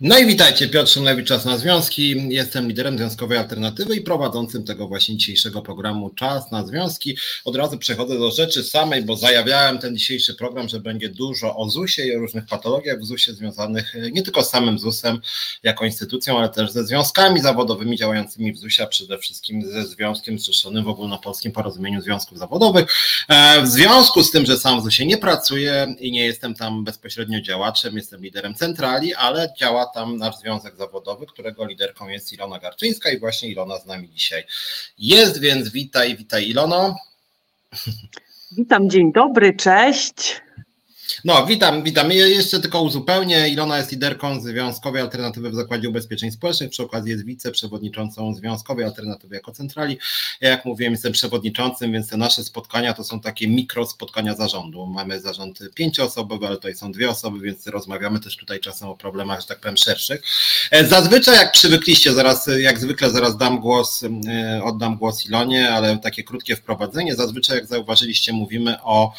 No i witajcie, Piotr Szymlewicz, Czas na Związki. Jestem liderem Związkowej Alternatywy i prowadzącym tego właśnie dzisiejszego programu Czas na Związki. Od razu przechodzę do rzeczy samej, bo zajawiałem ten dzisiejszy program, że będzie dużo o ZUS-ie i o różnych patologiach w ZUS-ie związanych e, nie tylko z samym ZUS-em jako instytucją, ale też ze związkami zawodowymi działającymi w ZUS-ie, a przede wszystkim ze związkiem zrzeszonym w ogólnopolskim porozumieniu związków zawodowych. E, w związku z tym, że sam w ZUS-ie nie pracuję i nie jestem tam bezpośrednio działaczem, jestem liderem centrali, ale działa tam nasz związek zawodowy, którego liderką jest Ilona Garczyńska i właśnie Ilona z nami dzisiaj jest, więc witaj, witaj Ilono. Witam, dzień dobry, cześć. No, witam, witam. Jeszcze tylko uzupełnię. Ilona jest liderką Związkowej Alternatywy w Zakładzie Ubezpieczeń Społecznych. Przy okazji jest wiceprzewodniczącą Związkowej Alternatywy jako centrali. Ja, jak mówiłem, jestem przewodniczącym, więc te nasze spotkania to są takie mikro spotkania zarządu. Mamy zarząd pięcioosobowy, ale tutaj są dwie osoby, więc rozmawiamy też tutaj czasem o problemach, że tak powiem, szerszych. E, zazwyczaj, jak przywykliście, zaraz, jak zwykle, zaraz dam głos, e, oddam głos Ilonie, ale takie krótkie wprowadzenie. Zazwyczaj, jak zauważyliście, mówimy o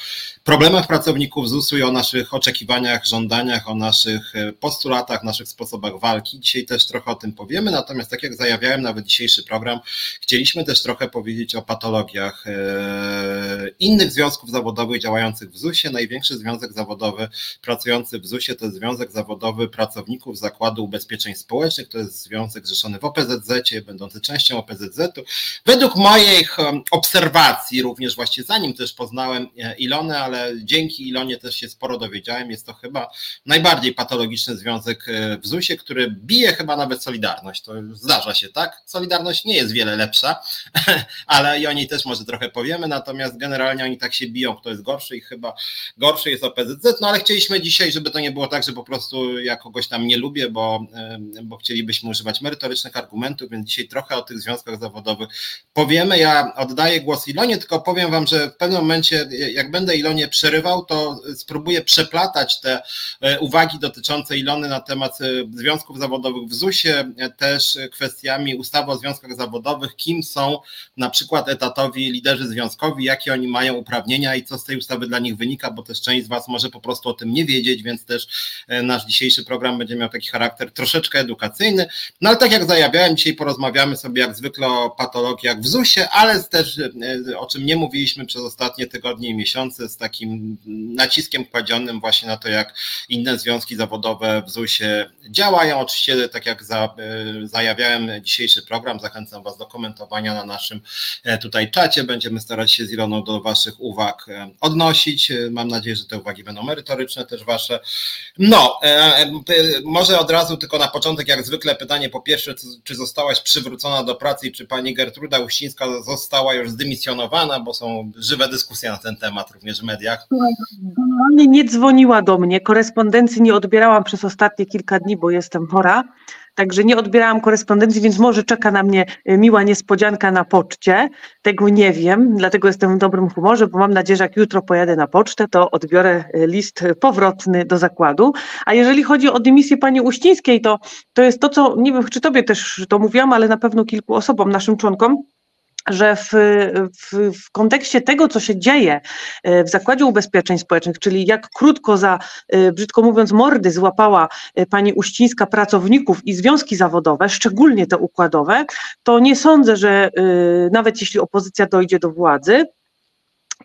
problemach pracowników ZUS-u o naszych oczekiwaniach, żądaniach, o naszych e, postulatach, naszych sposobach walki. Dzisiaj też trochę o tym powiemy, natomiast tak jak zajawiałem nawet dzisiejszy program, chcieliśmy też trochę powiedzieć o patologiach e, innych związków zawodowych działających w ZUS-ie. Największy związek zawodowy pracujący w ZUS-ie to jest Związek Zawodowy Pracowników Zakładu Ubezpieczeń Społecznych, to jest związek zrzeszony w OPZZ, będący częścią OPZZ-u. Według moich obserwacji, również właśnie zanim też poznałem e, Ilonę, ale dzięki Ilonie też się sporo dowiedziałem. Jest to chyba najbardziej patologiczny związek e, w ZUS-ie, który bije chyba nawet Solidarność. To zdarza się, tak? Solidarność nie jest wiele lepsza, ale i o niej też może trochę powiemy, natomiast generalnie oni tak się biją, kto jest gorszy i chyba gorszy jest OPZZ, no ale chcieliśmy dzisiaj, żeby to nie było tak, że po prostu ja kogoś tam nie lubię, bo, e, bo chcielibyśmy używać merytorycznych argumentów, więc dzisiaj trochę o tych związkach zawodowych powiemy. Ja oddaję głos Ilonie, tylko powiem Wam, że w pewnym momencie, jak będę Ilonie przerywał, to spróbuję przeplatać te e, uwagi dotyczące Ilony na temat e, związków zawodowych w ZUS-ie, e, też kwestiami ustawy o związkach zawodowych, kim są na przykład etatowi liderzy związkowi, jakie oni mają uprawnienia i co z tej ustawy dla nich wynika, bo też część z Was może po prostu o tym nie wiedzieć, więc też nasz dzisiejszy program będzie miał taki charakter troszeczkę edukacyjny. No ale tak jak zajawiałem, dzisiaj porozmawiamy sobie jak zwykle o patologiach w ZUS-ie, ale też o czym nie mówiliśmy przez ostatnie tygodnie i miesiące z takim naciskiem kładzionym właśnie na to, jak inne związki zawodowe w ZUS-ie działają. Oczywiście, tak jak za, e, zajawiałem dzisiejszy program, zachęcam Was do komentowania na naszym e, tutaj czacie. Będziemy starać się z Iloną do Waszych uwag e, odnosić. Mam nadzieję, że te uwagi będą merytoryczne też Wasze. No, może od razu tylko na początek, jak zwykle pytanie po pierwsze, czy zostałaś przywrócona do pracy i czy pani Gertruda Uścińska została już zdymisjonowana, bo są żywe dyskusje na ten temat również w mediach. Generalnie nie dzwoniła do mnie, korespondencji nie odbierałam przez ostatnie kilka dni, bo jestem chora, także nie odbierałam korespondencji, więc może czeka na mnie e, miła niespodzianka na poczcie. Tego nie wiem, dlatego jestem w dobrym humorze, bo mam nadzieję, że jak jutro pojadę na pocztę, to odbiorę e, list powrotny do zakładu. A jeżeli chodzi o dymisję pani Uścińskiej, to, to jest to, co nie wiem, czy tobie też to mówiłam, ale na pewno kilku osobom, naszym członkom, że w, w, w, kontekście tego, co się dzieje e, w Zakładzie Ubezpieczeń Społecznych, czyli jak krótko za, e, brzydko mówiąc, mordy złapała e, pani Uścińska pracowników i związki zawodowe, szczególnie te układowe, to nie sądzę, że nawet jeśli opozycja dojdzie do władzy,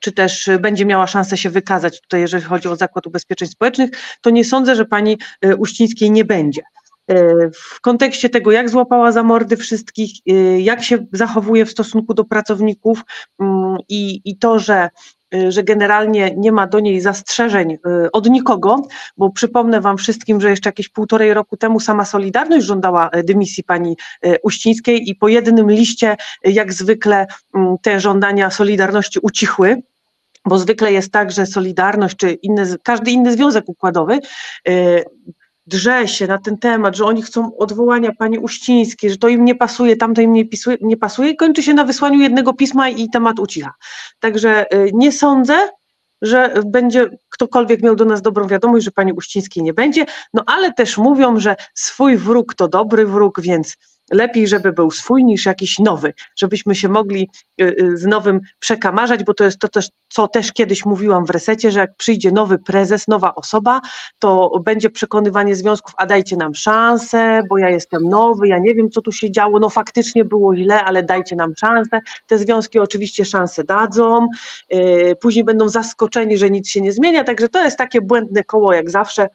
czy też będzie miała szansę się wykazać tutaj, jeżeli chodzi o Zakład Ubezpieczeń Społecznych, to nie sądzę, że pani Uścińskiej nie będzie. E, w kontekście tego, jak złapała za mordy wszystkich, e, jak się zachowuje w stosunku do pracowników mm, i, i to, że e, że generalnie nie ma do niej zastrzeżeń od nikogo, bo przypomnę Wam wszystkim, że jeszcze jakieś półtorej roku temu sama Solidarność żądała dymisji pani Uścińskiej i po jednym liście, jak zwykle, mm, te żądania Solidarności ucichły bo zwykle jest tak, że Solidarność czy każdy inny związek układowy drze się na ten temat, że oni chcą odwołania pani Uścińskiej, że to im nie pasuje, tamto im nie, pisuje, nie pasuje kończy się na wysłaniu jednego pisma i temat ucicha. Także y, nie sądzę, że będzie ktokolwiek miał do nas dobrą wiadomość, że pani Uścińskiej nie będzie, no ale też mówią, że swój wróg to dobry wróg, więc lepiej, żeby był swój niż jakiś nowy, żebyśmy się mogli y, y, z nowym przekamarzać, bo to jest to też, co też kiedyś mówiłam w resecie, że jak przyjdzie nowy prezes, nowa osoba, to będzie przekonywanie związków, a dajcie nam szansę, bo ja jestem nowy, ja nie wiem, co tu się działo, no faktycznie było źle, ale dajcie nam szansę. Te związki oczywiście szansę dadzą, y, później będą zaskoczeni, że nic się nie zmienia, także to jest takie błędne koło, jak zawsze,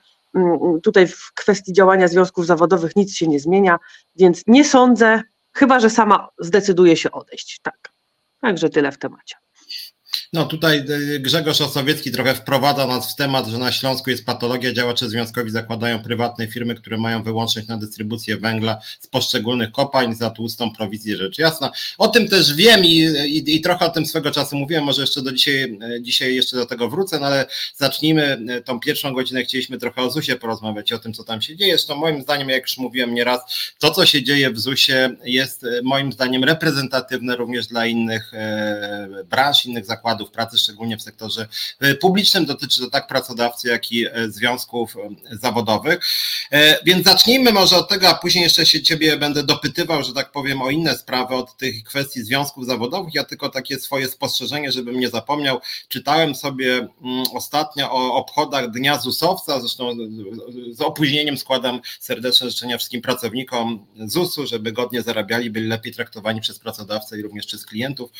tutaj w kwestii działania związków zawodowych nic się nie zmienia, więc nie sądzę, chyba że sama zdecyduje się odejść. Tak. Także tyle w temacie. No tutaj e, Grzegorz Osowiecki trochę wprowadza nas w temat, że na Śląsku jest patologia, działacze związkowi zakładają prywatne firmy, które mają wyłączność na dystrybucję węgla z poszczególnych kopalń za tłustą prowizję, rzecz jasna. O tym też wiem i, i, i, trochę o tym swego czasu mówiłem, może jeszcze do dzisiaj, e, dzisiaj jeszcze do tego wrócę, no ale zacznijmy e, tą pierwszą godzinę, chcieliśmy trochę o ZUS-ie porozmawiać, o tym, co tam się dzieje. Zresztą moim zdaniem, jak już mówiłem nieraz, to, co się dzieje w ZUS-ie jest moim zdaniem reprezentatywne również dla innych branż, innych zakładów, zakładów pracy, szczególnie w sektorze e, publicznym. Dotyczy to tak pracodawcy, jak i e, związków e, zawodowych. Więc zacznijmy może od tego, a później jeszcze się Ciebie będę dopytywał, że tak powiem, o inne sprawy od tych kwestii związków zawodowych. Ja tylko takie swoje spostrzeżenie, żebym nie zapomniał. Czytałem sobie mm, ostatnio o obchodach Dnia ZUS-owca, zresztą z opóźnieniem składam serdeczne życzenia wszystkim pracownikom ZUS-u, żeby godnie zarabiali, byli lepiej traktowani przez pracodawcę i również przez klientów,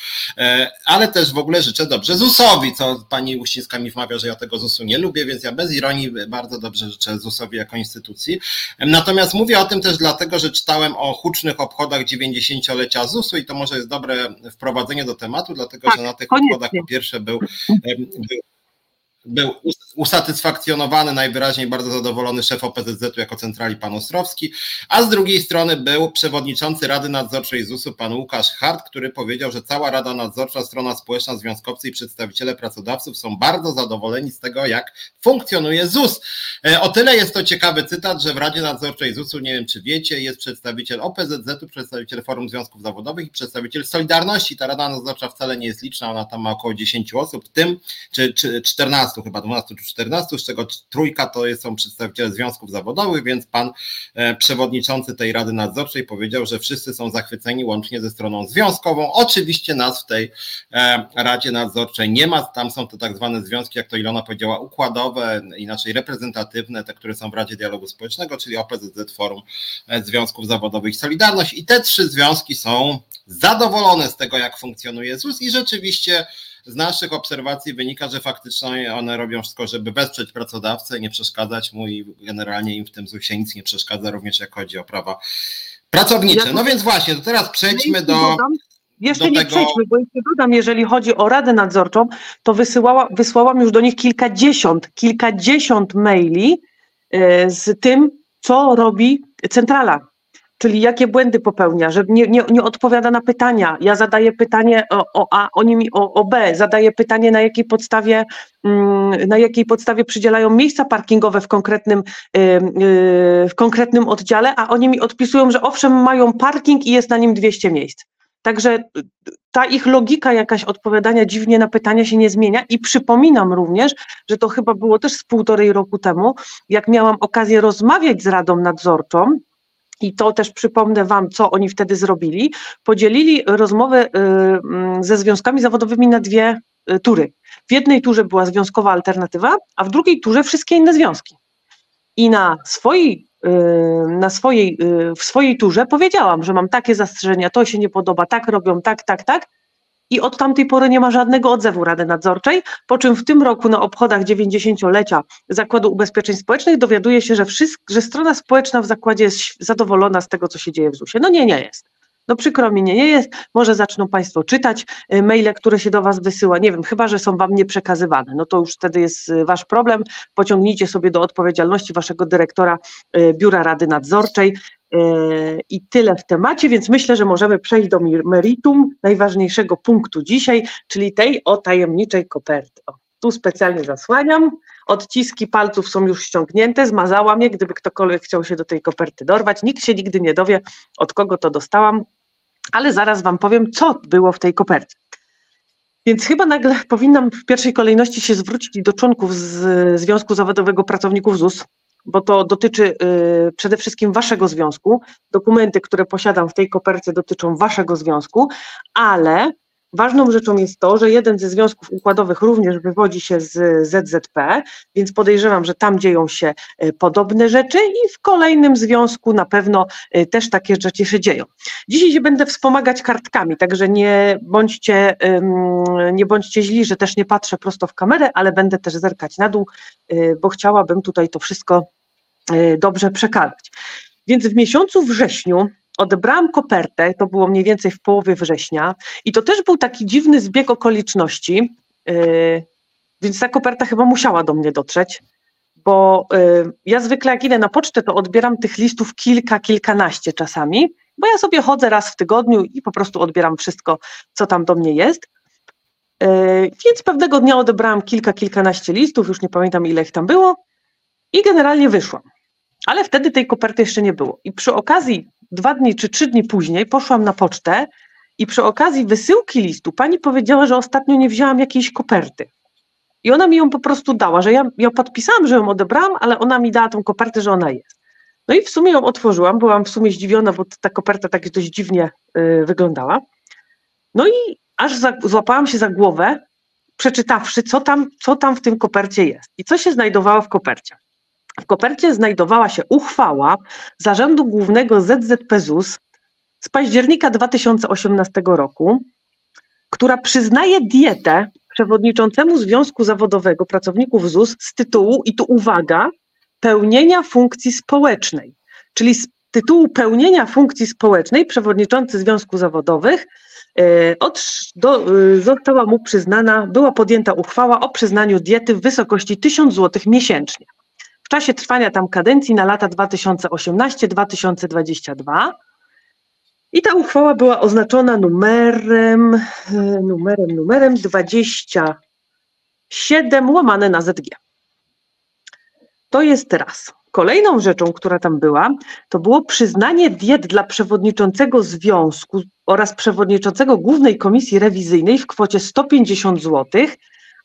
ale też w ogóle życzę dobrze ZUS-owi, co pani Uścińska mi wmawia, że ja tego ZUS-u nie lubię, więc ja bez ironii bardzo dobrze życzę ZUS-owi jako instytucji. Natomiast mówię o tym też dlatego, że czytałem o hucznych obchodach 90-lecia ZUS-u i to może jest dobre wprowadzenie do tematu, dlatego tak, że na tych obchodach po pierwsze był, był był usatysfakcjonowany, najwyraźniej bardzo zadowolony szef OPZZ-u jako centrali pan Ostrowski, a z drugiej strony był przewodniczący Rady Nadzorczej ZUS-u pan Łukasz Hart, który powiedział, że cała Rada Nadzorcza, strona społeczna, związkowcy i przedstawiciele pracodawców są bardzo zadowoleni z tego, jak funkcjonuje ZUS. E, o tyle jest to ciekawy cytat, że w Radzie Nadzorczej ZUS-u, nie wiem czy wiecie, jest przedstawiciel OPZZ-u, przedstawiciel Forum Związków Zawodowych i przedstawiciel Solidarności. Ta Rada Nadzorcza wcale nie jest liczna, ona tam ma około 10 osób, w tym czy, czy 14 chyba 12 czy 14, z czego trójka to są przedstawiciele związków zawodowych, więc pan e, przewodniczący tej Rady Nadzorczej powiedział, że wszyscy są zachwyceni łącznie ze stroną związkową. Oczywiście nas w tej e, Radzie Nadzorczej nie ma, tam są to tak zwane związki, jak to Ilona powiedziała, układowe, inaczej reprezentatywne, te, które są w Radzie Dialogu Społecznego, czyli OPZZ, Forum e, Związków Zawodowych Solidarność i te trzy związki są zadowolone z tego, jak funkcjonuje ZUS i rzeczywiście z naszych obserwacji wynika, że faktycznie one robią wszystko, żeby wesprzeć pracodawcę, nie przeszkadzać mu i generalnie im w tym ZUS-ie nic nie przeszkadza, również jak chodzi o prawa pracownicze. No więc właśnie, to teraz przejdźmy do. Jeszcze do nie tego... przejdźmy, bo jeszcze dodam, jeżeli chodzi o Radę Nadzorczą, to wysyłała, wysłałam już do nich kilkadziesiąt, kilkadziesiąt maili e, z tym, co robi centrala czyli jakie błędy popełnia, że nie, nie, nie odpowiada na pytania. Ja zadaję pytanie o, o A, oni mi o, o B, zadaję pytanie, na jakiej podstawie, mm, na jakiej podstawie przydzielają miejsca parkingowe w konkretnym, w konkretnym oddziale, a oni mi odpisują, że owszem, mają parking i jest na nim 200 miejsc. Także ta ich logika jakaś odpowiadania dziwnie na pytania się nie zmienia i przypominam również, że to chyba było też z półtorej roku temu, jak miałam okazję rozmawiać z Radą Nadzorczą, i to też przypomnę Wam, co oni wtedy zrobili, podzielili rozmowę y, mm, ze związkami zawodowymi na dwie y, tury. W jednej turze była związkowa alternatywa, a w drugiej turze wszystkie inne związki. I na swojej, y, na swojej, w swojej turze powiedziałam, że mam takie zastrzeżenia, to się nie podoba, tak robią, tak, tak, tak i od tamtej pory nie ma żadnego odzewu Rady Nadzorczej, po czym w tym roku na obchodach 90-lecia Zakładu Ubezpieczeń Społecznych dowiaduje się, że, wszystko, że strona społeczna w zakładzie jest zadowolona z tego, co się dzieje w ZUS-ie. No nie, nie jest. No przykro mi nie, nie jest. Może zaczną Państwo czytać y, maile, które się do Was wysyła. Nie wiem, chyba, że są Wam nieprzekazywane. No to już wtedy jest y, Wasz problem. Pociągnijcie sobie do odpowiedzialności Waszego dyrektora y, Biura Rady Nadzorczej. I tyle w temacie, więc myślę, że możemy przejść do meritum najważniejszego punktu dzisiaj, czyli tej o tajemniczej koperty. O, tu specjalnie zasłaniam. Odciski palców są już ściągnięte, zmazałam je, gdyby ktokolwiek chciał się do tej koperty dorwać. Nikt się nigdy nie dowie, od kogo to dostałam, ale zaraz Wam powiem, co było w tej kopercie. Więc chyba nagle powinnam w pierwszej kolejności się zwrócić do członków z Związku Zawodowego Pracowników ZUS, bo to dotyczy y, przede wszystkim waszego związku. Dokumenty, które posiadam w tej kopercie dotyczą waszego związku, ale Ważną rzeczą jest to, że jeden ze związków układowych również wywodzi się z ZZP, więc podejrzewam, że tam dzieją się e, podobne rzeczy i w kolejnym związku na pewno e, też takie rzeczy się dzieją. Dzisiaj się będę wspomagać kartkami, także nie bądźcie, nie bądźcie źli, że też nie patrzę prosto w kamerę, ale będę też zerkać na dół, e, bo chciałabym tutaj to wszystko dobrze przekazać. Więc w miesiącu wrześniu odebrałam kopertę, to było mniej więcej w połowie września i to też był taki dziwny zbieg okoliczności, yy, więc ta koperta chyba musiała do mnie dotrzeć, bo yy, ja zwykle jak idę na pocztę, to odbieram tych listów kilka, kilkanaście czasami, bo ja sobie chodzę raz w tygodniu i po prostu odbieram wszystko, co tam do mnie jest. Yy, więc pewnego dnia odebrałam kilka, kilkanaście listów, już nie pamiętam ile ich tam było i generalnie wyszłam. Ale wtedy tej koperty jeszcze nie było. I przy okazji dwa dni czy trzy dni później poszłam na pocztę i przy okazji wysyłki listu pani powiedziała, że ostatnio nie wzięłam jakiejś koperty. I ona mi ją po prostu dała, że ja, ja podpisałam, że ją odebrałam, ale ona mi dała tą kopertę, że ona jest. No i w sumie ją otworzyłam, byłam w sumie zdziwiona, bo ta koperta tak dość dziwnie y, wyglądała. No i aż za, złapałam się za głowę, przeczytawszy, co tam, co tam w tym kopercie jest i co się znajdowało w kopercie. W kopercie znajdowała się uchwała Zarządu Głównego ZZP ZUS z października 2018 roku, która przyznaje dietę przewodniczącemu Związku Zawodowego Pracowników ZUS z tytułu, i tu uwaga, pełnienia funkcji społecznej. Czyli z tytułu pełnienia funkcji społecznej przewodniczący Związku Zawodowych e, od, do, e, została mu przyznana, była podjęta uchwała o przyznaniu diety w wysokości 1000 zł miesięcznie w czasie trwania tam kadencji na lata 2018-2022. I ta uchwała była oznaczona numerem, e, numerem, numerem 27 łamane na ZG. To jest raz. Kolejną rzeczą, która tam była, to było przyznanie diet dla przewodniczącego związku oraz przewodniczącego Głównej Komisji Rewizyjnej w kwocie 150 zł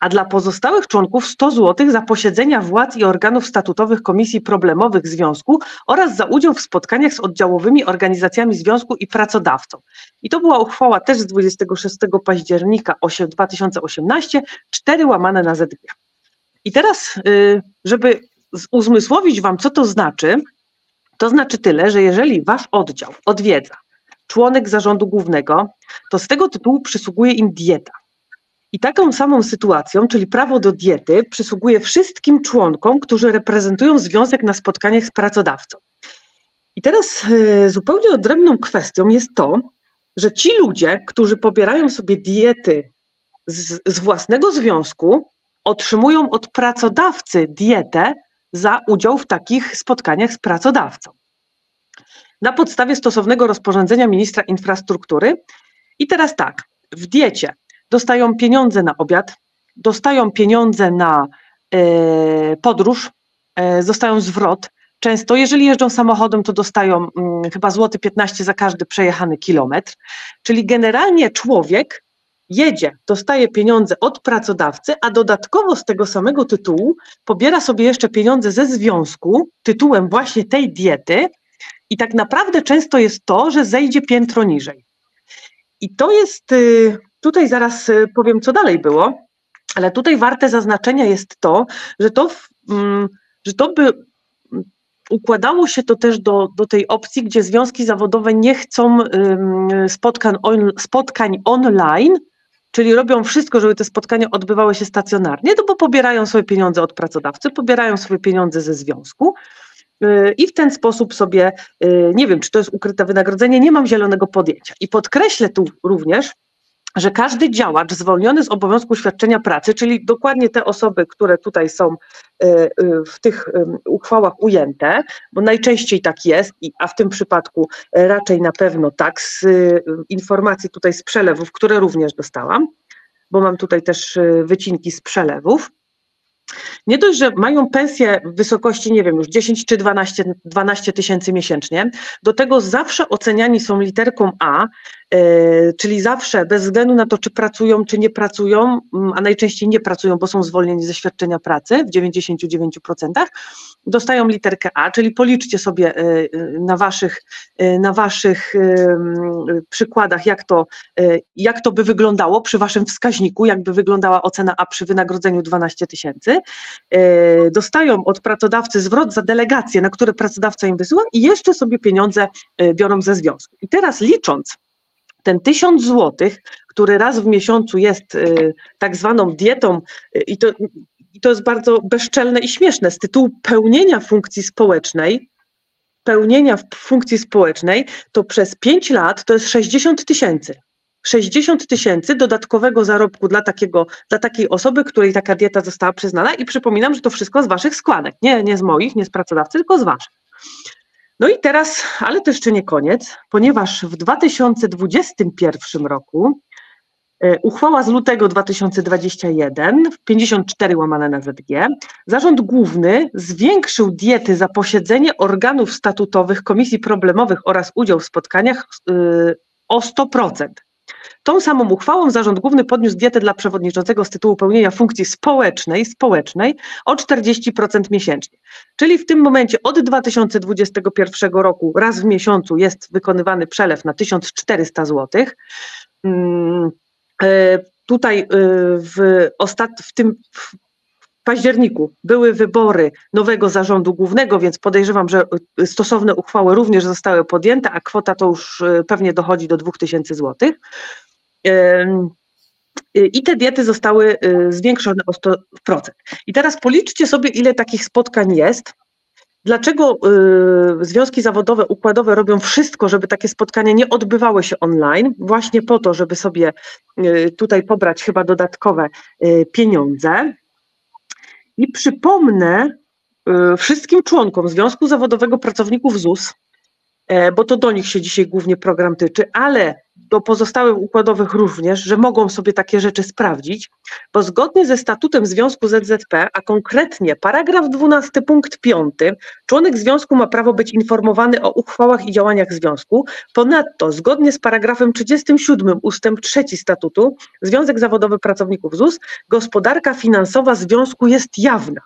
a dla pozostałych członków 100 zł za posiedzenia władz i organów statutowych komisji problemowych związku oraz za udział w spotkaniach z oddziałowymi organizacjami związku i pracodawcą. I to była uchwała też z 26 października 2018, 4 łamane na ZG. I teraz, y, żeby uzmysłowić Wam, co to znaczy, to znaczy tyle, że jeżeli Wasz oddział odwiedza członek zarządu głównego, to z tego tytułu przysługuje im dieta. I taką samą sytuacją, czyli prawo do diety, przysługuje wszystkim członkom, którzy reprezentują związek na spotkaniach z pracodawcą. I teraz e, zupełnie odrębną kwestią jest to, że ci ludzie, którzy pobierają sobie diety z, z własnego związku, otrzymują od pracodawcy dietę za udział w takich spotkaniach z pracodawcą. Na podstawie stosownego rozporządzenia ministra infrastruktury. I teraz tak, w diecie dostają pieniądze na obiad, dostają pieniądze na e, podróż, e, dostają zwrot. Często, jeżeli jeżdżą samochodem, to dostają mm, chyba złoty 15 za każdy przejechany kilometr. Czyli generalnie człowiek jedzie, dostaje pieniądze od pracodawcy, a dodatkowo z tego samego tytułu pobiera sobie jeszcze pieniądze ze związku tytułem właśnie tej diety. I tak naprawdę często jest to, że zejdzie piętro niżej. I to jest y, Tutaj zaraz y, powiem, co dalej było, ale tutaj warte zaznaczenia jest to, że to, mm, że to by mm, układało się to też do, do tej opcji, gdzie związki zawodowe nie chcą spotkań, on, spotkań online, czyli robią wszystko, żeby te spotkania odbywały się stacjonarnie, to bo pobierają swoje pieniądze od pracodawcy, pobierają swoje pieniądze ze związku y, i w ten sposób sobie, y, nie wiem, czy to jest ukryte wynagrodzenie, nie mam zielonego podjęcia. I podkreślę tu również, że każdy działacz zwolniony z obowiązku świadczenia pracy, czyli dokładnie te osoby, które tutaj są e, e, w tych uchwałach ujęte, bo najczęściej tak jest, a w tym przypadku raczej na pewno tak, z informacji tutaj z przelewów, które również dostałam, bo mam tutaj też e, wycinki z przelewów. nie dość, że mają pensję w wysokości, nie wiem, już 10 czy 12, 12 tysięcy miesięcznie, do tego zawsze oceniani są literką A, E, czyli zawsze, bez względu na to, czy pracują, czy nie pracują, mm, a najczęściej nie pracują, bo są zwolnieni ze świadczenia pracy w 99%, dostają literkę A, czyli policzcie sobie e, e, na waszych, na waszych przykładach, jak to, jak to by wyglądało przy waszym wskaźniku, jakby wyglądała ocena A przy wynagrodzeniu 12 tysięcy. Dostają od pracodawcy zwrot za delegacje, na które pracodawca im wysyła i jeszcze sobie pieniądze biorą ze związku. I teraz licząc, ten tysiąc złotych, który raz w miesiącu jest y, tak zwaną dietą, y, i to, i to jest bardzo bezczelne i śmieszne, z tytułu pełnienia funkcji społecznej, pełnienia funkcji społecznej, to przez 5 lat to jest 60 tysięcy. 60 tysięcy dodatkowego zarobku dla, takiego, dla takiej osoby, której taka dieta została przyznana i przypominam, że to wszystko z waszych składek, nie, nie z moich, nie z pracodawcy, tylko z waszych. No i teraz, ale to jeszcze nie koniec, ponieważ w 2021 roku e, uchwała z lutego 2021, 54 łamane na ZG, Zarząd Główny zwiększył diety za posiedzenie organów statutowych komisji problemowych oraz udział w spotkaniach e, o 100%. Tą samą uchwałą Zarząd Główny podniósł dietę dla przewodniczącego z tytułu pełnienia funkcji społecznej, społecznej o 40% miesięcznie. Czyli w tym momencie od 2021 roku raz w miesiącu jest wykonywany przelew na 1400 zł. Mm, e, tutaj e, w, ostat, w tym w październiku były wybory nowego zarządu głównego, więc podejrzewam, że stosowne uchwały również zostały podjęte, a kwota to już e, pewnie dochodzi do 2000 złotych. I te diety zostały y, zwiększone o 100%. I teraz policzcie sobie, ile takich spotkań jest. Dlaczego y, związki zawodowe, układowe robią wszystko, żeby takie spotkania nie odbywały się online? Właśnie po to, żeby sobie y, tutaj pobrać chyba dodatkowe pieniądze. I przypomnę wszystkim członkom Związku Zawodowego Pracowników ZUS, e, bo to do nich się dzisiaj głównie program tyczy, ale do pozostałych układowych również, że mogą sobie takie rzeczy sprawdzić, bo zgodnie ze statutem Związku ZZP, a konkretnie paragraf 12 punkt 5, członek związku ma prawo być informowany o uchwałach i działaniach związku. Ponadto, zgodnie z paragrafem 37 ustęp 3 statutu, Związek Zawodowy Pracowników ZUS, gospodarka finansowa związku jest jawna.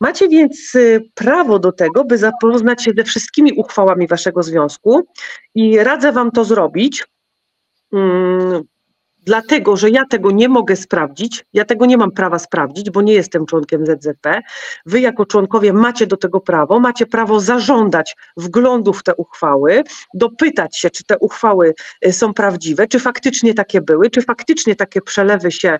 Macie więc y, prawo do tego, by zapoznać się ze wszystkimi uchwałami waszego związku i radzę wam to zrobić Mm, dlatego, że ja tego nie mogę sprawdzić, ja tego nie mam prawa sprawdzić, bo nie jestem członkiem ZZP. Wy jako członkowie macie do tego prawo, macie prawo zażądać wglądu w te uchwały, dopytać się, czy te uchwały y, są prawdziwe, czy faktycznie takie były, czy faktycznie takie przelewy się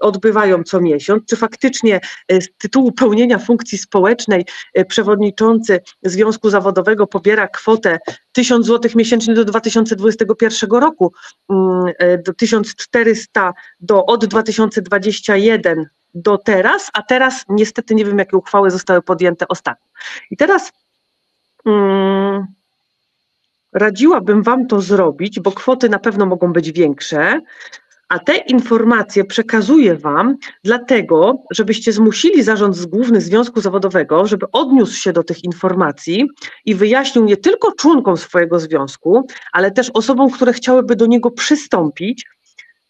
odbywają co miesiąc, czy faktycznie y, z tytułu pełnienia funkcji społecznej przewodniczący Związku Zawodowego pobiera kwotę 1000 zł miesięcznie do 2021 roku, mm, do 1400 do, od 2021 do teraz, a teraz niestety nie wiem, jakie uchwały zostały podjęte ostatnio. I teraz hmm, radziłabym Wam to zrobić, bo kwoty na pewno mogą być większe, a te informacje przekazuję Wam dlatego, żebyście zmusili zarząd główny Związku Zawodowego, żeby odniósł się do tych informacji i wyjaśnił nie tylko członkom swojego związku, ale też osobom, które chciałyby do niego przystąpić,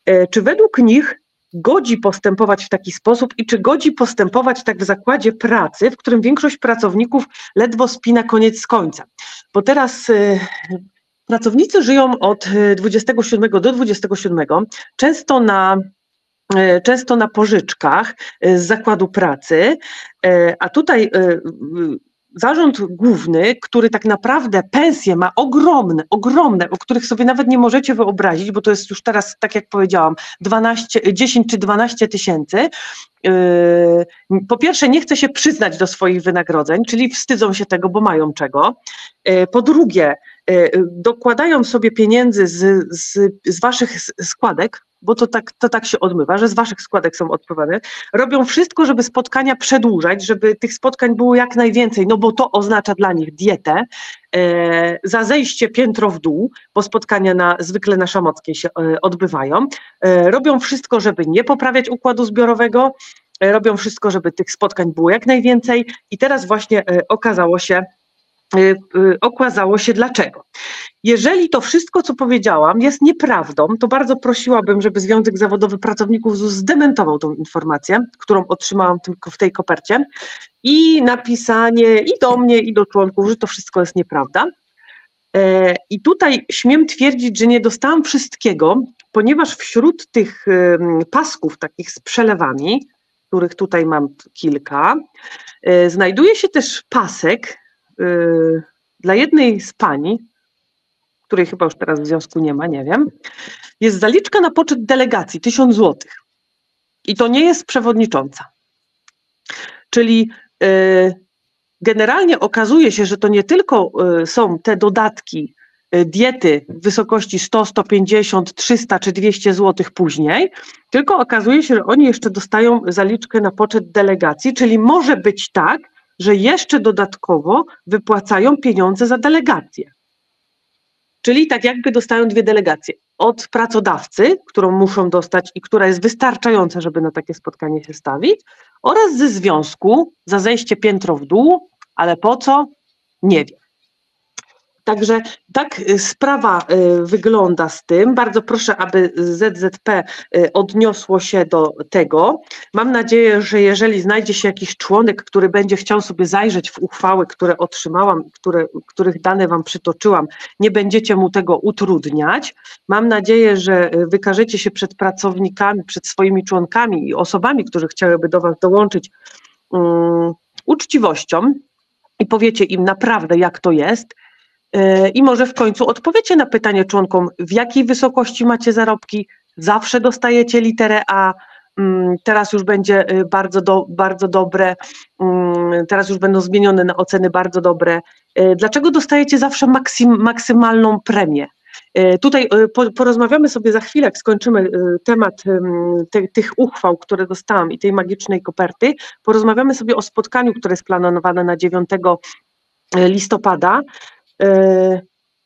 e, czy według nich godzi postępować w taki sposób i czy godzi postępować tak w zakładzie pracy, w którym większość pracowników ledwo spina koniec z końca. Bo teraz e, Pracownicy żyją od 27 y, do 27, często na y, często na pożyczkach y, z zakładu pracy, a tutaj zarząd główny, który tak naprawdę pensje ma ogromne, ogromne, o których sobie nawet nie możecie wyobrazić, bo to jest już teraz, tak jak powiedziałam, 12, 10 czy 12 tysięcy. Po pierwsze, nie chce się przyznać do swoich wynagrodzeń, czyli wstydzą się tego, bo mają czego. Po drugie, E, dokładają sobie pieniędzy z, z, z waszych składek, bo to tak, to tak się odmywa, że z waszych składek są odpływane, robią wszystko, żeby spotkania przedłużać, żeby tych spotkań było jak najwięcej, no bo to oznacza dla nich dietę, e, za zejście piętro w dół, bo spotkania na, zwykle na Szamockiej się e, odbywają. E, robią wszystko, żeby nie poprawiać układu zbiorowego, robią wszystko, żeby tych spotkań było jak najwięcej i teraz właśnie okazało się, okazało się dlaczego. Jeżeli to wszystko, co powiedziałam, jest nieprawdą, to bardzo prosiłabym, żeby Związek Zawodowy Pracowników ZUS zdementował tą informację, którą otrzymałam tylko w tej kopercie i napisanie i do mnie, i do członków, że to wszystko jest nieprawda. E, I tutaj śmiem twierdzić, że nie dostałam wszystkiego, ponieważ wśród tych pasków takich z przelewami, których tutaj mam kilka, e, znajduje się też pasek e, dla jednej z pani, której chyba już teraz w związku nie ma, nie wiem. Jest zaliczka na poczet delegacji 1000 zł. I to nie jest przewodnicząca. Czyli generalnie okazuje się, że to nie tylko y, są te dodatki, diety w wysokości 100, 150, 300 czy 200 zł później, tylko okazuje się, że oni jeszcze dostają zaliczkę na poczet delegacji, czyli może być tak, że jeszcze dodatkowo wypłacają pieniądze za delegację. Czyli tak jakby dostają dwie delegacje. Od pracodawcy, którą muszą dostać i która jest wystarczająca, żeby na takie spotkanie się stawić, oraz ze związku za zejście piętro w dół, ale po co? Nie wiem. Także tak y, sprawa y, wygląda z tym. Bardzo proszę, aby ZZP y, odniosło się do tego. Mam nadzieję, że jeżeli znajdzie się jakiś członek, który będzie chciał sobie zajrzeć w uchwały, które otrzymałam, które, których dane Wam przytoczyłam, nie będziecie mu tego utrudniać. Mam nadzieję, że wykażecie się przed pracownikami, przed swoimi członkami i osobami, które chciałyby do Was dołączyć, um, uczciwością i powiecie im naprawdę, jak to jest I może w końcu odpowiecie na pytanie członkom, w jakiej wysokości macie zarobki, zawsze dostajecie literę A, mm, teraz już będzie y, bardzo, do, bardzo dobre, mm, teraz już będą zmienione na oceny bardzo dobre. E, dlaczego dostajecie zawsze maksym, maksymalną premię? E, tutaj porozmawiamy sobie za chwilę, jak skończymy temat te, tych uchwał, które dostałam i tej magicznej koperty. Porozmawiamy sobie o spotkaniu, które jest planowane na 9 listopada.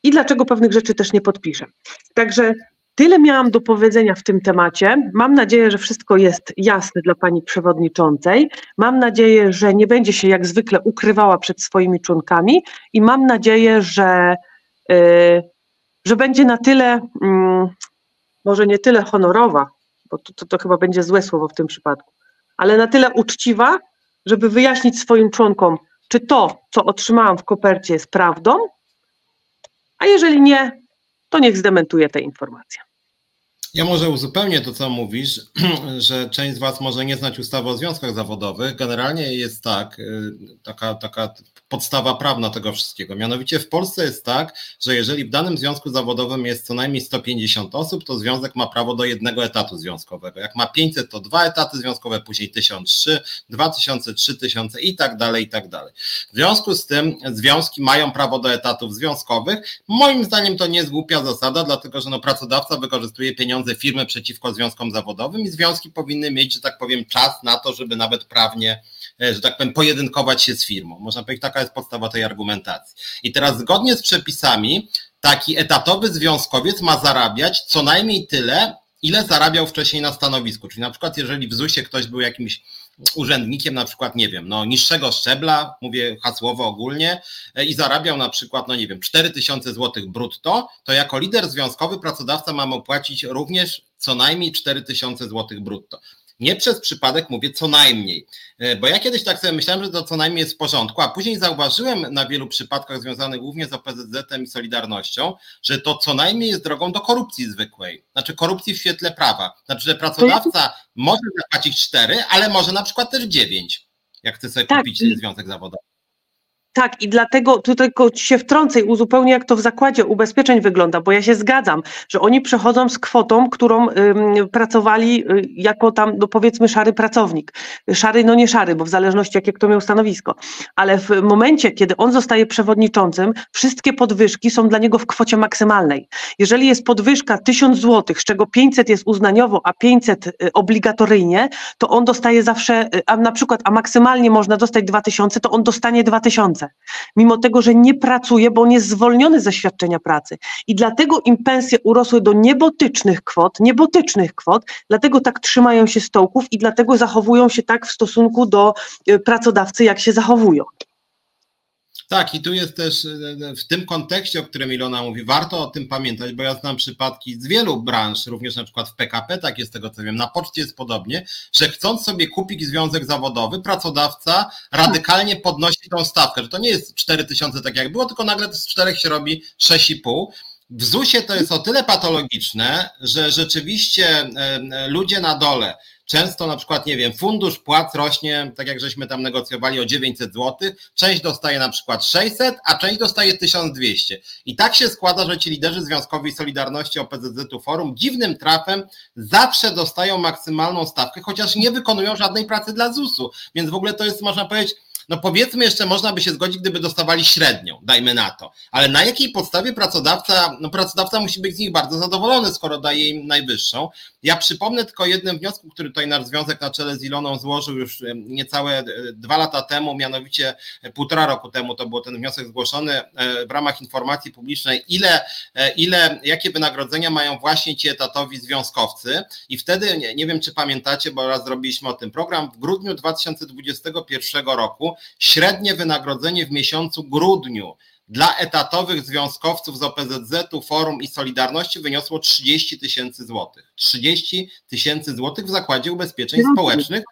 I dlaczego pewnych rzeczy też nie podpiszę. Także tyle miałam do powiedzenia w tym temacie. Mam nadzieję, że wszystko jest jasne dla pani przewodniczącej. Mam nadzieję, że nie będzie się jak zwykle ukrywała przed swoimi członkami i mam nadzieję, że, yy, że będzie na tyle, yy, może nie tyle honorowa, bo to, to, to chyba będzie złe słowo w tym przypadku, ale na tyle uczciwa, żeby wyjaśnić swoim członkom, czy to, co otrzymałam w kopercie, jest prawdą, a jeżeli nie, to niech zdementuje tę informację. Ja może uzupełnię to, co mówisz, że część z Was może nie znać ustawy o związkach zawodowych. Generalnie jest tak, y, taka, taka podstawa prawna tego wszystkiego. Mianowicie w Polsce jest tak, że jeżeli w danym związku zawodowym jest co najmniej 150 osób, to związek ma prawo do jednego etatu związkowego. Jak ma 500, to dwa etaty związkowe, później 1003, 2000, 3000 i tak dalej, i tak dalej. W związku z tym związki mają prawo do etatów związkowych. Moim zdaniem to nie jest głupia zasada, dlatego że no, pracodawca wykorzystuje pieniądze firmy przeciwko związkom zawodowym i związki powinny mieć, że tak powiem, czas na to, żeby nawet prawnie E, że tak powiem, pojedynkować się z firmą. Można powiedzieć, taka jest podstawa tej argumentacji. I teraz zgodnie z przepisami taki etatowy związkowiec ma zarabiać co najmniej tyle, ile zarabiał wcześniej na stanowisku. Czyli na przykład, jeżeli w ZUS-ie ktoś był jakimś urzędnikiem, na przykład, nie wiem, no niższego szczebla, mówię hasłowo ogólnie, e, i zarabiał na przykład, no nie wiem, 4000 zł brutto, to jako lider związkowy pracodawca ma mu płacić również co najmniej 4000 zł brutto. Nie przez przypadek mówię co najmniej, e, bo ja kiedyś tak sobie myślałem, że to co najmniej jest w porządku, a później zauważyłem na wielu przypadkach związanych głównie z OPZZ-em i Solidarnością, że to co najmniej jest drogą do korupcji zwykłej, znaczy korupcji w świetle prawa. Znaczy, że pracodawca może zapłacić cztery, ale może na przykład też dziewięć, jak chce sobie tak. kupić związek zawodowy. Tak, i dlatego tutaj tylko się wtrącę i uzupełnię, jak to w zakładzie ubezpieczeń wygląda, bo ja się zgadzam, że oni przechodzą z kwotą, którą ym, pracowali y, jako tam, no powiedzmy, szary pracownik. Szary, no nie szary, bo w zależności jakie kto miał stanowisko. Ale w momencie, kiedy on zostaje przewodniczącym, wszystkie podwyżki są dla niego w kwocie maksymalnej. Jeżeli jest podwyżka 1000 zł, z czego 500 jest uznaniowo, a 500 y, obligatoryjnie, to on dostaje zawsze, y, a na przykład, a maksymalnie można dostać 2000, to on dostanie 2000 mimo tego, że nie pracuje, bo on jest zwolniony ze świadczenia pracy. I dlatego im pensje urosły do niebotycznych kwot, niebotycznych kwot, dlatego tak trzymają się stołków i dlatego zachowują się tak w stosunku do y, pracodawcy, jak się zachowują. Tak, i tu jest też e, e, w tym kontekście, o którym Ilona mówi, warto o tym pamiętać, bo ja znam przypadki z wielu branż, również na przykład w PKP, tak jest tego co wiem, na poczcie jest podobnie, że chcąc sobie kupić związek zawodowy, pracodawca radykalnie podnosi tą stawkę, że to nie jest 4 tysiące tak jak było, tylko nagle z czterech się robi 6,5. W ZUS-ie to jest o tyle patologiczne, że rzeczywiście e, ludzie na dole, Często na przykład, nie wiem, fundusz płac rośnie, tak jak żeśmy tam negocjowali o 900 zł, część dostaje na przykład 600, a część dostaje 1200. I tak się składa, że ci liderzy Związkowi Solidarności OPZZ-u Forum dziwnym trafem zawsze dostają maksymalną stawkę, chociaż nie wykonują żadnej pracy dla ZUS-u. Więc w ogóle to jest, można powiedzieć, no powiedzmy jeszcze można by się zgodzić, gdyby dostawali średnią, dajmy na to. Ale na jakiej podstawie pracodawca, no pracodawca musi być z nich bardzo zadowolony, skoro daje im najwyższą. Ja przypomnę tylko jednym wniosku, który tutaj nasz związek na czele z Iloną złożył już niecałe e, dwa lata temu, mianowicie e, półtora roku temu to był ten wniosek zgłoszony e, w ramach informacji publicznej, ile, ile jakie wynagrodzenia mają właśnie ci etatowi związkowcy. I wtedy, nie, nie wiem czy pamiętacie, bo raz zrobiliśmy o tym program, w grudniu 2021 roku średnie wynagrodzenie w miesiącu grudniu dla etatowych związkowców z OPZZ-u, Forum i Solidarności wyniosło 30 tysięcy złotych. 30 tysięcy złotych w Zakładzie Ubezpieczeń Społecznych.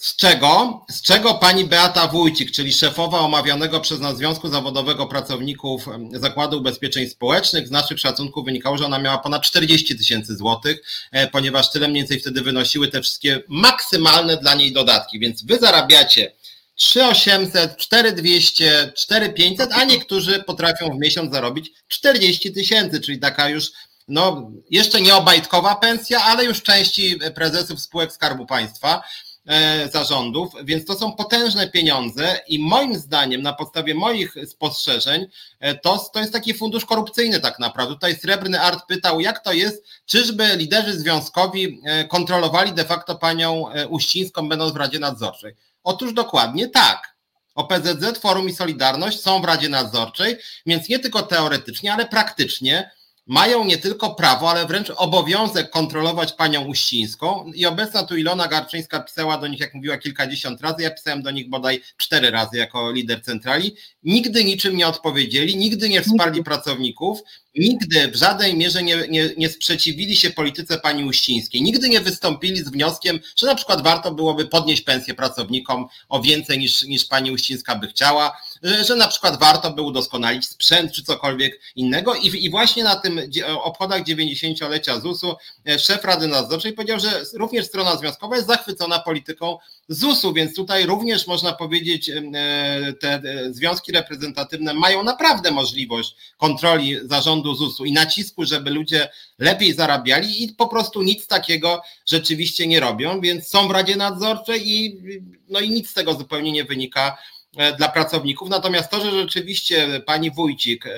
Z czego, z czego pani Beata Wójcik, czyli szefowa omawianego przez nas Związku Zawodowego Pracowników Zakładu Ubezpieczeń Społecznych, z naszych szacunków wynikało, że ona miała ponad 40 tysięcy złotych, e, ponieważ tyle mniej więcej wtedy wynosiły te wszystkie maksymalne dla niej dodatki. Więc wy zarabiacie 3800, 4200, 4500, a niektórzy potrafią w miesiąc zarobić 40 tysięcy, czyli taka już no, jeszcze nie obajtkowa pensja, ale już części prezesów spółek Skarbu Państwa, zarządów, więc to są potężne pieniądze i moim zdaniem, na podstawie moich spostrzeżeń, e, to, to jest taki fundusz korupcyjny tak naprawdę. Tutaj Srebrny Art pytał, jak to jest, czyżby liderzy związkowi e, kontrolowali de facto panią Uścińską, będąc w Radzie Nadzorczej. Otóż dokładnie tak. OPZZ, Forum i Solidarność są w Radzie Nadzorczej, więc nie tylko teoretycznie, ale praktycznie mają nie tylko prawo, ale wręcz obowiązek kontrolować panią Uścińską. I obecna tu Ilona Garczyńska pisała do nich, jak mówiła, kilkadziesiąt razy, ja pisałem do nich bodaj cztery razy jako lider centrali, nigdy niczym nie odpowiedzieli, nigdy nie wsparli pracowników, nigdy w żadnej mierze nie, nie, nie sprzeciwili się polityce pani Uścińskiej, nigdy nie wystąpili z wnioskiem, że na przykład warto byłoby podnieść pensję pracownikom o więcej niż, niż pani Uścińska by chciała, że, że na przykład warto by udoskonalić sprzęt czy cokolwiek innego. I, i właśnie na tym obchodach 90-lecia ZUS-u e, szef Rady Nadzorczej powiedział, że również strona związkowa jest zachwycona polityką ZUS-u, więc tutaj również można powiedzieć, e, te e, związki reprezentatywne mają naprawdę możliwość kontroli zarządu ZUS-u i nacisku, żeby ludzie lepiej zarabiali i po prostu nic takiego rzeczywiście nie robią, więc są w Radzie Nadzorczej i, no i nic z tego zupełnie nie wynika dla pracowników. Natomiast to, że rzeczywiście pani Wójcik e,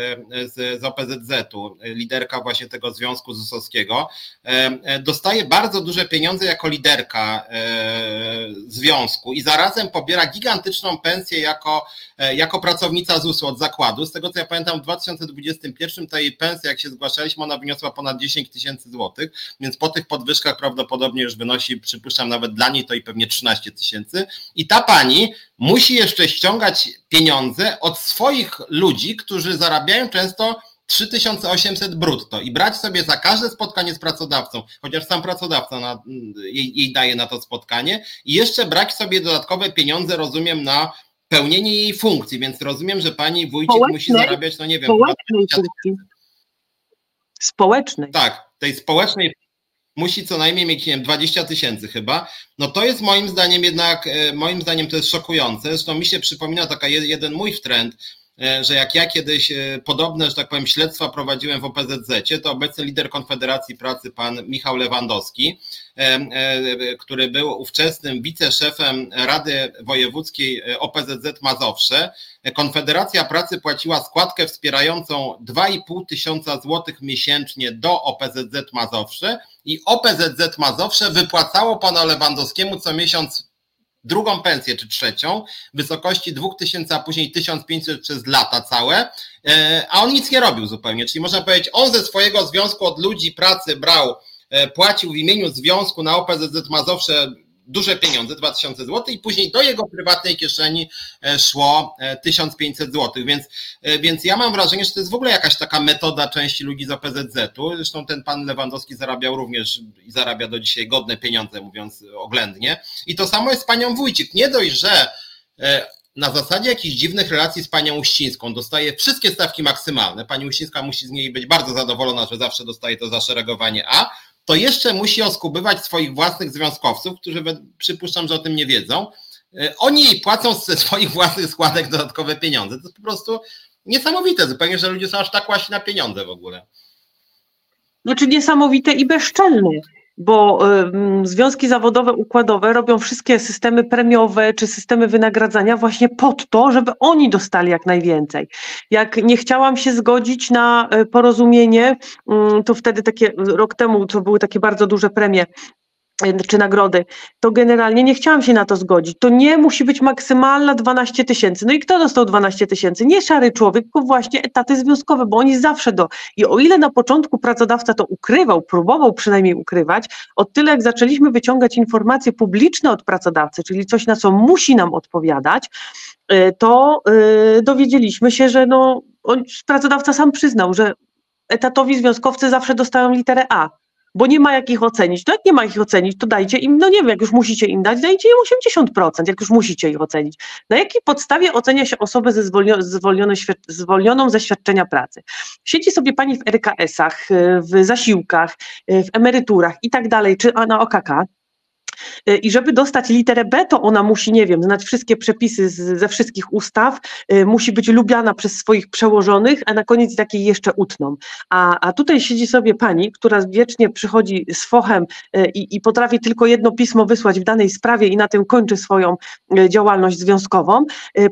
z, z OPZZ-u, liderka właśnie tego Związku ZUS-owskiego, e, dostaje bardzo duże pieniądze jako liderka związku i zarazem pobiera gigantyczną pensję jako, jako pracownica ZUS-u od zakładu. Z tego co ja pamiętam, w 2021 ta jej pensja, jak się zgłaszaliśmy, ona wyniosła ponad 10 tysięcy złotych, więc po tych podwyżkach prawdopodobnie już wynosi, przypuszczam, nawet dla niej to i pewnie 13 tysięcy. I ta pani musi jeszcze ściągać pieniądze od swoich ludzi, którzy zarabiają często 3800 brutto i brać sobie za każde spotkanie z pracodawcą, chociaż sam pracodawca na, jej, jej daje na to spotkanie, i jeszcze brać sobie dodatkowe pieniądze, rozumiem, na pełnienie jej funkcji, więc rozumiem, że pani wójcik społecznej, musi zarabiać, no nie wiem, społecznej funkcji. Społecznej. Tak, tej społecznej musi co najmniej mieć, nie wiem, 20 tysięcy chyba, no to jest moim zdaniem jednak, e, moim zdaniem to jest szokujące. Zresztą mi się przypomina taka jeden mój trend, że jak ja kiedyś e, podobne, że tak powiem, śledztwa prowadziłem w OPZZ, to obecny lider Konfederacji Pracy, pan Michał Lewandowski, który był ówczesnym wiceszefem Rady Wojewódzkiej OPZZ Mazowsze, Konfederacja Pracy płaciła składkę wspierającą 2,5 tysiąca złotych miesięcznie do OPZZ Mazowsze i OPZZ Mazowsze wypłacało pana Lewandowskiemu co miesiąc drugą pensję czy trzecią w wysokości 2000, a później 1500 przez lata całe, e, a on nic nie robił zupełnie. Czyli można powiedzieć, on ze swojego związku od ludzi pracy brał, e, płacił w imieniu związku na OPZZ Mazowsze duże pieniądze, 2000 zł i później do jego prywatnej kieszeni e, szło 1500 e, zł, więc, e, więc ja mam wrażenie, że to jest w ogóle jakaś taka metoda części ludzi z OPZZ-u, zresztą ten pan Lewandowski zarabiał również i zarabia do dzisiaj godne pieniądze, mówiąc oględnie. I to samo jest z panią Wójcik, nie dość, że na zasadzie jakichś dziwnych relacji z panią Uścińską dostaje wszystkie stawki maksymalne, pani Uścińska musi z niej być bardzo zadowolona, że zawsze dostaje to zaszeregowanie A, to jeszcze musi oskubywać swoich własnych związkowców, którzy przypuszczam, że o tym nie wiedzą. E, oni płacą ze swoich własnych składek dodatkowe pieniądze. To jest po prostu niesamowite zupełnie, że ludzie są aż tak łasi na pieniądze w ogóle. Znaczy niesamowite i bezczelne bo związki zawodowe, układowe robią wszystkie systemy premiowe czy systemy wynagradzania właśnie pod to, żeby oni dostali jak najwięcej. Jak nie chciałam się zgodzić na y, porozumienie, y, to wtedy takie rok temu, to były takie bardzo duże premie czy nagrody, to generalnie nie chciałam się na to zgodzić. To nie musi być maksymalna 12 tysięcy. No i kto dostał 12 tysięcy? Nie szary człowiek, tylko właśnie etaty związkowe, bo oni zawsze do. I o ile na początku pracodawca to ukrywał, próbował przynajmniej ukrywać, o tyle jak zaczęliśmy wyciągać informacje publiczne od pracodawcy, czyli coś, na co musi nam odpowiadać, y, to yy, dowiedzieliśmy się, że no, pracodawca sam przyznał, że etatowi związkowcy zawsze dostają literę A bo nie ma jak ich ocenić. To jak nie ma ich ocenić, to dajcie im, no nie wiem, jak już musicie im dać, dajcie im 80%, jak już musicie ich ocenić. Na jakiej podstawie ocenia się osobę ze zwolnio, zwolnione, zwolnioną ze świadczenia pracy? Siedzi sobie pani w RKS-ach, w zasiłkach, w emeryturach i tak dalej, czy na OKK, I żeby dostać literę B, to ona musi, nie wiem, znać wszystkie przepisy z, ze wszystkich ustaw, y, musi być lubiana przez swoich przełożonych, a na koniec takiej jeszcze utną. A, a tutaj siedzi sobie pani, która wiecznie przychodzi z fochem y, i, i potrafi tylko jedno pismo wysłać w danej sprawie i na tym kończy swoją działalność związkową,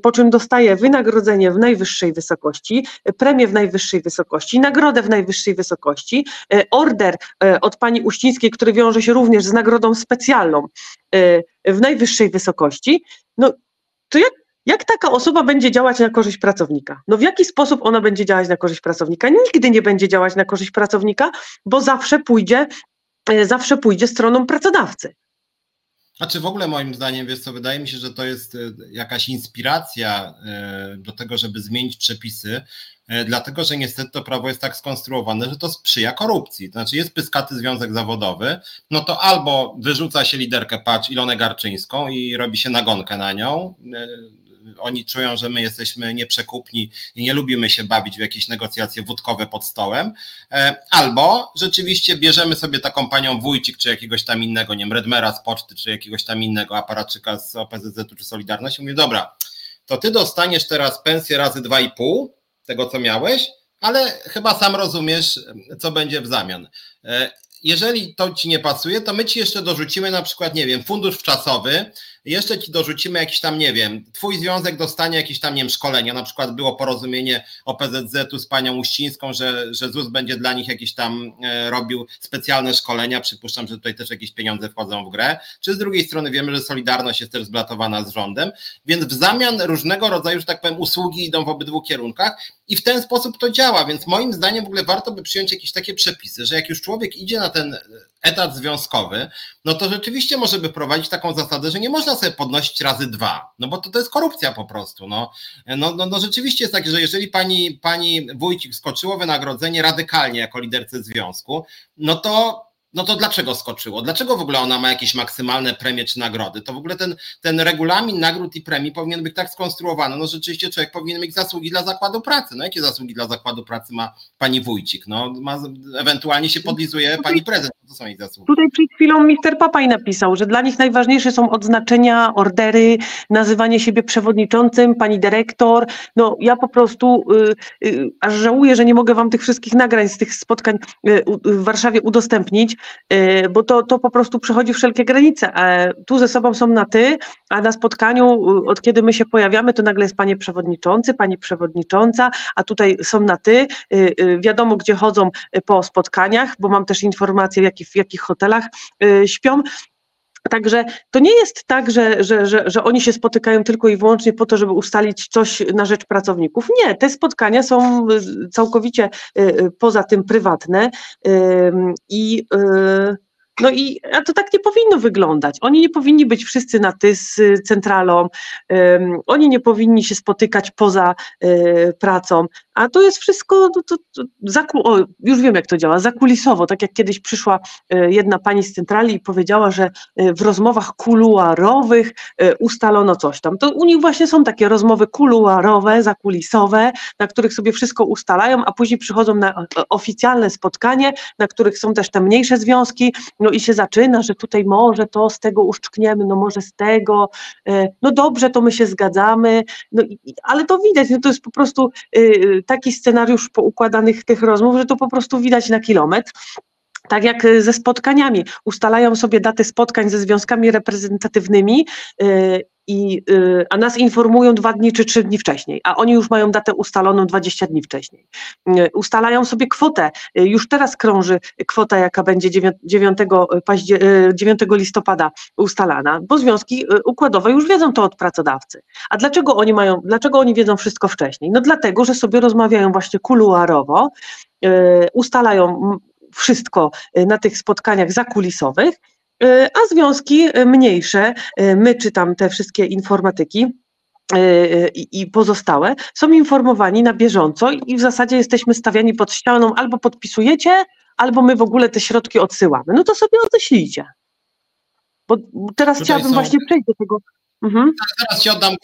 po czym dostaje wynagrodzenie w najwyższej wysokości, premię w najwyższej wysokości, nagrodę w najwyższej wysokości, order od pani Uścińskiej, który wiąże się również z nagrodą specjalną, Y, w najwyższej wysokości, no to jak, jak taka osoba będzie działać na korzyść pracownika? No w jaki sposób ona będzie działać na korzyść pracownika? Nigdy nie będzie działać na korzyść pracownika, bo zawsze pójdzie, y, zawsze pójdzie stroną pracodawcy. Znaczy w ogóle moim zdaniem, wiesz co, wydaje mi się, że to jest y, jakaś inspiracja do tego, żeby zmienić przepisy, E, dlatego że niestety to prawo jest tak skonstruowane, że to sprzyja korupcji. To znaczy jest pyskaty związek zawodowy, no to albo wyrzuca się liderkę patrz Ilonę Garczyńską i robi się nagonkę na nią, e, oni czują, że my jesteśmy nieprzekupni i nie lubimy się bawić w jakieś negocjacje wódkowe pod stołem, e, albo rzeczywiście bierzemy sobie taką panią Wójcik, czy jakiegoś tam innego, nie wiem, Redmera z poczty, czy jakiegoś tam innego aparatczyka z OPZZ-u, czy Solidarności, mówi, dobra, to ty dostaniesz teraz pensję razy dwa i pół, tego, co miałeś, ale chyba sam rozumiesz, co będzie w zamian. E, jeżeli to ci nie pasuje, to my ci jeszcze dorzucimy na przykład, nie wiem, fundusz wczasowy, jeszcze ci dorzucimy jakiś tam, nie wiem, twój związek dostanie jakieś tam, nie wiem, szkolenia, na przykład było porozumienie OPZZ-u z panią Uścińską, że, że ZUS będzie dla nich jakieś tam e, robił specjalne szkolenia, przypuszczam, że tutaj też jakieś pieniądze wchodzą w grę, czy z drugiej strony wiemy, że Solidarność jest też zblatowana z rządem, więc w zamian różnego rodzaju, że tak powiem, usługi idą w obydwu kierunkach i w ten sposób to działa, więc moim zdaniem w ogóle warto by przyjąć jakieś takie przepisy, że jak już człowiek idzie na ten etat związkowy, no to rzeczywiście może by prowadzić taką zasadę, że nie można sobie podnosić razy dwa, no bo to, to jest korupcja po prostu. No, no, no, no rzeczywiście jest tak, że jeżeli pani, pani Wójcik skoczyło wynagrodzenie radykalnie jako liderce związku, no to no to dlaczego skoczyło? Dlaczego w ogóle ona ma jakieś maksymalne premie czy nagrody? To w ogóle ten, ten regulamin nagród i premii powinien być tak skonstruowany, no rzeczywiście człowiek powinien mieć zasługi dla zakładu pracy. No jakie zasługi dla zakładu pracy ma pani Wójcik? No ma, ewentualnie się podlizuje pani prezes. To są jej zasługi. Tutaj przed chwilą Mister Papaj napisał, że dla nich najważniejsze są odznaczenia, ordery, nazywanie siebie przewodniczącym, pani dyrektor. No ja po prostu y, y, aż żałuję, że nie mogę wam tych wszystkich nagrań z tych spotkań y, w Warszawie udostępnić, bo to, to po prostu przechodzi wszelkie granice. Tu ze sobą są na ty, a na spotkaniu, y, od kiedy my się pojawiamy, to nagle jest panie przewodniczący, pani przewodnicząca, a tutaj są na ty. Y, wiadomo, gdzie chodzą po spotkaniach, bo mam też informacje, w jakich, w jakich hotelach śpią. Także to nie jest tak, że, że, że, że oni się spotykają tylko i wyłącznie po to, żeby ustalić coś na rzecz pracowników. Nie, te spotkania są całkowicie poza tym prywatne i no i a to tak nie powinno wyglądać. Oni nie powinni być wszyscy na ty z centralą, um, oni nie powinni się spotykać poza um, pracą, a to jest wszystko, to, to, to zaku, o, już wiem jak to działa, zakulisowo, tak jak kiedyś przyszła um, jedna pani z centrali i powiedziała, że w rozmowach kuluarowych ustalono coś tam. To u nich właśnie są takie rozmowy kuluarowe, zakulisowe, na których sobie wszystko ustalają, a później przychodzą na oficjalne spotkanie, na których są też te mniejsze związki, no no i się zaczyna, że tutaj może to z tego uszczkniemy, no może z tego, e, no dobrze, to my się zgadzamy, no, ale to widać, no to jest po prostu y, taki scenariusz poukładanych tych rozmów, że to po prostu widać na kilometr. Tak jak ze spotkaniami. Ustalają sobie daty spotkań ze związkami reprezentatywnymi y, i, y, a nas informują dwa dni czy trzy dni wcześniej, a oni już mają datę ustaloną 20 dni wcześniej. Y, ustalają sobie kwotę, y, już teraz krąży kwota, jaka będzie 9, 9, 9 listopada ustalana, bo związki układowe już wiedzą to od pracodawcy. A dlaczego oni mają, dlaczego oni wiedzą wszystko wcześniej? No dlatego, że sobie rozmawiają właśnie kuluarowo, ustalają wszystko na tych spotkaniach zakulisowych a związki e, mniejsze, e, my czytam te wszystkie informatyki, i pozostałe są informowani na bieżąco i w zasadzie jesteśmy stawiani pod ścianą, albo podpisujecie, albo my w ogóle te środki odsyłamy. No to sobie odeślijcie. Bo teraz Tutaj chciałabym są... właśnie przejść do tego, Mhm. Zaraz ci oddam,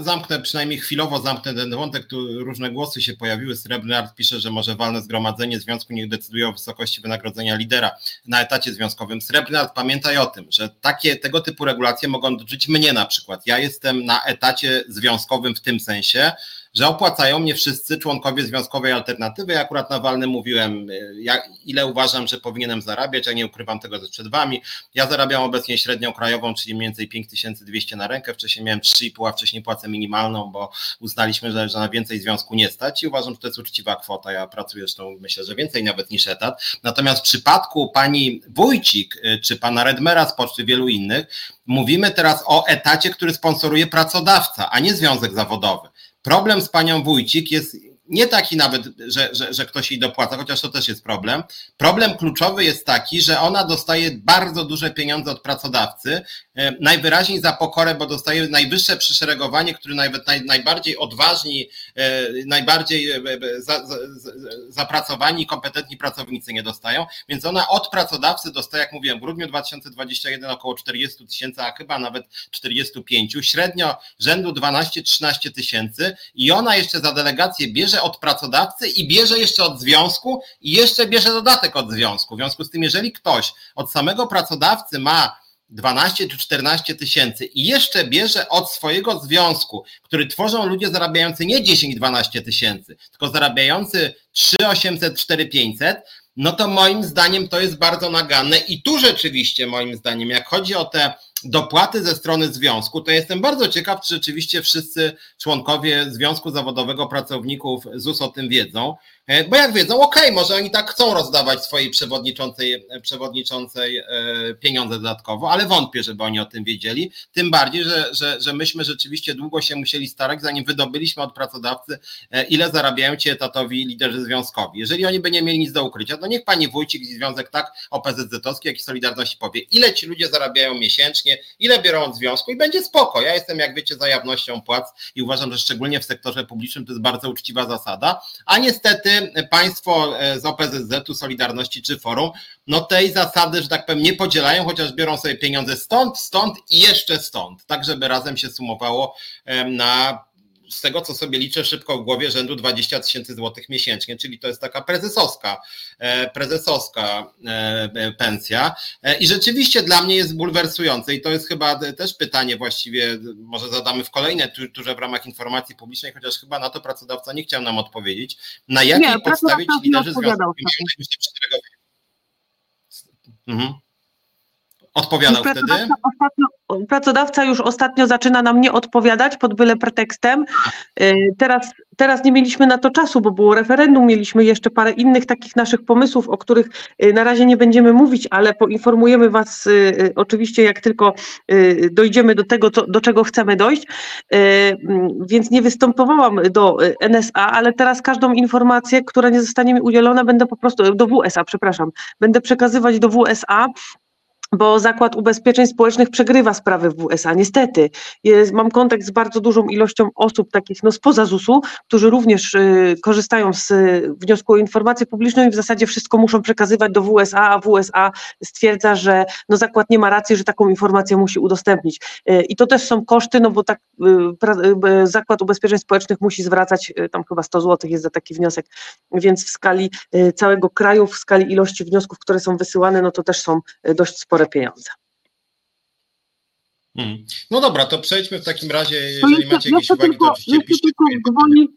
zamknę przynajmniej chwilowo, zamknę ten wątek, tu różne głosy się pojawiły. Srebrny Art pisze, że może walne zgromadzenie związku niech decyduje o wysokości wynagrodzenia lidera na etacie związkowym. Srebrny Art, pamiętaj o tym, że takie, tego typu regulacje mogą dotyczyć mnie na przykład. Ja jestem na etacie związkowym w tym sensie, że opłacają mnie wszyscy członkowie Związkowej Alternatywy. Ja akurat na walnym mówiłem, y, jak, ile uważam, że powinienem zarabiać, ja nie ukrywam tego przed Wami. Ja zarabiam obecnie średnią krajową, czyli mniej więcej 5200 na rękę. Wcześniej miałem 3,5, a wcześniej płacę minimalną, bo uznaliśmy, że, że na więcej związku nie stać i uważam, że to jest uczciwa kwota. Ja pracuję zresztą, myślę, że więcej nawet niż etat. Natomiast w przypadku pani Wójcik y, czy pana Redmera z poczty wielu innych, mówimy teraz o etacie, który sponsoruje pracodawca, a nie związek zawodowy. Problem z panią Wójcik jest nie taki nawet, że, że, że ktoś jej dopłaca, chociaż to też jest problem. Problem kluczowy jest taki, że ona dostaje bardzo duże pieniądze od pracodawcy, najwyraźniej za pokorę, bo dostaje najwyższe przyszeregowanie, które nawet naj, najbardziej odważni, e, najbardziej e, za, za, zapracowani, kompetentni pracownicy nie dostają, więc ona od pracodawcy dostaje, jak mówiłem, w grudniu 2021 około 40 tysięcy, a chyba nawet 45, średnio rzędu 12-13 tysięcy. I ona jeszcze za delegację bierze od pracodawcy i bierze jeszcze od związku i jeszcze bierze dodatek od związku. W związku z tym, jeżeli ktoś od samego pracodawcy ma 12 czy 14 tysięcy i jeszcze bierze od swojego związku, który tworzą ludzie zarabiający nie 10-12 tysięcy, tylko zarabiający 3800, 4500, no to moim zdaniem to jest bardzo naganne i tu rzeczywiście moim zdaniem, jak chodzi o te dopłaty ze strony związku, to jestem bardzo ciekaw, czy rzeczywiście wszyscy członkowie Związku Zawodowego Pracowników ZUS o tym wiedzą. E, bo jak wiedzą, okej, może oni tak chcą rozdawać swojej przewodniczącej, przewodniczącej e, pieniądze dodatkowo, ale wątpię, żeby oni o tym wiedzieli. Tym bardziej, że, że, że myśmy rzeczywiście długo się musieli starać, zanim wydobyliśmy od pracodawcy, e, ile zarabiają ci etatowi liderzy związkowi. Jeżeli oni by nie mieli nic do ukrycia, to niech pani Wójcik i Związek tak OPZZ-owski, jak i Solidarności powie, ile ci ludzie zarabiają miesięcznie, ile biorą od związku i będzie spoko. Ja jestem, jak wiecie, za jawnością płac i uważam, że szczególnie w sektorze publicznym to jest bardzo uczciwa zasada, a niestety państwo e, z OPZZ-u, Solidarności czy Forum, no tej zasady, że tak powiem, nie podzielają, chociaż biorą sobie pieniądze stąd, stąd i jeszcze stąd, tak żeby razem się sumowało na z tego, co sobie liczę szybko w głowie, rzędu 20 tysięcy złotych miesięcznie, czyli to jest taka prezesowska, e, prezesowska e, pensja. E, I rzeczywiście dla mnie jest bulwersujące i to jest chyba też pytanie właściwie, może zadamy w kolejne turze w ramach informacji publicznej, chociaż chyba na to pracodawca nie chciał nam odpowiedzieć. Na jakiej nie, podstawie ci liderzy najwyższe przywilegowania? Mhm. Odpowiadał wtedy? Ostatnio, pracodawca już ostatnio zaczyna nam nie odpowiadać pod byle pretekstem. E, teraz, teraz nie mieliśmy na to czasu, bo było referendum, mieliśmy jeszcze parę innych takich naszych pomysłów, o których e, na razie nie będziemy mówić, ale poinformujemy Was e, oczywiście, jak tylko dojdziemy do tego, co, do czego chcemy dojść. Więc nie występowałam do NSA, ale teraz każdą informację, która nie zostanie mi udzielona, będę po prostu, do WSA, przepraszam, będę przekazywać do WSA bo Zakład Ubezpieczeń Społecznych przegrywa sprawy w USA. Niestety, jest, mam kontakt z bardzo dużą ilością osób takich no, spoza ZUS-u, którzy również y, korzystają z y, wniosku o informację publiczną i w zasadzie wszystko muszą przekazywać do WSA, a WSA stwierdza, że no, zakład nie ma racji, że taką informację musi udostępnić. Y, I to też są koszty, no bo tak y, pra, y, Zakład Ubezpieczeń Społecznych musi zwracać, y, tam chyba 100 zł jest za taki wniosek, więc w skali całego kraju, w skali ilości wniosków, które są wysyłane, no to też są dość spore spore pieniądze. Hmm. No dobra, to przejdźmy w takim razie, jeżeli jeszcze, macie jakieś uwagi, tylko, to oczywiście piszcie. Gwoli,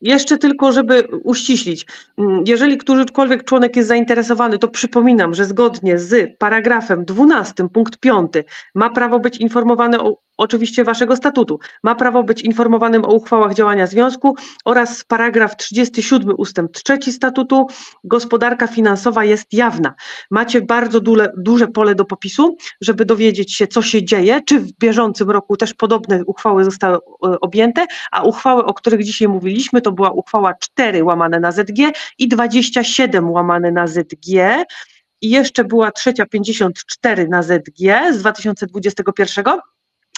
jeszcze tylko, żeby uściślić, mm, jeżeli którykolwiek członek jest zainteresowany, to przypominam, że zgodnie z paragrafem 12 punkt 5 ma prawo być informowany o oczywiście waszego statutu. Ma prawo być informowanym o uchwałach działania związku oraz paragraf 37 ustęp 3 statutu. Gospodarka finansowa jest jawna. Macie bardzo duże pole do popisu, żeby dowiedzieć się, co się dzieje, czy w bieżącym roku też podobne uchwały zostały e, objęte, a uchwały, o których dzisiaj mówiliśmy, to była uchwała 4 łamane na ZG i 27 łamane na ZG. I jeszcze była trzecia 54 na ZG z 2021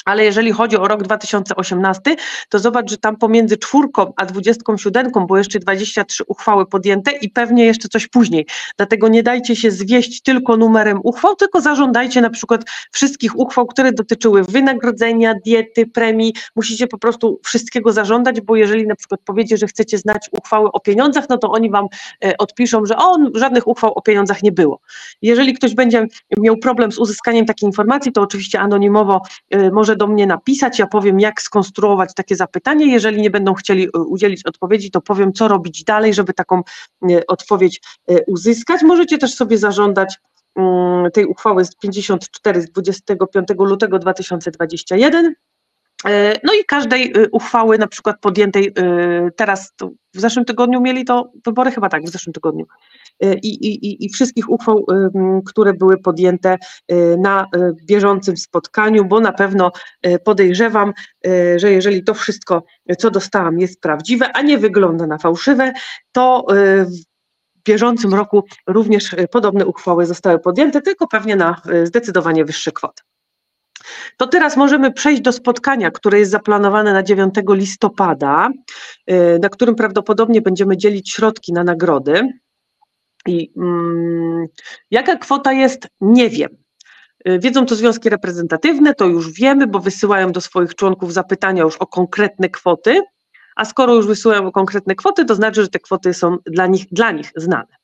ale jeżeli chodzi o rok 2018, to zobacz, że tam pomiędzy czwórką a dwudziestką siódemką było jeszcze 23 uchwały podjęte i pewnie jeszcze coś później. Dlatego nie dajcie się zwieść tylko numerem uchwał, tylko zażądajcie na przykład wszystkich uchwał, które dotyczyły wynagrodzenia, diety, premii. Musicie po prostu wszystkiego zażądać, bo jeżeli na przykład powiecie, że chcecie znać uchwały o pieniądzach, no to oni wam e, odpiszą, że o, żadnych uchwał o pieniądzach nie było. Jeżeli ktoś będzie miał problem z uzyskaniem takiej informacji, to oczywiście anonimowo e, może do mnie napisać, ja powiem, jak skonstruować takie zapytanie. Jeżeli nie będą chcieli e, udzielić odpowiedzi, to powiem, co robić dalej, żeby taką e, odpowiedź e, uzyskać. Możecie też sobie zażądać mm, tej uchwały z 54 z 25 lutego 2021. No i każdej uchwały, na przykład podjętej teraz, w zeszłym tygodniu mieli to wybory, chyba tak, w zeszłym tygodniu. Y, i, i, i wszystkich uchwał, które były podjęte y, na y, bieżącym spotkaniu, bo na pewno podejrzewam, że jeżeli to wszystko, co dostałam, jest prawdziwe, a nie wygląda na fałszywe, to w bieżącym roku również podobne uchwały zostały podjęte, tylko pewnie na zdecydowanie wyższe kwoty. To teraz możemy przejść do spotkania, które jest zaplanowane na 9 listopada, na którym prawdopodobnie będziemy dzielić środki na nagrody. I mm, jaka kwota jest, nie wiem. Y, wiedzą to związki reprezentatywne, to już wiemy, bo wysyłają do swoich członków zapytania już o konkretne kwoty, a skoro już wysyłają o konkretne kwoty, to znaczy, że te kwoty są dla nich, dla nich znane.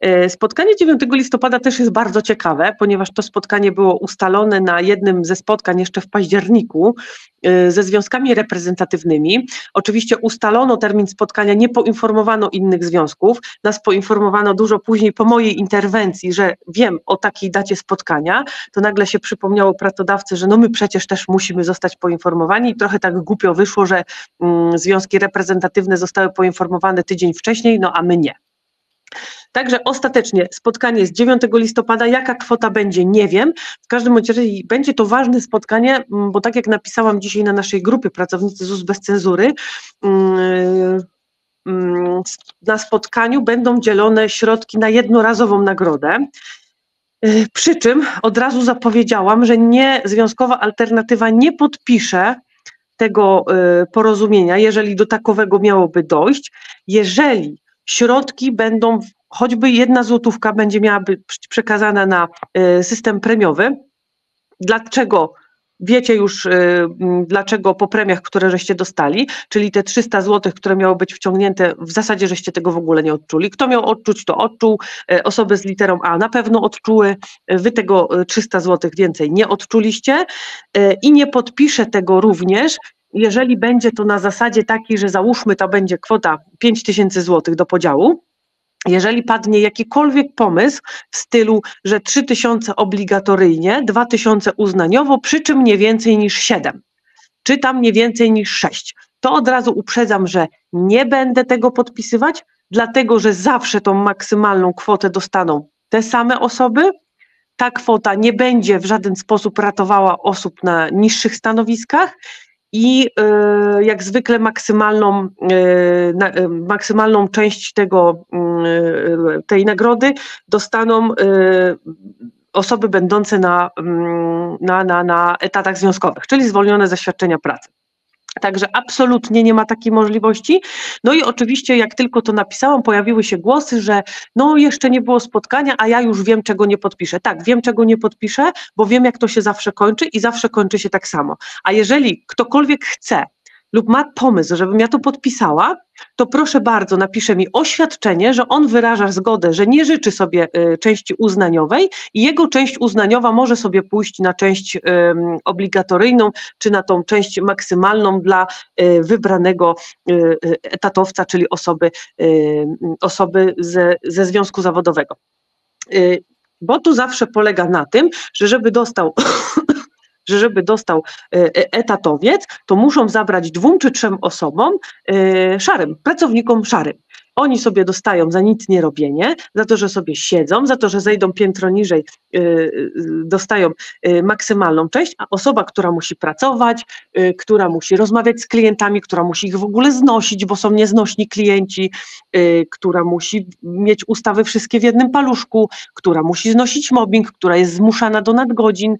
E, spotkanie 9 listopada też jest bardzo ciekawe, ponieważ to spotkanie było ustalone na jednym ze spotkań jeszcze w październiku e, ze związkami reprezentatywnymi. Oczywiście ustalono termin spotkania, nie poinformowano innych związków. Nas poinformowano dużo później po mojej interwencji, że wiem o takiej dacie spotkania. To nagle się przypomniało pracodawcy, że no my przecież też musimy zostać poinformowani. I trochę tak głupio wyszło, że mm, związki reprezentatywne zostały poinformowane tydzień wcześniej, no a my nie. Także ostatecznie spotkanie z 9 listopada, jaka kwota będzie, nie wiem. W każdym razie będzie to ważne spotkanie, mm, bo tak jak napisałam dzisiaj na naszej grupie Pracownicy ZUS bez cenzury, mm, mm, na spotkaniu będą dzielone środki na jednorazową nagrodę. Y, przy czym od razu zapowiedziałam, że nie związkowa alternatywa nie podpisze tego y, porozumienia, jeżeli do takowego miałoby dojść, jeżeli środki będą, choćby jedna złotówka będzie miała być przekazana na e, system premiowy. Dlaczego? Wiecie już, e, dlaczego po premiach, które żeście dostali, czyli te 300 zł, które miało być wciągnięte, w zasadzie żeście tego w ogóle nie odczuli. Kto miał odczuć, to odczuł. E, osoby z literą A na pewno odczuły. Wy tego 300 zł więcej nie odczuliście i nie podpiszę tego również, jeżeli będzie to na zasadzie takiej, że załóżmy to będzie kwota 5 tysięcy złotych do podziału, jeżeli padnie jakikolwiek pomysł w stylu, że 3000 obligatoryjnie, 2000 uznaniowo, przy czym nie więcej niż 7, czy tam nie więcej niż 6, to od razu uprzedzam, że nie będę tego podpisywać, dlatego że zawsze tą maksymalną kwotę dostaną te same osoby. Ta kwota nie będzie w żaden sposób ratowała osób na niższych stanowiskach i e, jak zwykle maksymalną, e, e, maksymalną część tego, tej nagrody dostaną osoby będące na, na, na, na etatach związkowych, czyli zwolnione ze świadczenia pracy. Także absolutnie nie ma takiej możliwości. No i oczywiście, jak tylko to napisałam, pojawiły się głosy, że no jeszcze nie było spotkania, a ja już wiem, czego nie podpiszę. Tak, wiem, czego nie podpiszę, bo wiem, jak to się zawsze kończy i zawsze kończy się tak samo. A jeżeli ktokolwiek chce lub ma pomysł, żebym ja to podpisała, to proszę bardzo, napisze mi oświadczenie, że on wyraża zgodę, że nie życzy sobie y, części uznaniowej i jego część uznaniowa może sobie pójść na część obligatoryjną, czy na tą część maksymalną dla y, wybranego y, etatowca, czyli osoby, osoby ze, ze związku zawodowego. Bo tu zawsze polega na tym, że żeby dostał że żeby dostał e, e, etatowiec, to muszą zabrać dwóm czy trzem osobom e, szarym, pracownikom szarym. Oni sobie dostają za nic nie robienie, za to, że sobie siedzą, za to, że zejdą piętro niżej, y, y, dostają y, maksymalną część, a osoba, która musi pracować, która musi rozmawiać z klientami, która musi ich w ogóle znosić, bo są nieznośni klienci, która musi mieć ustawy wszystkie w jednym paluszku, która musi znosić mobbing, która jest zmuszana do nadgodzin,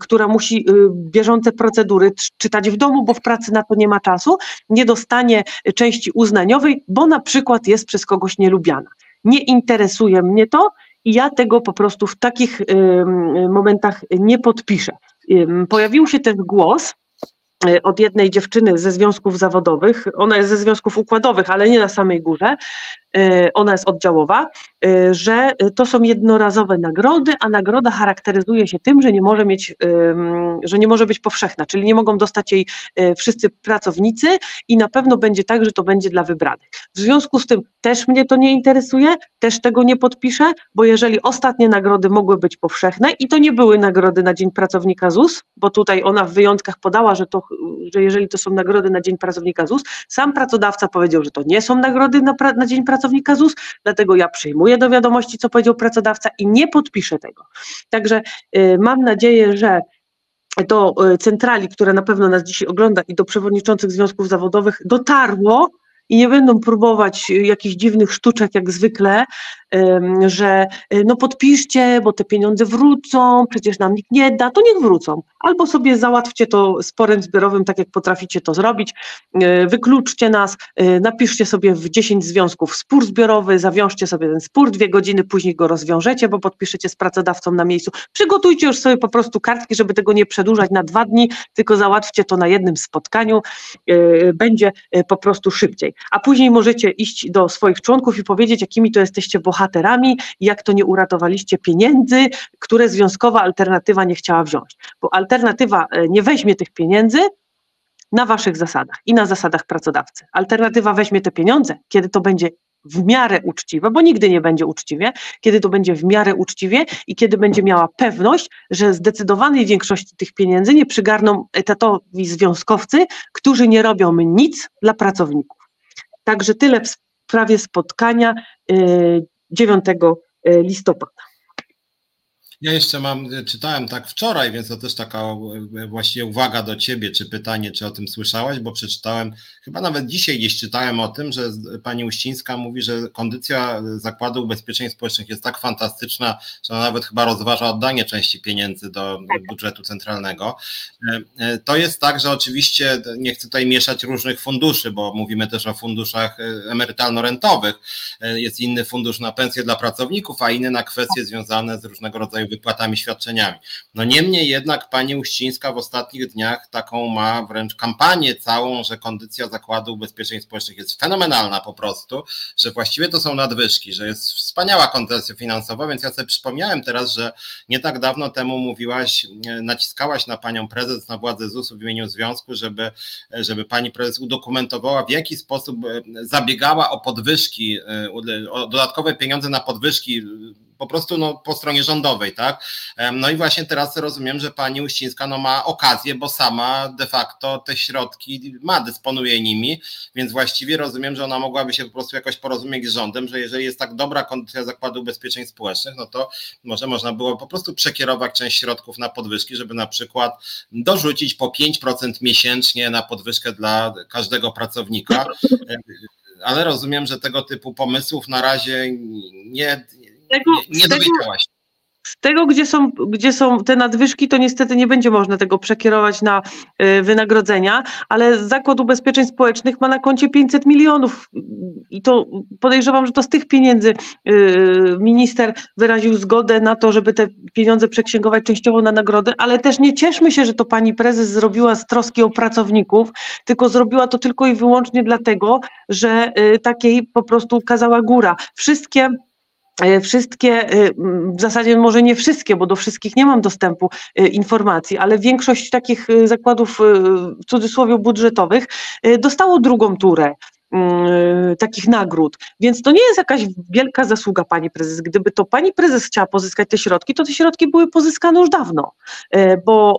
która musi bieżące procedury czytać w domu, bo w pracy na to nie ma czasu, nie dostanie części uznaniowej, bo na przykład jest jest przez kogoś nielubiana. Nie interesuje mnie to i ja tego po prostu w takich momentach nie podpiszę. Pojawił się też głos, Y, od jednej dziewczyny ze związków zawodowych. Ona jest ze związków układowych, ale nie na samej górze. Y, ona jest oddziałowa, y, że to są jednorazowe nagrody, a nagroda charakteryzuje się tym, że nie może mieć, że nie może być powszechna, czyli nie mogą dostać jej wszyscy pracownicy i na pewno będzie tak, że to będzie dla wybranych. W związku z tym też mnie to nie interesuje, też tego nie podpiszę, bo jeżeli ostatnie nagrody mogły być powszechne i to nie były nagrody na Dzień Pracownika ZUS, bo tutaj ona w wyjątkach podała, że to że jeżeli to są nagrody na Dzień Pracownika ZUS, sam pracodawca powiedział, że to nie są nagrody na, na Dzień Pracownika ZUS, dlatego ja przyjmuję do wiadomości, co powiedział pracodawca i nie podpiszę tego. Także y, mam nadzieję, że do y, centrali, która na pewno nas dzisiaj ogląda i do przewodniczących związków zawodowych dotarło, i nie będą próbować jakichś dziwnych sztuczek jak zwykle, że y, no podpiszcie, bo te pieniądze wrócą, przecież nam nikt nie da, to niech wrócą. Albo sobie załatwcie to sporem zbiorowym, tak jak potraficie to zrobić, y, wykluczcie nas, y, napiszcie sobie w 10 związków spór zbiorowy, zawiążcie sobie ten spór, dwie godziny później go rozwiążecie, bo podpiszecie z pracodawcą na miejscu. Przygotujcie już sobie po prostu kartki, żeby tego nie przedłużać na dwa dni, tylko załatwcie to na jednym spotkaniu, będzie po prostu szybciej. A później możecie iść do swoich członków i powiedzieć, jakimi to jesteście bohaterami, bohaterami, jak to nie uratowaliście pieniędzy, które związkowa alternatywa nie chciała wziąć. Bo alternatywa e, nie weźmie tych pieniędzy, na waszych zasadach i na zasadach pracodawcy. Alternatywa weźmie te pieniądze, kiedy to będzie w miarę uczciwe, bo nigdy nie będzie uczciwie, kiedy to będzie w miarę uczciwie i kiedy będzie miała pewność, że zdecydowanej większości tych pieniędzy nie przygarną etatowi związkowcy, którzy nie robią nic dla pracowników. Także tyle w sprawie spotkania. Y, 9 e, listopada. Ja jeszcze mam, czytałem tak wczoraj, więc to też taka właściwie uwaga do ciebie, czy pytanie, czy o tym słyszałaś, bo przeczytałem, chyba nawet dzisiaj gdzieś czytałem o tym, że pani Uścińska mówi, że kondycja Zakładu Ubezpieczeń Społecznych jest tak fantastyczna, że ona nawet chyba rozważa oddanie części pieniędzy do tak. budżetu centralnego. E, e, to jest tak, że oczywiście nie chcę tutaj mieszać różnych funduszy, bo mówimy też o funduszach e, emerytalno-rentowych. Jest inny fundusz na pensje dla pracowników, a inny na kwestie związane z różnego rodzaju wypłatami, świadczeniami. No niemniej jednak pani Uścińska w ostatnich dniach taką ma wręcz kampanię całą, że kondycja Zakładu Ubezpieczeń Społecznych jest fenomenalna po prostu, że właściwie to są nadwyżki, że jest wspaniała kondycja finansowa, więc ja sobie przypomniałem teraz, że nie tak dawno temu mówiłaś, naciskałaś na panią prezes, na władzę ZUS-u w imieniu związku, żeby, żeby pani prezes udokumentowała, w jaki sposób zabiegała o podwyżki, o dodatkowe pieniądze na podwyżki po prostu no, po stronie rządowej, tak? No i właśnie teraz rozumiem, że pani Uścińska no, ma okazję, bo sama de facto te środki ma, dysponuje nimi, więc właściwie rozumiem, że ona mogłaby się po prostu jakoś porozumieć z rządem, że jeżeli jest tak dobra kondycja Zakładu Ubezpieczeń Społecznych, no to może można było po prostu przekierować część środków na podwyżki, żeby na przykład dorzucić po 5% miesięcznie na podwyżkę dla każdego pracownika ale rozumiem, że tego typu pomysłów na razie nie, tego, nie, nie dowiedziałaś. Z tego, gdzie są, gdzie są te nadwyżki, to niestety nie będzie można tego przekierować na y, wynagrodzenia, ale Zakład Ubezpieczeń Społecznych ma na koncie 500 milionów i to podejrzewam, że to z tych pieniędzy y, minister wyraził zgodę na to, żeby te pieniądze przeksięgować częściowo na nagrody, ale też nie cieszmy się, że to pani prezes zrobiła z troski o pracowników, tylko zrobiła to tylko i wyłącznie dlatego, że y, takiej po prostu kazała góra. Wszystkie wszystkie, e, w zasadzie może nie wszystkie, bo do wszystkich nie mam dostępu e, informacji, ale większość takich zakładów w cudzysłowie budżetowych dostało drugą turę takich nagród. Więc to nie jest jakaś wielka zasługa pani prezes. Gdyby to pani prezes chciała pozyskać te środki, to te środki były pozyskane już dawno, bo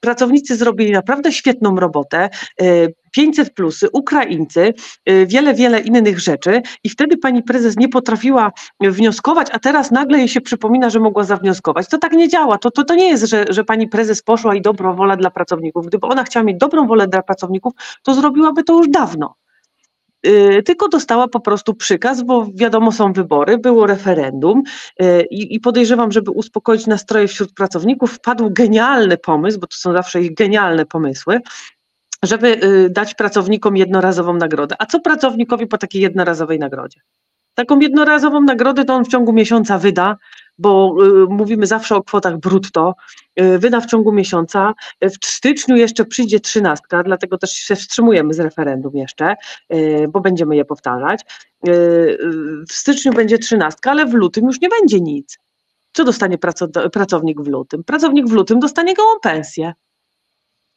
pracownicy zrobili naprawdę świetną robotę. 500 plusy, Ukraińcy, wiele, wiele innych rzeczy i wtedy pani prezes nie potrafiła wnioskować, a teraz nagle jej się przypomina, że mogła zawnioskować. To tak nie działa. To, to, to nie jest, że, że pani prezes poszła i dobrą wolę dla pracowników. Gdyby ona chciała mieć dobrą wolę dla pracowników, to zrobiłaby to już dawno tylko dostała po prostu przykaz, bo wiadomo, są wybory, było referendum y, i, podejrzewam, żeby uspokoić nastroje wśród pracowników, wpadł genialny pomysł, bo to są zawsze ich genialne pomysły, żeby y, dać pracownikom jednorazową nagrodę. A co pracownikowi po takiej jednorazowej nagrodzie? Taką jednorazową nagrodę to on w ciągu miesiąca wyda, bo y, mówimy zawsze o kwotach brutto, y, wyda w ciągu miesiąca. W styczniu jeszcze przyjdzie trzynastka, dlatego też się wstrzymujemy z referendum jeszcze, y, bo będziemy je powtarzać. Y, w styczniu będzie trzynastka, ale w lutym już nie będzie nic. Co dostanie pracownik w lutym? Pracownik w lutym dostanie gołą pensję.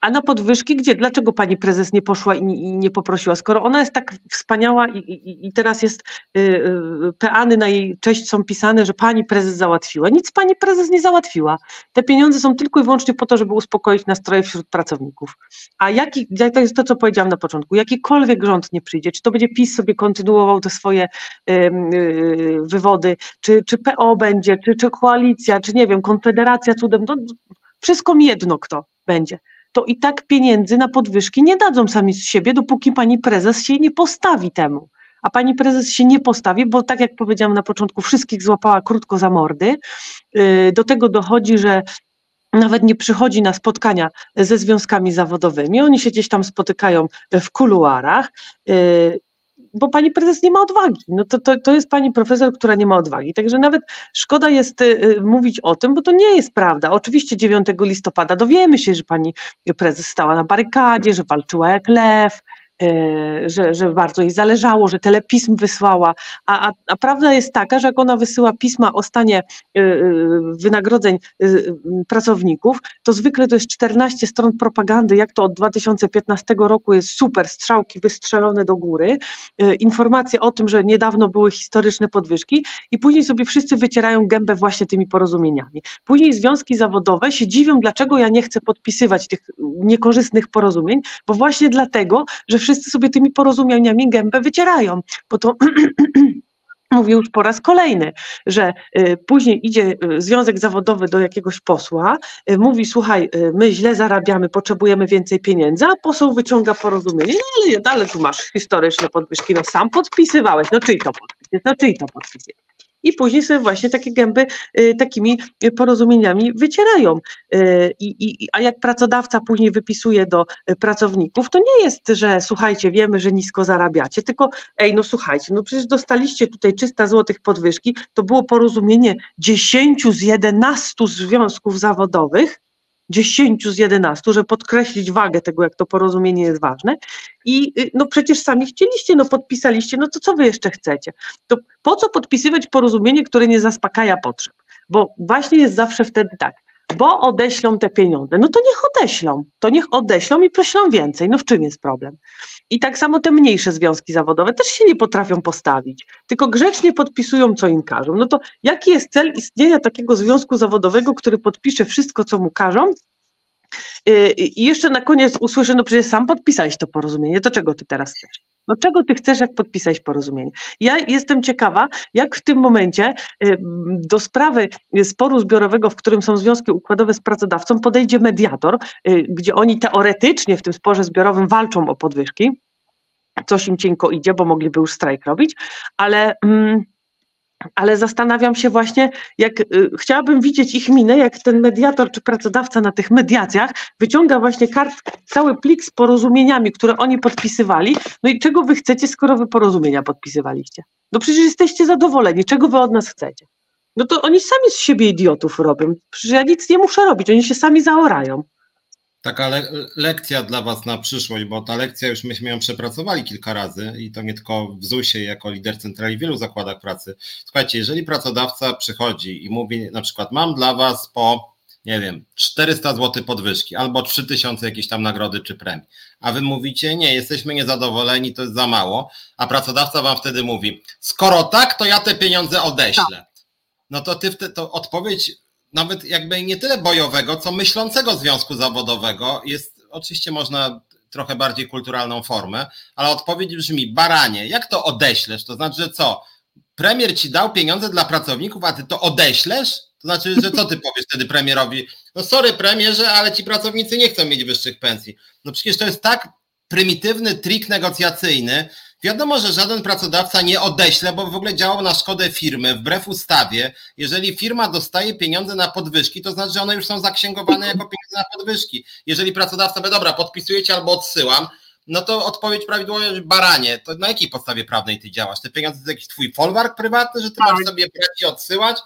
A na podwyżki gdzie? Dlaczego pani prezes nie poszła i, nie poprosiła? Skoro ona jest tak wspaniała i, i, i teraz jest y, y, peany na jej cześć są pisane, że pani prezes załatwiła. Nic pani prezes nie załatwiła. Te pieniądze są tylko i wyłącznie po to, żeby uspokoić nastroje wśród pracowników. A jaki, to jest to, co powiedziałam na początku, jakikolwiek rząd nie przyjdzie, czy to będzie PiS sobie kontynuował te swoje y, y, wywody, czy, czy PO będzie, czy, czy koalicja, czy nie wiem, konfederacja cudem, no, wszystko mi jedno kto będzie to i tak pieniędzy na podwyżki nie dadzą sami z siebie, dopóki pani prezes się nie postawi temu. A pani prezes się nie postawi, bo tak jak powiedziałam na początku, wszystkich złapała krótko za mordy. Y, do tego dochodzi, że nawet nie przychodzi na spotkania ze związkami zawodowymi. Oni się gdzieś tam spotykają w kuluarach y, bo pani prezes nie ma odwagi. No to, to, to jest pani profesor, która nie ma odwagi. Także nawet szkoda jest y, y, mówić o tym, bo to nie jest prawda. Oczywiście 9 listopada dowiemy się, że pani prezes stała na barykadzie, że walczyła jak lew, że, że bardzo jej zależało, że tyle pism wysłała, a, a, a prawda jest taka, że jak ona wysyła pisma o stanie e, e, wynagrodzeń pracowników, to zwykle to jest 14 stron propagandy, jak to od 2015 roku jest super, strzałki wystrzelone do góry, informacje o tym, że niedawno były historyczne podwyżki i później sobie wszyscy wycierają gębę właśnie tymi porozumieniami. Później związki zawodowe się dziwią, dlaczego ja nie chcę podpisywać tych niekorzystnych porozumień, bo właśnie dlatego, że wszyscy sobie tymi porozumieniami gębę wycierają, bo to Mówię już po raz kolejny, że y, później idzie y, związek zawodowy do jakiegoś posła, y, mówi: Słuchaj, my źle zarabiamy, potrzebujemy więcej pieniędzy, a poseł wyciąga porozumienie. No ale, ale tu masz historyczne podwyżki, no sam podpisywałeś, no czyj to podpis jest, no czyj to podpis jest. I później sobie właśnie takie gęby y, takimi porozumieniami wycierają. Y, I, i, a jak pracodawca później wypisuje do pracowników, to nie jest, że słuchajcie, wiemy, że nisko zarabiacie, tylko ej, no słuchajcie, no przecież dostaliście tutaj 300 złotych podwyżki, to było porozumienie 10 z 11 związków zawodowych, 10 z 11, żeby podkreślić wagę tego, jak to porozumienie jest ważne. I y, no przecież sami chcieliście, no podpisaliście, no to co wy jeszcze chcecie? To po co podpisywać porozumienie, które nie zaspokaja potrzeb? Bo właśnie jest zawsze wtedy tak, bo odeślą te pieniądze. No to niech odeślą, to niech odeślą i proślą więcej. No w czym jest problem? I tak samo te mniejsze związki zawodowe też się nie potrafią postawić, tylko grzecznie podpisują, co im każą. No to jaki jest cel istnienia takiego związku zawodowego, który podpisze wszystko, co mu każą, y, i jeszcze na koniec usłyszę, no przecież sam podpisałeś to porozumienie, to czego ty teraz chcesz? No czego ty chcesz, jak podpisać porozumienie? Ja jestem ciekawa, jak w tym momencie y, do sprawy sporu zbiorowego, w którym są związki układowe z pracodawcą, podejdzie mediator, y, gdzie oni teoretycznie w tym sporze zbiorowym walczą o podwyżki. Coś im cienko idzie, bo mogliby już strajk robić, ale. Mm, ale zastanawiam się właśnie, jak y, chciałabym widzieć ich minę, jak ten mediator czy pracodawca na tych mediacjach wyciąga właśnie kart, cały plik z porozumieniami, które oni podpisywali. No i czego wy chcecie, skoro wy porozumienia podpisywaliście? No przecież jesteście zadowoleni, czego wy od nas chcecie? No to oni sami z siebie idiotów robią. Przecież ja nic nie muszę robić, oni się sami zaorają. Taka le lekcja dla Was na przyszłość, bo ta lekcja już myśmy ją przepracowali kilka razy i to nie tylko w ZUS-ie jako lider centrali w wielu zakładach pracy. Słuchajcie, jeżeli pracodawca przychodzi i mówi na przykład mam dla Was po, nie wiem, 400 zł podwyżki albo 3000 jakieś tam nagrody czy premii, a Wy mówicie nie, jesteśmy niezadowoleni, to jest za mało, a pracodawca Wam wtedy mówi skoro tak, to ja te pieniądze odeślę. Tak. No to ty to odpowiedź nawet jakby nie tyle bojowego, co myślącego związku zawodowego. Jest oczywiście można trochę bardziej kulturalną formę, ale odpowiedź brzmi: baranie, jak to odeślesz? To znaczy, że co? Premier ci dał pieniądze dla pracowników, a ty to odeślesz? To znaczy, że co ty powiesz wtedy premierowi? No sorry premierze, ale ci pracownicy nie chcą mieć wyższych pensji. No przecież to jest tak prymitywny trik negocjacyjny, Wiadomo, że żaden pracodawca nie odeśle, bo w ogóle działał na szkodę firmy, wbrew ustawie. Jeżeli firma dostaje pieniądze na podwyżki, to znaczy, że one już są zaksięgowane jako pieniądze na podwyżki. Jeżeli pracodawca by, dobra, podpisujecie albo odsyłam, no to odpowiedź prawidłowa jest baranie. To na jakiej podstawie prawnej ty działasz? Te pieniądze to jakiś twój folwark prywatny, że ty możesz sobie brać i odsyłać?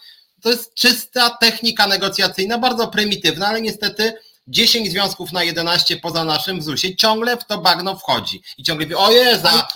To jest czysta technika negocjacyjna, bardzo prymitywna, ale niestety 10 związków na 11 poza naszym ZUS-ie ciągle w to bagno wchodzi. I ciągle mówi, o Jeza,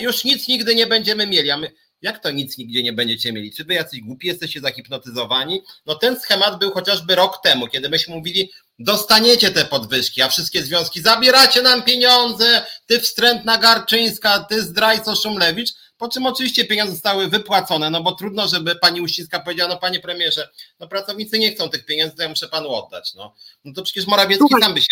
już nic nigdy nie będziemy mieli. A my, jak to nic nigdzie nie będziecie mieli? Czy wy jacyś głupi jesteście zahipnotyzowani? No ten schemat był chociażby rok temu, kiedy myśmy mówili, dostaniecie te podwyżki, a wszystkie związki, zabieracie nam pieniądze, ty wstrętna Garczyńska, ty zdrajco Szumlewicz, po czym oczywiście pieniądze zostały wypłacone, no bo trudno, żeby pani Uściska powiedziała, no panie premierze, no pracownicy nie chcą tych pieniędzy, to ja muszę panu oddać, no. No to przecież Morawiecki Słuchaj. sam by się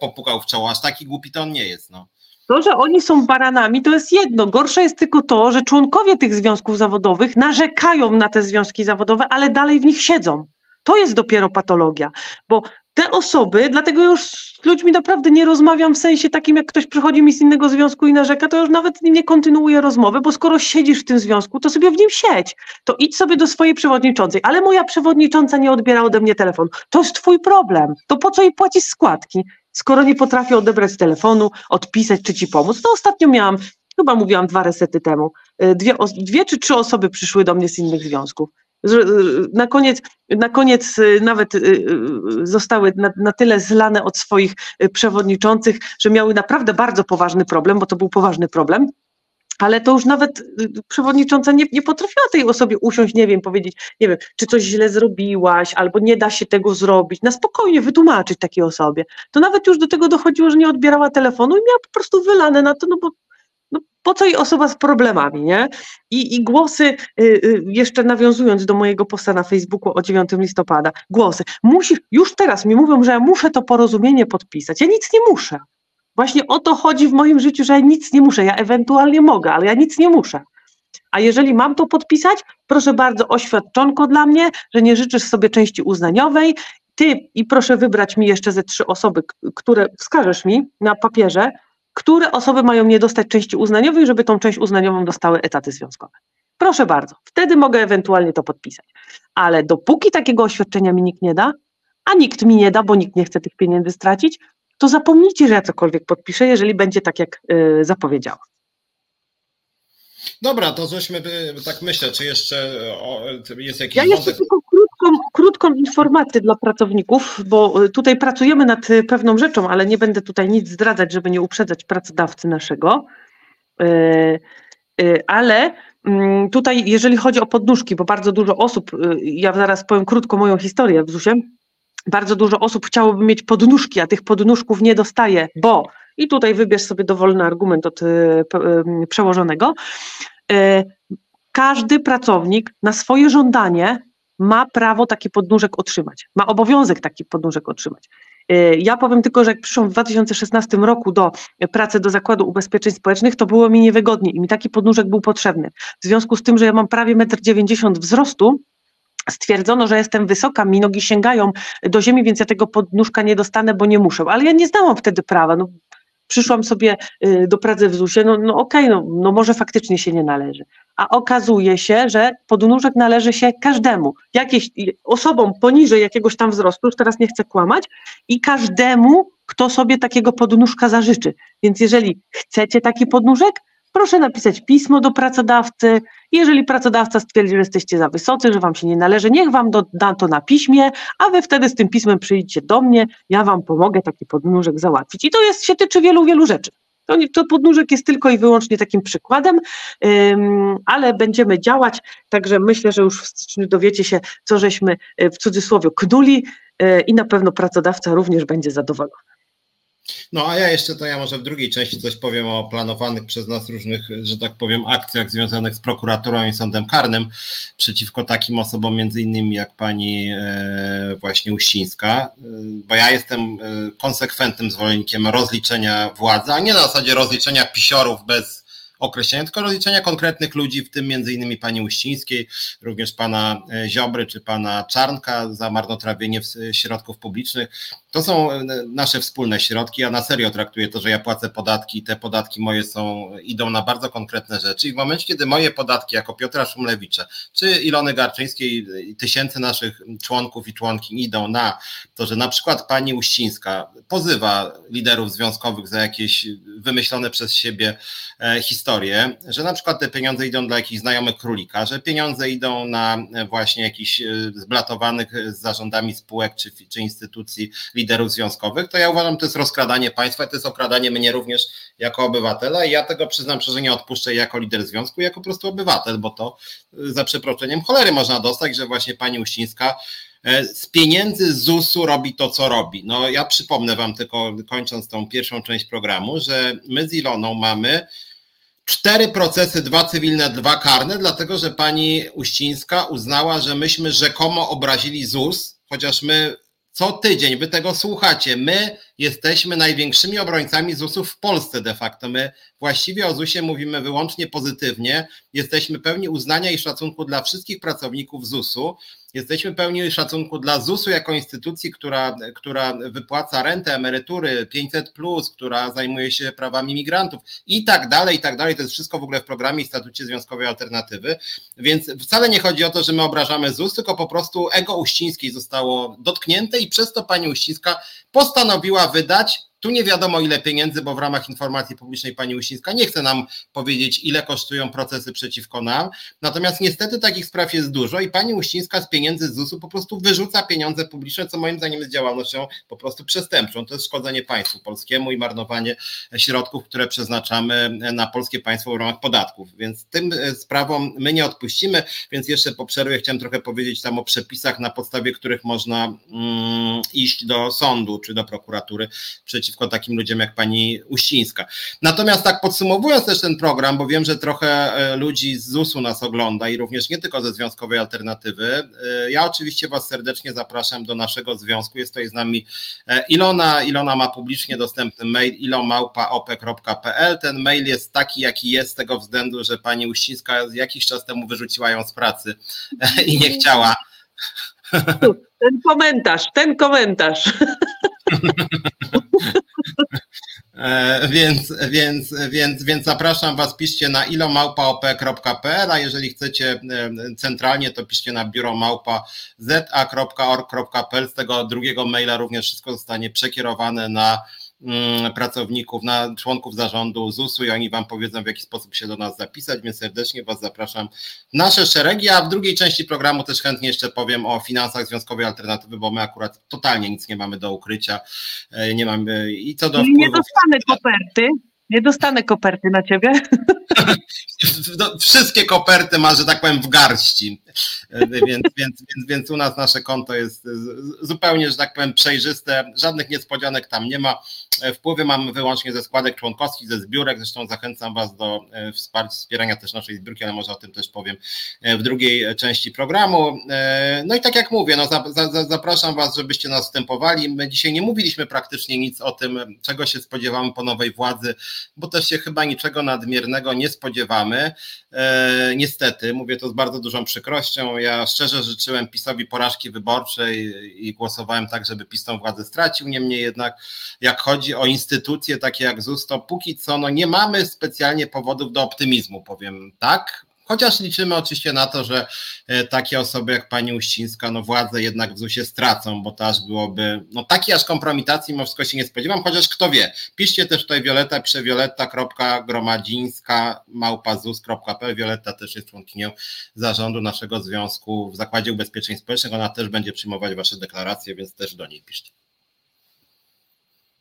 popukał w czoło, aż taki głupi to on nie jest, no. To, że oni są baranami, to jest jedno. Gorsze jest tylko to, że członkowie tych związków zawodowych narzekają na te związki zawodowe, ale dalej w nich siedzą. To jest dopiero patologia, bo te osoby, dlatego już z ludźmi naprawdę nie rozmawiam w sensie takim, jak ktoś przychodzi mi z innego związku i narzeka, to już nawet nim nie kontynuuję rozmowy, bo skoro siedzisz w tym związku, to sobie w nim siedź. To idź sobie do swojej przewodniczącej, ale moja przewodnicząca nie odbiera ode mnie telefonu. To jest twój problem. To po co jej płacisz składki? Skoro nie potrafię odebrać telefonu, odpisać czy ci pomóc. To ostatnio miałam, chyba mówiłam dwa resety temu, y, dwie, dwie czy trzy osoby przyszły do mnie z innych związków. Na koniec, na koniec y, nawet y, y, zostały na, na, tyle zlane od swoich przewodniczących, że miały naprawdę bardzo poważny problem, bo to był poważny problem. Ale to już nawet przewodnicząca nie, nie potrafiła tej osobie usiąść, nie wiem, powiedzieć, nie wiem, czy coś źle zrobiłaś, albo nie da się tego zrobić, na spokojnie wytłumaczyć takiej osobie. To nawet już do tego dochodziło, że nie odbierała telefonu i miała po prostu wylane na to, no bo po co i osoba z problemami, nie? I, i głosy, y, y, jeszcze nawiązując do mojego posta na Facebooku o 9 listopada, głosy, musisz, już teraz mi mówią, że ja muszę to porozumienie podpisać, ja nic nie muszę. Właśnie o to chodzi w moim życiu, że ja nic nie muszę, ja ewentualnie mogę, ale ja nic nie muszę. A jeżeli mam to podpisać, proszę bardzo, oświadczonko dla mnie, że nie życzysz sobie części uznaniowej, ty i proszę wybrać mi jeszcze ze trzy osoby, które wskażesz mi na papierze, które osoby mają nie dostać części uznaniowej, żeby tą część uznaniową dostały etaty związkowe. proszę bardzo, wtedy mogę ewentualnie to podpisać. Ale dopóki takiego oświadczenia mi nikt nie da, a nikt mi nie da, bo nikt nie chce tych pieniędzy stracić, to zapomnijcie, że ja cokolwiek podpiszę, jeżeli będzie tak, jak yy, zapowiedziałam. Dobra, to żeśmy, tak myślę, czy jeszcze jest jakiś Ja jeszcze tylko krótką, informację dla pracowników, bo tutaj pracujemy nad pewną rzeczą, ale nie będę tutaj nic zdradzać, żeby nie uprzedzać pracodawcy naszego. Yy, ale mm, tutaj, jeżeli chodzi o podnóżki, bo bardzo dużo osób, ja zaraz powiem krótko moją historię w ZUS-ie, bardzo dużo osób chciałoby mieć podnóżki, a tych podnóżków nie dostaje, bo i tutaj wybierz sobie dowolny argument od przełożonego. Każdy pracownik na swoje żądanie ma prawo taki podnóżek otrzymać, ma obowiązek taki podnóżek otrzymać. E, ja powiem tylko, że jak przyszłam w 2016 roku do pracy do Zakładu Ubezpieczeń Społecznych, to było mi niewygodnie i mi taki podnóżek był potrzebny. W związku z tym, że ja mam prawie 1,90 m wzrostu, stwierdzono, że jestem wysoka, mi nogi sięgają do ziemi, więc ja tego podnóżka nie dostanę, bo nie muszę. Ale ja nie znałam wtedy prawa. No, przyszłam sobie y, do pracy w ZUS-ie, no, no okej, okay, no, no może faktycznie się nie należy. A okazuje się, że podnóżek należy się każdemu, jakieś osobom poniżej jakiegoś tam wzrostu, już teraz nie chcę kłamać, i każdemu, kto sobie takiego podnóżka zażyczy. Więc jeżeli chcecie taki podnóżek, proszę napisać pismo do pracodawcy. Jeżeli pracodawca stwierdzi, że jesteście za wysocy, że wam się nie należy, niech wam da to na piśmie, a wy wtedy z tym pismem przyjdziecie do mnie, ja wam pomogę taki podnóżek załatwić. I to jest, się tyczy wielu, wielu rzeczy. To, to podnóżek jest tylko i wyłącznie takim przykładem, ym, ale będziemy działać, także myślę, że już w styczniu dowiecie się, co żeśmy y, w cudzysłowie knuli yy, i na pewno pracodawca również będzie zadowolony. No a ja jeszcze to ja może w drugiej części coś powiem o planowanych przez nas różnych, że tak powiem, akcjach związanych z prokuraturą i sądem karnym przeciwko takim osobom między innymi jak pani e, właśnie Uścińska, e, bo ja jestem e, konsekwentnym zwolennikiem rozliczenia władzy, a nie na zasadzie rozliczenia pisiorów bez określenia, tylko rozliczenia konkretnych ludzi, w tym między innymi pani Uścińskiej, również pana e, Ziobry czy pana Czarnka za marnotrawienie środków publicznych. To są e, nasze wspólne środki. Ja na serio traktuję to, że ja płacę podatki i te podatki moje są, idą na bardzo konkretne rzeczy. I w momencie, kiedy moje podatki jako Piotra Szumlewicza czy Ilony Garczyńskiej tysięcy naszych członków i członki idą na to, że na przykład pani Uścińska pozywa liderów związkowych za jakieś wymyślone przez siebie e, historie, historię, że na przykład te pieniądze idą dla jakichś znajomych królika, że pieniądze idą na właśnie jakichś e, zblatowanych z zarządami spółek czy, czy instytucji liderów związkowych, to ja uważam, to jest rozkradanie państwa, to jest okradanie mnie również jako obywatela i ja tego przyznam że nie odpuszczę jako lider związku, jako po prostu obywatel, bo to e, za przeproszeniem cholery można dostać, że właśnie pani Uścińska e, z pieniędzy ZUS-u robi to, co robi. No ja przypomnę Wam tylko, kończąc tą pierwszą część programu, że my z Iloną mamy cztery procesy, dwa cywilne, dwa karne, dlatego że pani Uścińska uznała, że myśmy rzekomo obrazili ZUS, chociaż my co tydzień, wy tego słuchacie, my jesteśmy największymi obrońcami ZUS-u w Polsce de facto. My właściwie o ZUS-ie mówimy wyłącznie pozytywnie, jesteśmy pełni uznania i szacunku dla wszystkich pracowników ZUS-u, Jesteśmy pełni szacunku dla ZUS-u jako instytucji, która, która wypłaca rentę, emerytury 500, która zajmuje się prawami migrantów i tak dalej, i tak dalej. To jest wszystko w ogóle w programie i statucie Związkowej Alternatywy. Więc wcale nie chodzi o to, że my obrażamy ZUS, tylko po prostu ego Uścińskiej zostało dotknięte i przez to pani Uścińska postanowiła wydać tu nie wiadomo ile pieniędzy, bo w ramach informacji publicznej pani Uścińska nie chce nam powiedzieć, ile kosztują procesy przeciwko nam. Natomiast niestety takich spraw jest dużo i pani Uścińska z pieniędzy z ZUS-u po prostu wyrzuca pieniądze publiczne, co moim zdaniem jest działalnością po prostu przestępczą. To jest szkodzenie państwu polskiemu i marnowanie środków, które przeznaczamy na polskie państwo w ramach podatków. Więc tym e, sprawom my nie odpuścimy. Więc jeszcze po przerwie chciałem trochę powiedzieć tam o przepisach, na podstawie których można mm, iść do sądu czy do prokuratury przeciwko przeciwko takim ludziom jak pani Uścińska. Natomiast tak podsumowując też ten program, bo wiem, że trochę e, ludzi z ZUS-u nas ogląda i również nie tylko ze Związkowej Alternatywy, e, ja oczywiście Was serdecznie zapraszam do naszego związku. Jest tutaj z nami e, Ilona. Ilona ma publicznie dostępny mail ilomałpaopek.pl. Ten mail jest taki, jaki jest z tego względu, że pani Uścińska jakiś czas temu wyrzuciła ją z pracy i nie chciała. Ten komentarz, ten komentarz. E, więc, więc, więc, więc zapraszam Was, piszcie na ilomałpaop.pl, a jeżeli chcecie centralnie, to piszcie na biuro małpa za.org.pl. Z tego drugiego maila również wszystko zostanie przekierowane na pracowników, na członków zarządu ZUS-u i oni Wam powiedzą, w jaki sposób się do nas zapisać, więc serdecznie Was zapraszam w nasze szeregi, a w drugiej części programu też chętnie jeszcze powiem o finansach związkowej alternatywy, bo my akurat totalnie nic nie mamy do ukrycia, e, nie mamy i co do Nie dostanę koperty, nie dostanę koperty na ciebie. Wszystkie koperty ma, że tak powiem, w garści. E, więc, więc, więc, więc u nas nasze konto jest zupełnie, że tak powiem, przejrzyste. Żadnych niespodzianek tam nie ma. E, wpływy mamy wyłącznie ze składek członkowskich, ze zbiórek. Zresztą zachęcam Was do e, wspierania też naszej zbiórki, ale może o tym też powiem w drugiej części programu. No i tak jak mówię, no zapraszam Was, żebyście nas wstępowali. My dzisiaj nie mówiliśmy praktycznie nic o tym, czego się spodziewamy po nowej władzy, bo też się chyba niczego nadmiernego nie spodziewamy. E, niestety, mówię to z bardzo dużą przykrością. Ja szczerze życzyłem PiSowi porażki wyborczej i głosowałem tak, żeby PiS tą władzę stracił. Niemniej jednak, jak chodzi o instytucje takie jak ZUS, to póki co no, nie mamy specjalnie powodów do optymizmu, powiem tak. Chociaż liczymy oczywiście na to, że e, takie osoby jak pani Uścińska, no władzę jednak w ZUS-ie stracą, bo to aż byłoby, no takiej aż kompromitacji mimo wszystko się nie spodziewam, chociaż kto wie. Piszcie też tutaj Wioleta, pisze wioleta.gromadzińska małpazus.pl. Wioleta też jest członkinią zarządu naszego związku w Zakładzie Ubezpieczeń Społecznych. Ona też będzie przyjmować wasze deklaracje, więc też do niej piszcie.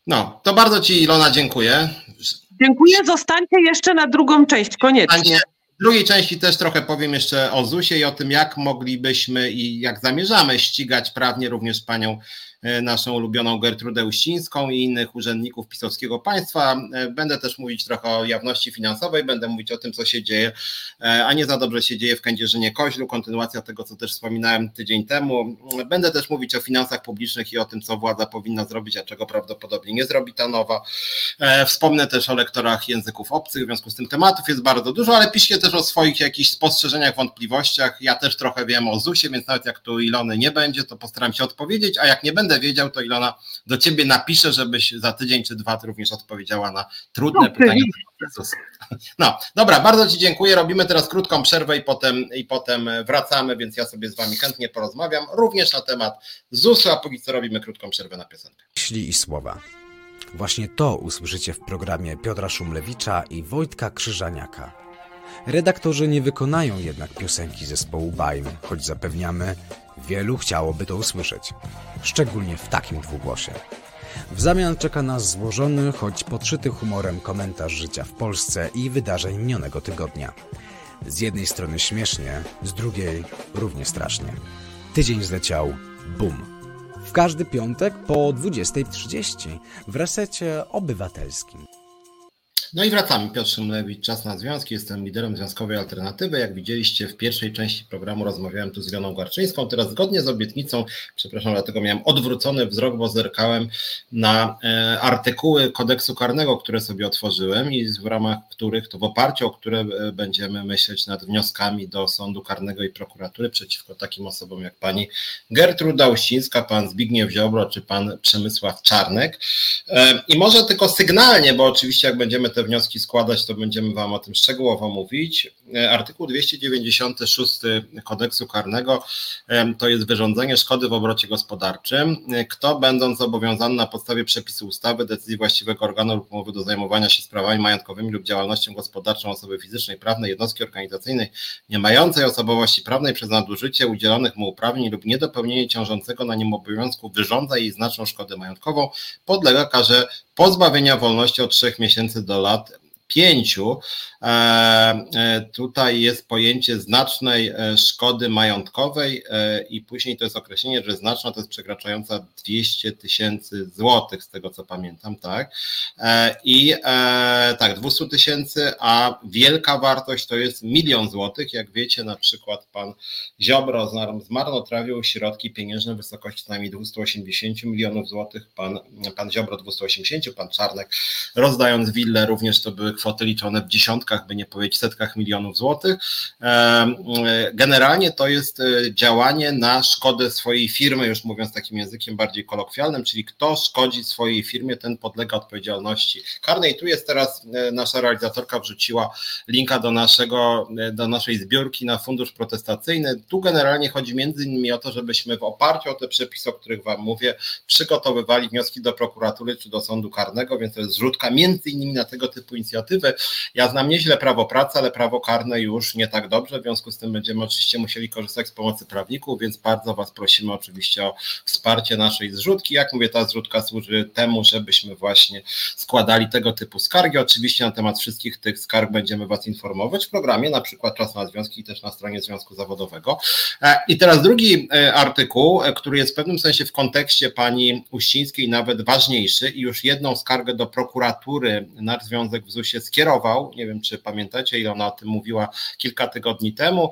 No, to bardzo Ci Ilona dziękuję. Dziękuję, zostańcie jeszcze na drugą część, koniecznie. Drugiej części też trochę powiem jeszcze o ZUS-ie i o tym, jak moglibyśmy i jak zamierzamy ścigać prawnie również panią naszą ulubioną Gertrudę Uścińską i innych urzędników pisowskiego państwa. E, będę też mówić trochę o jawności finansowej, będę mówić o tym, co się dzieje, e, a nie za dobrze się dzieje w Kędzierzynie Koźlu, kontynuacja tego, co też wspominałem tydzień temu. Będę też mówić o finansach publicznych i o tym, co władza powinna zrobić, a czego prawdopodobnie nie zrobi ta nowa. Wspomnę też o lektorach języków obcych, w związku z tym tematów jest bardzo dużo, ale piszcie też o swoich jakichś spostrzeżeniach, wątpliwościach. Ja też trochę wiem o ZUS-ie, więc nawet jak tu Ilony nie będzie, to postaram się odpowiedzieć, a jak nie będę będę wiedział, to Ilona do ciebie napisze, żebyś za tydzień czy dwa również odpowiedziała na trudne no, pytania. No, dobra, bardzo Ci dziękuję. Robimy teraz krótką przerwę i potem, i potem wracamy, więc ja sobie z Wami chętnie porozmawiam, również na temat ZUS-u, a póki co robimy krótką przerwę na piosenkę. Myśli i słowa. Właśnie to usłyszycie w programie Piotra Szumlewicza i Wojtka Krzyżaniaka. Redaktorzy nie wykonają jednak piosenki zespołu Bajm, choć zapewniamy, Wielu chciałoby to usłyszeć, szczególnie w takim dwugłosie. W zamian czeka nas złożony, choć podszyty humorem komentarz życia w Polsce i wydarzeń minionego tygodnia. Z jednej strony śmiesznie, z drugiej równie strasznie. Tydzień zleciał, bum. W każdy piątek po 20.30 w resecie obywatelskim. No i wracamy. Piotr Szymlewicz, Czas na Związki. Jestem liderem Związkowej Alternatywy. Jak widzieliście w pierwszej części programu rozmawiałem tu z Joną Garczyńską. Teraz zgodnie z obietnicą, przepraszam, dlatego miałem odwrócony wzrok, bo zerkałem na e, artykuły kodeksu karnego, które sobie otworzyłem i w ramach których, to w oparciu o które e, będziemy myśleć nad wnioskami do sądu karnego i prokuratury przeciwko takim osobom jak pani Gertruda Uścińska, pan Zbigniew Ziobro czy pan Przemysław Czarnek. E, I może tylko sygnalnie, bo oczywiście jak będziemy te wnioski składać, to będziemy Wam o tym szczegółowo mówić. E, artykuł 296 kodeksu karnego to jest wyrządzenie szkody w obrocie gospodarczym. E, kto będąc zobowiązany na podstawie przepisu ustawy, decyzji właściwego organu lub umowy do zajmowania się sprawami majątkowymi lub działalnością gospodarczą osoby fizycznej, prawnej, jednostki organizacyjnej nie mającej osobowości prawnej przez nadużycie udzielonych mu uprawnień lub niedopełnienie ciążącego na nim obowiązku wyrządza jej znaczną szkodę majątkową, podlega karze pozbawienia wolności od 3 miesięcy do lat pięciu. E, e, tutaj jest pojęcie znacznej e, szkody majątkowej i później to jest określenie, że znaczna to jest przekraczająca 200 tysięcy złotych, z tego co pamiętam, tak? I tak, 200 tysięcy, a wielka wartość to jest milion złotych. Jak wiecie, na przykład pan Ziobro zmarnotrawił środki pieniężne w wysokości co najmniej 280 milionów złotych, pan, pan Ziobro 280, pan Czarnek rozdając willę również to były kwoty liczone w dziesiątkach, by nie powiedzieć setkach milionów złotych. Generalnie to jest działanie na szkodę swojej firmy, już mówiąc takim językiem bardziej kolokwialnym, czyli kto szkodzi swojej firmie, ten podlega odpowiedzialności karnej. Tu jest teraz nasza realizatorka wrzuciła linka do, naszego, do naszej zbiórki na fundusz protestacyjny. Tu generalnie chodzi między innymi o to, żebyśmy w oparciu o te przepisy, o których Wam mówię, przygotowywali wnioski do prokuratury czy do sądu karnego, więc to jest zrzutka między innymi na tego typu inicjatywy. Ja znam nieźle prawo pracy, ale prawo karne już nie tak dobrze, w związku z tym będziemy oczywiście musieli korzystać z pomocy prawników, więc bardzo Was prosimy oczywiście o wsparcie naszej zrzutki. Jak mówię, ta zrzutka służy temu, żebyśmy właśnie składali tego typu skargi. Oczywiście na temat wszystkich tych skarg będziemy Was informować w programie, na przykład Czas na Związki i też na stronie Związku Zawodowego. E, I teraz drugi e, artykuł, e, który jest w pewnym sensie w kontekście pani Uścińskiej nawet ważniejszy i już jedną skargę do prokuratury nasz związek w ZUS-ie skierował. Nie wiem, czy pamiętacie, ile ona o tym mówiła kilka tygodni temu.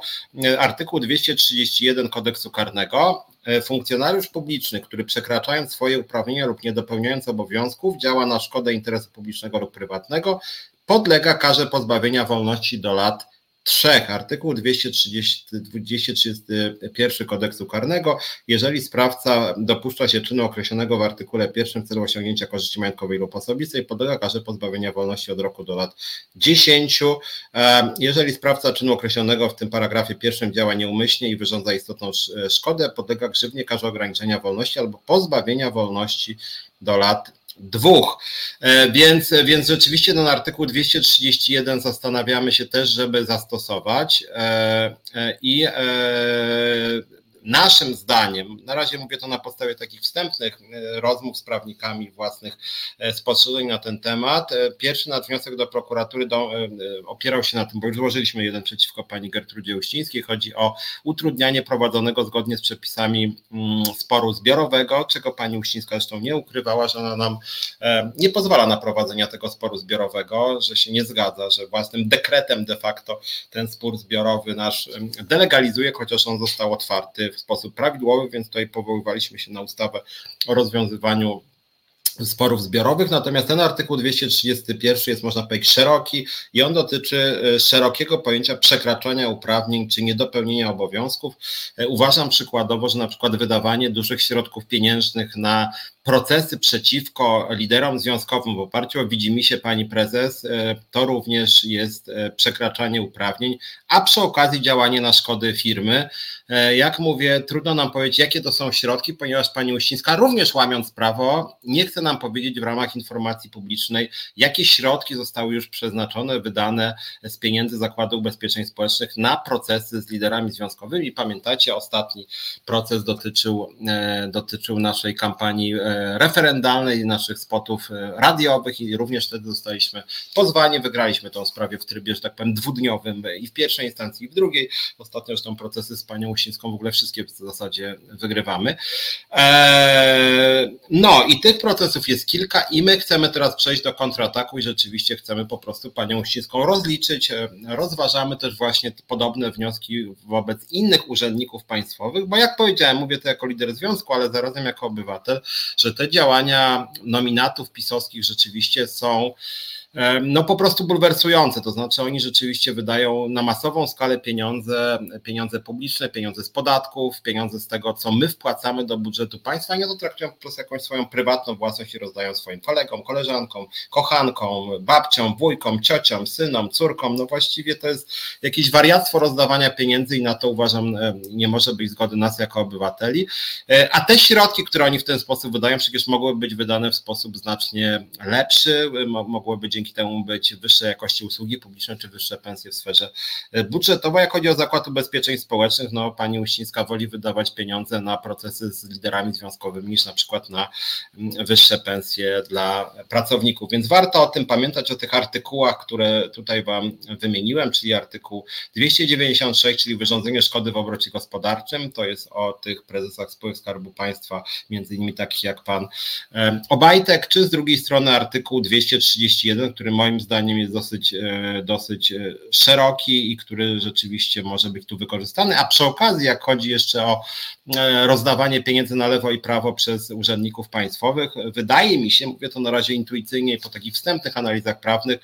Artykuł 231 kodeksu karnego. Funkcjonariusz publiczny, który przekraczając swoje uprawnienia lub nie dopełniając obowiązków, działa na szkodę interesu publicznego lub prywatnego, podlega karze pozbawienia wolności do lat trzech. Artykuł 230, 231 kodeksu karnego. Jeżeli sprawca dopuszcza się czynu określonego w artykule pierwszym w celu osiągnięcia korzyści majątkowej lub osobistej, podlega karze pozbawienia wolności od roku do lat 10. Jeżeli sprawca czynu określonego w tym paragrafie pierwszym działa nieumyślnie i wyrządza istotną szkodę, podlega grzywnie karze ograniczenia wolności albo pozbawienia wolności do lat dwóch. E, więc, więc rzeczywiście ten artykuł 231 zastanawiamy się też, żeby zastosować e, e, i Naszym zdaniem, na razie mówię to na podstawie takich wstępnych e, rozmów z prawnikami własnych e, spostrzeżeń na ten temat. E, pierwszy wniosek do prokuratury do, opierał się na tym, bo już złożyliśmy jeden przeciwko pani Gertrudzie Uścińskiej. Chodzi o utrudnianie prowadzonego zgodnie z przepisami mm, sporu zbiorowego, czego pani Uścińska zresztą nie ukrywała, że ona nam nie pozwala na prowadzenie tego sporu zbiorowego, że się nie zgadza, że własnym dekretem de facto ten spór zbiorowy nasz delegalizuje, chociaż on został otwarty w sposób prawidłowy, więc tutaj powoływaliśmy się na ustawę o rozwiązywaniu sporów zbiorowych, natomiast ten artykuł 231 jest można powiedzieć szeroki i on dotyczy e, szerokiego pojęcia przekraczania uprawnień czy niedopełnienia obowiązków. E, uważam przykładowo, że na przykład wydawanie dużych środków pieniężnych na procesy przeciwko liderom związkowym w oparciu o widzimisię pani prezes, e, to również jest przekraczanie uprawnień, a przy okazji działanie na szkody firmy. Jak mówię, trudno nam powiedzieć, jakie to są środki, ponieważ pani Uścińska również łamiąc prawo nie chce nam powiedzieć w ramach informacji publicznej, jakie środki zostały już przeznaczone, wydane z pieniędzy Zakładu Ubezpieczeń Społecznych na procesy z liderami związkowymi. Pamiętacie, ostatni proces dotyczył, e, dotyczył naszej kampanii e, referendalnej, naszych spotów e, radiowych i również wtedy zostaliśmy pozwani, wygraliśmy tę sprawę w trybie, że tak powiem, dwudniowym i w pierwszej instancji, i w drugiej. Ostatnio zresztą procesy z panią Usińską w ogóle wszystkie w zasadzie wygrywamy. No i tych procesów procesów jest kilka i my chcemy teraz przejść do kontrataku i rzeczywiście chcemy po prostu panią Uścińską rozliczyć. E, rozważamy też właśnie podobne wnioski wobec innych urzędników państwowych, bo jak powiedziałem, mówię to jako lider związku, ale zarazem jako obywatel, że te działania nominatów pisowskich rzeczywiście są no po prostu bulwersujące, to znaczy oni rzeczywiście wydają na masową skalę pieniądze, pieniądze publiczne, pieniądze z podatków, pieniądze z tego, co my wpłacamy do budżetu państwa, nie to traktują po prostu jakąś swoją prywatną własność i rozdają swoim kolegom, koleżankom, kochankom, babciom, wujkom, ciociom, synom, córkom, no właściwie to jest jakieś wariactwo rozdawania pieniędzy i na to uważam nie może być zgody nas jako obywateli, e, a te środki, które oni w ten sposób wydają, przecież mogłyby być wydane w sposób znacznie lepszy, mogłyby być dzięki temu być wyższej jakości usługi publiczne czy wyższe pensje w sferze e, budżetowej. Jak chodzi o Zakład Ubezpieczeń Społecznych, no pani Uścińska woli wydawać pieniądze na procesy z liderami związkowymi niż na przykład na mm, wyższe pensje dla pracowników. Więc warto o tym pamiętać, o tych artykułach, które tutaj Wam wymieniłem, czyli artykuł 296, czyli wyrządzenie szkody w obrocie gospodarczym. To jest o tych prezesach spółek Skarbu Państwa, między innymi takich jak pan Obajtek, czy z drugiej strony artykuł 231, który moim zdaniem jest dosyć, e, dosyć e, szeroki i który rzeczywiście może być tu wykorzystany. A przy okazji, jak chodzi jeszcze o e, rozdawanie pieniędzy na lewo i prawo przez urzędników państwowych, wydaje mi się, mówię to na razie intuicyjnie i po takich wstępnych analizach prawnych,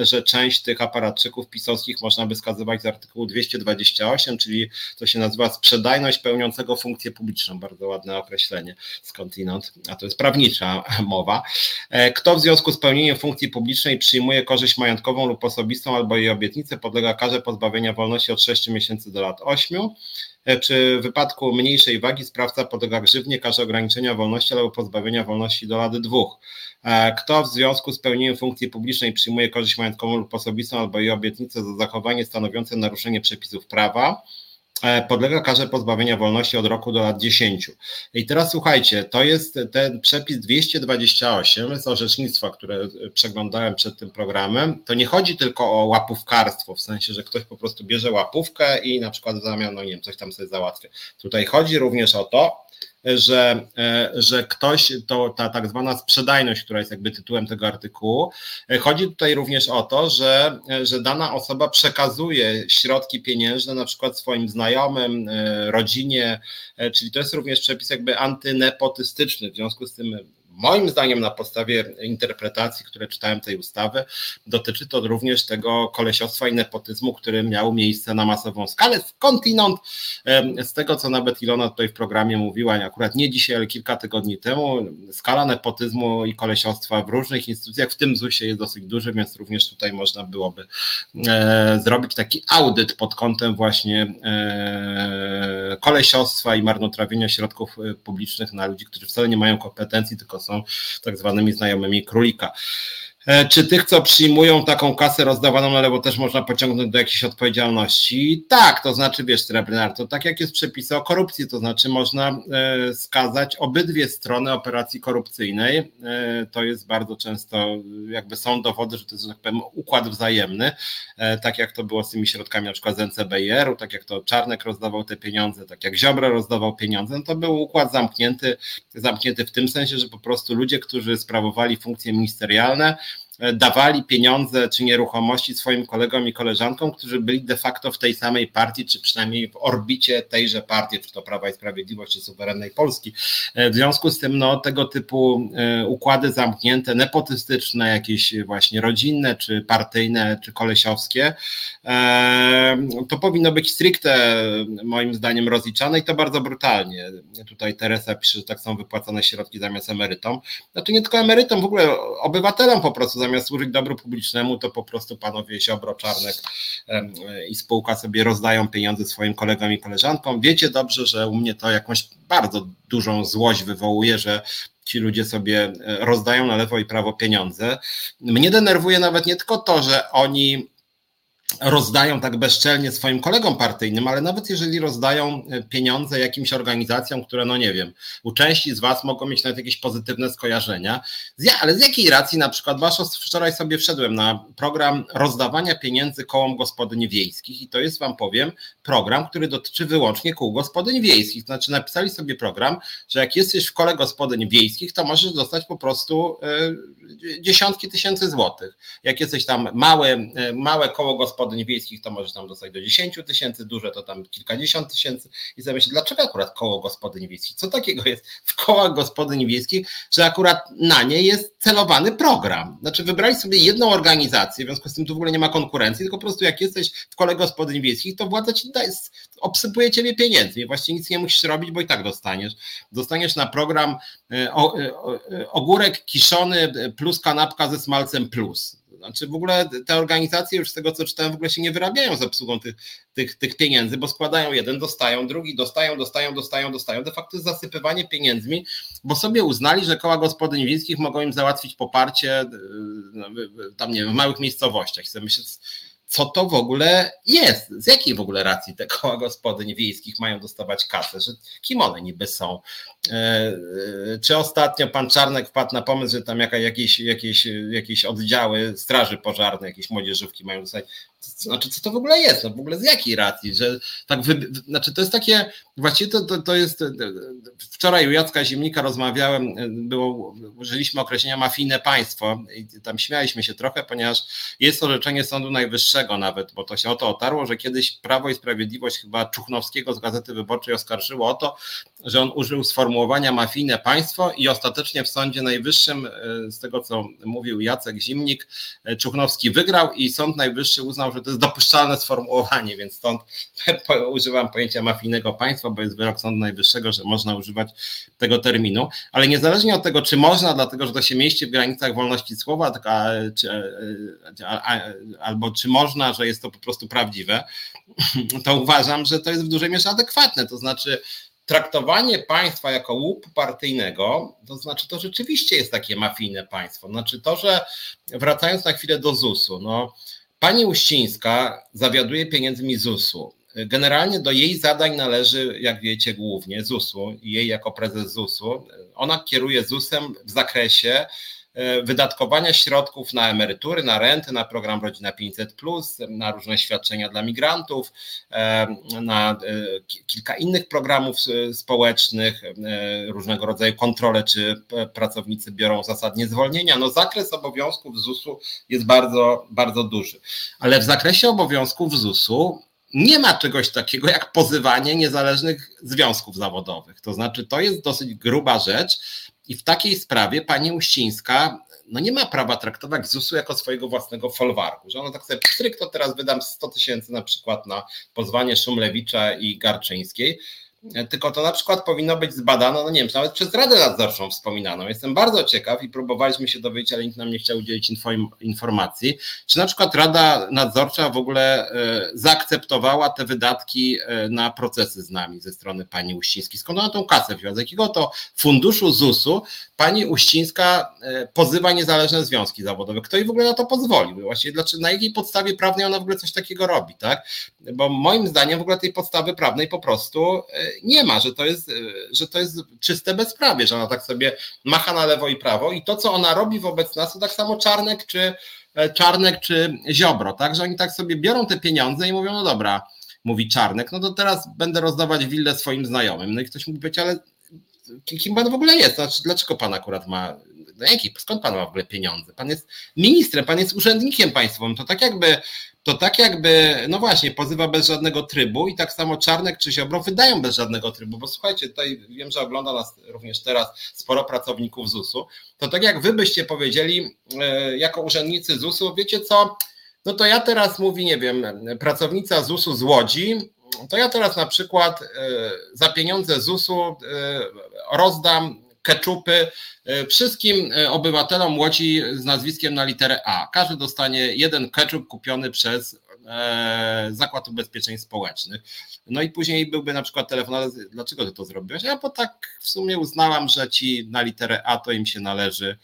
że część tych aparatczyków pisowskich można by skazywać z artykułu 228, czyli to się nazywa sprzedajność pełniącego funkcję publiczną. Bardzo ładne określenie skądinąd, a to jest prawnicza mowa. E, kto w związku z pełnieniem funkcji publicznej przyjmuje korzyść majątkową lub osobistą albo jej obietnicę, podlega karze pozbawienia wolności od 6 miesięcy do lat 8. E, przy wypadku mniejszej wagi sprawca podlega grzywnie, karze ograniczenia wolności albo pozbawienia wolności do lat dwóch. E, kto w związku z pełnieniem funkcji publicznej przyjmuje korzyść majątkową lub osobistą albo jej obietnicę za zachowanie stanowiące naruszenie przepisów prawa, podlega karze pozbawienia wolności od roku do lat 10. I teraz słuchajcie, to jest ten przepis 228 z orzecznictwa, które przeglądałem przed tym programem. To nie chodzi tylko o łapówkarstwo, w sensie, że ktoś po prostu bierze łapówkę i na przykład w zamian, no nie wiem, coś tam sobie załatwia. Tutaj chodzi również o to, że, e, że ktoś, to ta tak zwana sprzedajność, która jest jakby tytułem tego artykułu, e, chodzi tutaj również o to, że, e, że dana osoba przekazuje środki pieniężne na przykład swoim znajomym, rodzinie, czyli to jest również przepis jakby antynepotystyczny, w związku z tym moim zdaniem na podstawie interpretacji, które czytałem tej ustawy, dotyczy to również tego kolesiostwa i nepotyzmu, który miał miejsce na masową skalę. Skądinąd, z tego co nawet Ilona tutaj w programie mówiła, akurat nie dzisiaj, ale kilka tygodni temu, skala nepotyzmu i kolesiostwa w różnych instytucjach, w tym ZUS-ie jest dosyć duży, więc również tutaj można byłoby e, zrobić taki audyt pod kątem właśnie e, kolesiostwa i marnotrawienia środków e, publicznych na ludzi, którzy wcale nie mają kompetencji, tylko są tak zwanymi znajomymi królika. E, czy tych, co przyjmują taką kasę rozdawaną na też można pociągnąć do jakiejś odpowiedzialności? Tak, to znaczy, wiesz, Srebrnar, to tak jak jest przepisy o korupcji, to znaczy można e, skazać obydwie strony operacji korupcyjnej. E, to jest bardzo często, jakby są dowody, że to jest, że tak powiem, układ wzajemny, tak jak to było z tymi środkami na przykład z NCBR-u, tak jak to Czarnek rozdawał te pieniądze, tak jak Ziobro rozdawał pieniądze, no to był układ zamknięty, zamknięty w tym sensie, że po prostu ludzie, którzy sprawowali funkcje ministerialne, dawali pieniądze czy nieruchomości swoim kolegom i koleżankom, którzy byli de facto w tej samej partii, czy przynajmniej w orbicie tejże partii, czy to Prawa i Sprawiedliwość, czy suwerennej Polski. E, w związku z tym, no, tego typu e, układy zamknięte, nepotystyczne, jakieś właśnie rodzinne, czy partyjne, czy kolesiowskie, to powinno być stricte, moim zdaniem, rozliczane i to bardzo brutalnie. Tutaj Teresa pisze, że tak są wypłacane środki zamiast emerytom. Znaczy nie tylko emerytom, w ogóle obywatelom po prostu zamiast służyć dobru publicznemu, to po prostu panowie Siobro, Czarnek i spółka sobie rozdają pieniądze swoim kolegom i koleżankom. Wiecie dobrze, że u mnie to jakąś bardzo dużą złość wywołuje, że ci ludzie sobie e, rozdają na lewo i prawo pieniądze. Mnie denerwuje nawet nie tylko to, że oni rozdają tak bezczelnie swoim kolegom partyjnym, ale nawet jeżeli rozdają e, pieniądze jakimś organizacjom, które, no nie wiem, u części z Was mogą mieć nawet jakieś pozytywne skojarzenia, ale z jakiej racji na przykład, wasz wczoraj sobie wszedłem na program rozdawania pieniędzy kołom gospodyń wiejskich i to jest, Wam powiem, program, który dotyczy wyłącznie kół gospodyń wiejskich. Znaczy napisali sobie program, że jak jesteś w kole gospodyń wiejskich, to możesz dostać po prostu e, dziesiątki tysięcy złotych. Jak jesteś tam małe, e, małe koło gospodyń gospodyń wiejskich to może tam dostać do 10 tysięcy, duże to tam kilkadziesiąt tysięcy i sobie dlaczego akurat koło gospodyń wiejskich? Co takiego jest w kołach gospodyń wiejskich, że akurat na nie jest celowany program? Znaczy wybrali sobie jedną organizację, w związku z tym tu w ogóle nie ma konkurencji, tylko po prostu jak jesteś w kole gospodyń wiejskich, to władza ci daje, obsypuje ciebie pieniędzmi, właściwie nic nie musisz robić, bo i tak dostaniesz. Dostaniesz na program e, e, ogórek kiszony plus kanapka ze smalcem plus znaczy w ogóle te organizacje już z tego co czytałem w ogóle się nie wyrabiają z obsługą tych, tych, tych pieniędzy, bo składają jeden, dostają, drugi dostają, dostają, dostają, dostają. De facto jest zasypywanie pieniędzmi, bo sobie uznali, że koła gospodyń wiejskich mogą im załatwić poparcie yy, tam nie wiem, w małych miejscowościach. Myśleć, co to w ogóle jest, z jakiej w ogóle racji te koła gospodyń wiejskich mają dostawać kasę, że kim one niby są. E, e, czy ostatnio pan Czarnek wpadł na pomysł, że tam jakieś, jakieś, jakieś oddziały straży pożarnej, jakieś młodzieżówki mają dostać znaczy, co to w ogóle jest? No w ogóle z jakiej racji? Że tak wy, znaczy, to jest takie, właściwie to, to, to jest, wczoraj u Jacka Zimnika rozmawiałem, było, użyliśmy określenia mafijne państwo i tam śmialiśmy się trochę, ponieważ jest orzeczenie Sądu Najwyższego nawet, bo to się o to otarło, że kiedyś Prawo i Sprawiedliwość chyba Czuchnowskiego z Gazety Wyborczej oskarżyło o to, że on użył sformułowania mafijne państwo i ostatecznie w Sądzie Najwyższym, z tego co mówił Jacek Zimnik, Czuchnowski wygrał i Sąd Najwyższy uznał, że to jest dopuszczalne sformułowanie, więc stąd używam pojęcia mafijnego państwa, bo jest wyrok Sądu Najwyższego, że można używać tego terminu, ale niezależnie od tego, czy można, dlatego że to się mieści w granicach wolności słowa, czy, albo czy można, że jest to po prostu prawdziwe, to uważam, że to jest w dużej mierze adekwatne, to znaczy traktowanie państwa jako łup partyjnego, to znaczy to rzeczywiście jest takie mafijne państwo. Znaczy to, że wracając na chwilę do ZUS-u, no Pani Uścińska zawiaduje pieniędzmi ZUS-u. Generalnie do jej zadań należy, jak wiecie, głównie ZUS-u i jej jako prezes ZUS-u. Ona kieruje ZUS-em w zakresie wydatkowania środków na emerytury, na renty, na program Rodzina 500, na różne świadczenia dla migrantów, e, na e, kilka innych programów społecznych, różnego rodzaju kontrole, czy pracownicy biorą zasadnie zwolnienia. No, zakres obowiązków ZUS-u jest bardzo, bardzo duży. Ale w zakresie obowiązków ZUS-u nie ma czegoś takiego jak pozywanie niezależnych związków zawodowych. To znaczy, to jest dosyć gruba rzecz i w takiej sprawie pani Uścińska no nie ma prawa traktować ZUS-u jako swojego własnego folwarku, że ona tak sobie pstryk, to teraz wydam 100 tysięcy na przykład na pozwanie Szumlewicza i Garczyńskiej, tylko to na przykład powinno być zbadane, no nie wiem, nawet przez Radę Nadzorczą wspominaną. Jestem bardzo ciekaw i próbowaliśmy się dowiedzieć, ale nikt nam nie chciał udzielić informacji, czy na przykład Rada Nadzorcza w ogóle e, zaakceptowała te wydatki e, na procesy z nami ze strony pani Uścińskiej. Skąd ona tą kasę wzięła? Z jakiego to funduszu ZUS-u pani Uścińska e, pozywa niezależne związki zawodowe? Kto jej w ogóle na to pozwolił? Właściwie dlaczego, na jakiej podstawie prawnej ona w ogóle coś takiego robi, tak? Bo moim zdaniem w ogóle tej podstawy prawnej po prostu nie ma, że to jest, że to jest czyste bezprawie, że ona tak sobie macha na lewo i prawo i to, co ona robi wobec nas, to tak samo Czarnek czy Czarnek czy Ziobro, tak, że oni tak sobie biorą te pieniądze i mówią, no dobra, mówi Czarnek, no to teraz będę rozdawać willę swoim znajomym. No i ktoś mówi być, ale kim pan w ogóle jest? Znaczy, dlaczego pan akurat ma, no jaki, skąd pan ma w ogóle pieniądze? Pan jest ministrem, pan jest urzędnikiem państwowym, to tak jakby to tak jakby, no właśnie, pozywa bez żadnego trybu i tak samo Czarnek czy Ziobro wydają bez żadnego trybu, bo słuchajcie, tutaj wiem, że ogląda nas również teraz sporo pracowników ZUS-u, to tak jak wy byście powiedzieli e, jako urzędnicy ZUS-u, wiecie co, no to ja teraz mówi, nie wiem, pracownica ZUS-u z Łodzi, to ja teraz na przykład e, za pieniądze ZUS-u e, rozdam keczupy e, wszystkim e, obywatelom Łodzi z nazwiskiem na literę A. Każdy dostanie jeden keczup kupiony przez e, Zakład Ubezpieczeń Społecznych. No i później byłby na przykład telefon, ale dlaczego ty to zrobiłeś? Ja bo tak w sumie uznałam, że ci na literę A to im się należy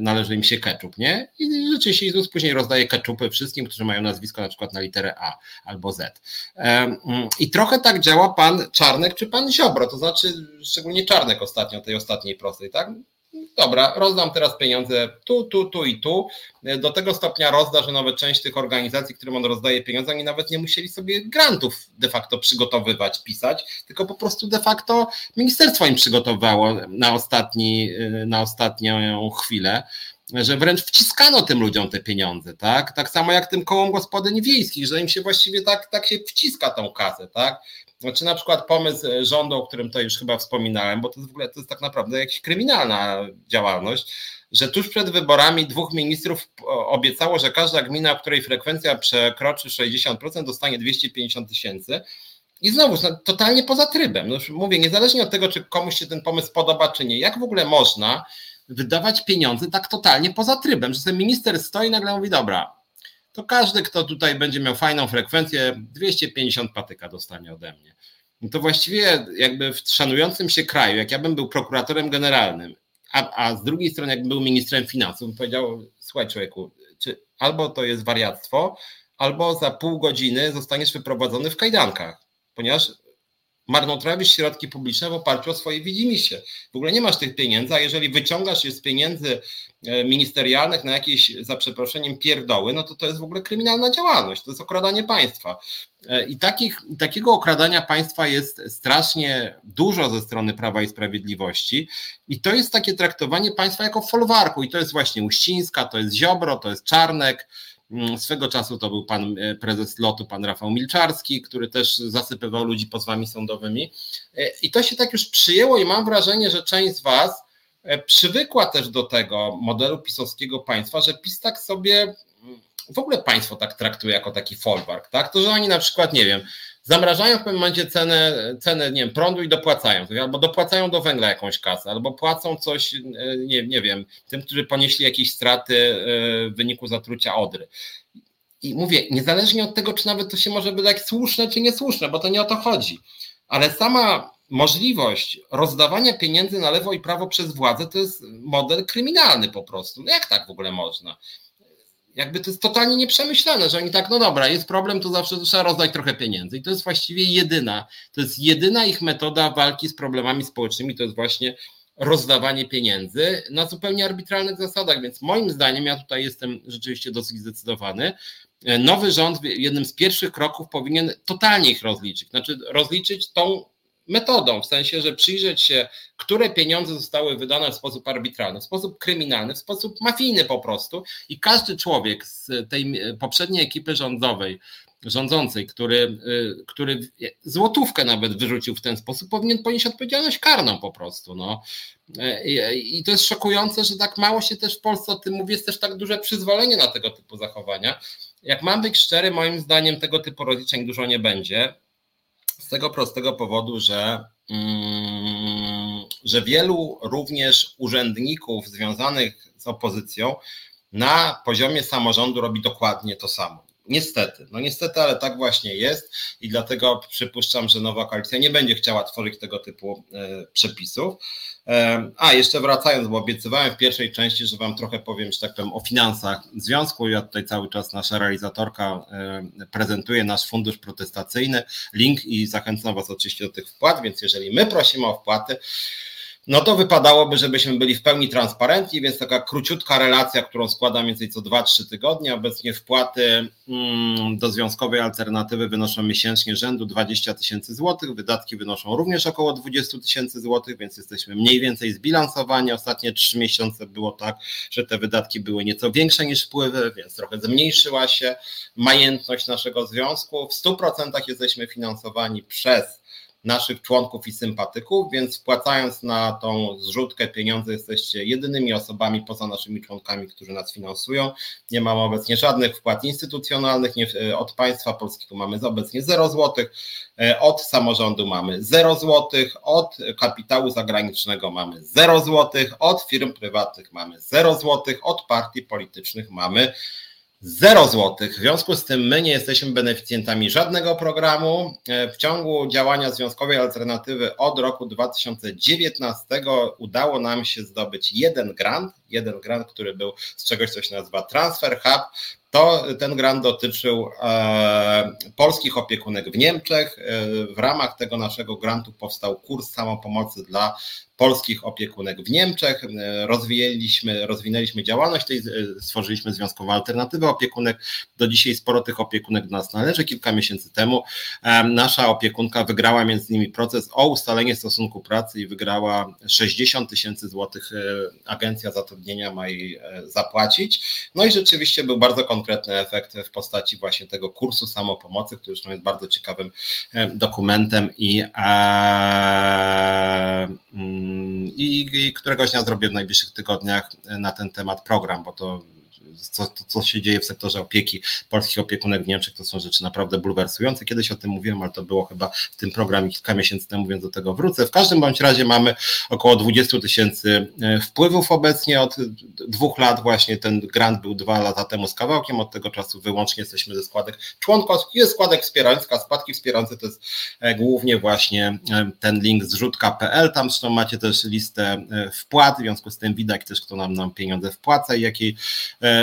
należy im się ketchup, nie? I rzeczywiście Jezus później rozdaje ketchupy wszystkim, którzy mają nazwisko na przykład na literę A albo Z. E, I trochę tak działa pan Czarnek czy pan Ziobro, to znaczy szczególnie Czarnek ostatnio, tej ostatniej prostej, tak? Dobra, rozdam teraz pieniądze tu, tu, tu i tu. Do tego stopnia rozda, że nawet część tych organizacji, którym on rozdaje pieniądze, oni nawet nie musieli sobie grantów de facto przygotowywać, pisać, tylko po prostu de facto ministerstwo im przygotowało na, ostatni, na ostatnią chwilę że wręcz wciskano tym ludziom te pieniądze, tak? Tak samo jak tym kołom gospodyń wiejskich, że im się właściwie tak, tak się wciska tą kasę, tak? Znaczy na przykład pomysł e, rządu, o którym to już chyba wspominałem, bo to w ogóle to jest tak naprawdę jakaś kryminalna działalność, że tuż przed wyborami dwóch ministrów obiecało, że każda gmina, której frekwencja przekroczy 60%, dostanie 250 tysięcy. I znowu, no, totalnie poza trybem. No mówię, niezależnie od tego, czy komuś się ten pomysł podoba, czy nie, jak w ogóle można wydawać pieniądze tak totalnie poza trybem, że ten minister stoi i nagle mówi, dobra, to każdy, kto tutaj będzie miał fajną frekwencję, 250 patyka dostanie ode mnie. No to właściwie jakby w szanującym się kraju, jak ja bym był prokuratorem generalnym, a, a z drugiej strony jakbym był ministrem finansów, bym powiedział, słuchaj człowieku, czy albo to jest wariactwo, albo za pół godziny zostaniesz wyprowadzony w kajdankach, ponieważ marnotrawisz środki publiczne w oparciu o swoje widzimisię. W ogóle nie masz tych pieniędzy, a jeżeli wyciągasz je z pieniędzy e, ministerialnych na jakieś, za przeproszeniem, pierdoły, no to to jest w ogóle kryminalna działalność, to jest okradanie państwa. E, I takich, takiego okradania państwa jest strasznie dużo ze strony Prawa i Sprawiedliwości i to jest takie traktowanie państwa jako folwarku i to jest właśnie Uścińska, to jest Ziobro, to jest Czarnek, swego czasu to był pan e, prezes lotu, pan Rafał Milczarski, który też zasypywał ludzi pozwami sądowymi. E, I to się tak już przyjęło, i mam wrażenie, że część z Was e, przywykła też do tego modelu pisowskiego państwa, że PiS tak sobie mm, w ogóle państwo tak traktuje jako taki folwark, tak? To, że oni na przykład, nie wiem, zamrażają w pewnym momencie cenę, cenę nie wiem, prądu i dopłacają, albo dopłacają do węgla jakąś kasę, albo płacą coś, e, nie, nie wiem, tym, którzy ponieśli jakieś straty e, w wyniku zatrucia odry. I mówię, niezależnie od tego, czy nawet to się może wydać słuszne, czy niesłuszne, bo to nie o to chodzi, ale sama możliwość rozdawania pieniędzy na lewo i prawo przez władzę to jest model kryminalny po prostu. No jak tak w ogóle można? Jakby to jest totalnie nieprzemyślane, że oni tak, no dobra, jest problem, to zawsze trzeba rozdać trochę pieniędzy. I to jest właściwie jedyna, to jest jedyna ich metoda walki z problemami społecznymi, to jest właśnie rozdawanie pieniędzy na zupełnie arbitralnych zasadach. Więc moim zdaniem, ja tutaj jestem rzeczywiście dosyć zdecydowany. Nowy rząd jednym z pierwszych kroków powinien totalnie ich rozliczyć. Znaczy rozliczyć tą metodą, w sensie, że przyjrzeć się, które pieniądze zostały wydane w sposób arbitralny, w sposób kryminalny, w sposób mafijny po prostu i każdy człowiek z tej poprzedniej ekipy rządowej, rządzącej, który, y, który złotówkę nawet wyrzucił w ten sposób, powinien ponieść odpowiedzialność karną po prostu. No. I, I, to jest szokujące, że tak mało się też w Polsce o tym mówi, jest też tak duże przyzwolenie na tego typu zachowania. Jak mam być szczery, moim zdaniem tego typu rozliczeń dużo nie będzie. Z tego prostego powodu, że, mm, że wielu również urzędników związanych z opozycją na poziomie samorządu robi dokładnie to samo. Niestety, no niestety, ale tak właśnie jest i dlatego przypuszczam, że nowa koalicja nie będzie chciała tworzyć tego typu e, przepisów. E, a, jeszcze wracając, bo obiecywałem w pierwszej części, że Wam trochę powiem, że tak powiem, o finansach związku. Ja tutaj cały czas nasza realizatorka e, prezentuje nasz fundusz protestacyjny, link i zachęcam Was oczywiście do tych wpłat, więc jeżeli my prosimy o wpłaty, no to wypadałoby, żebyśmy byli w pełni transparentni, więc taka króciutka relacja, którą składam mniej więcej co 2-3 tygodnie. Obecnie wpłaty mm, do związkowej alternatywy wynoszą miesięcznie rzędu 20 tysięcy złotych, wydatki wynoszą również około 20 tysięcy złotych, więc jesteśmy mniej więcej zbilansowani. Ostatnie 3 miesiące było tak, że te wydatki były nieco większe niż wpływy, więc trochę zmniejszyła się majętność naszego związku. W 100% jesteśmy finansowani przez naszych członków i sympatyków, więc wpłacając na tą zrzutkę pieniądze jesteście jedynymi osobami poza naszymi członkami, którzy nas finansują. Nie mamy obecnie żadnych wpłat instytucjonalnych, nie, od państwa polskiego mamy obecnie 0 złotych, e, od samorządu mamy 0 złotych, od kapitału zagranicznego mamy 0 złotych, od firm prywatnych mamy 0 złotych, od partii politycznych mamy 0 złotych. W związku z tym my nie jesteśmy beneficjentami żadnego programu. E, w ciągu działania Związkowej Alternatywy od roku 2019 udało nam się zdobyć jeden grant, jeden grant, który był z czegoś, co się nazywa Transfer Hub. To ten grant dotyczył e, polskich opiekunek w Niemczech. E, w ramach tego naszego grantu powstał kurs samopomocy dla polskich opiekunek w Niemczech. E, rozwijaliśmy, rozwinęliśmy działalność tej, e, stworzyliśmy związkową alternatywę opiekunek. Do dzisiaj sporo tych opiekunek do nas należy. Kilka miesięcy temu e, nasza opiekunka wygrała między innymi proces o ustalenie stosunku pracy i wygrała 60 tysięcy złotych. Agencja zatrudnienia ma jej zapłacić. No i rzeczywiście był bardzo konkretny efekt w postaci właśnie tego kursu samopomocy, który zresztą jest bardzo ciekawym dokumentem i mm, i, i któregoś dnia zrobię w najbliższych tygodniach na ten temat program, bo to co, to, co się dzieje w sektorze opieki, polskich opiekunek w Niemczech, to są rzeczy naprawdę bulwersujące. Kiedyś o tym mówiłem, ale to było chyba w tym programie kilka miesięcy temu, więc do tego wrócę. W każdym bądź razie mamy około 20 tysięcy e, wpływów obecnie od dwóch lat. Właśnie ten grant był dwa lata temu z kawałkiem, od tego czasu wyłącznie jesteśmy ze składek członkowskich. Jest składek wspierających, a składki wspierające to jest e, głównie właśnie e, ten link zrzutka.pl. Tam zresztą macie też listę wpłat, w związku z tym widać też, kto nam, nam pieniądze wpłaca i jakiej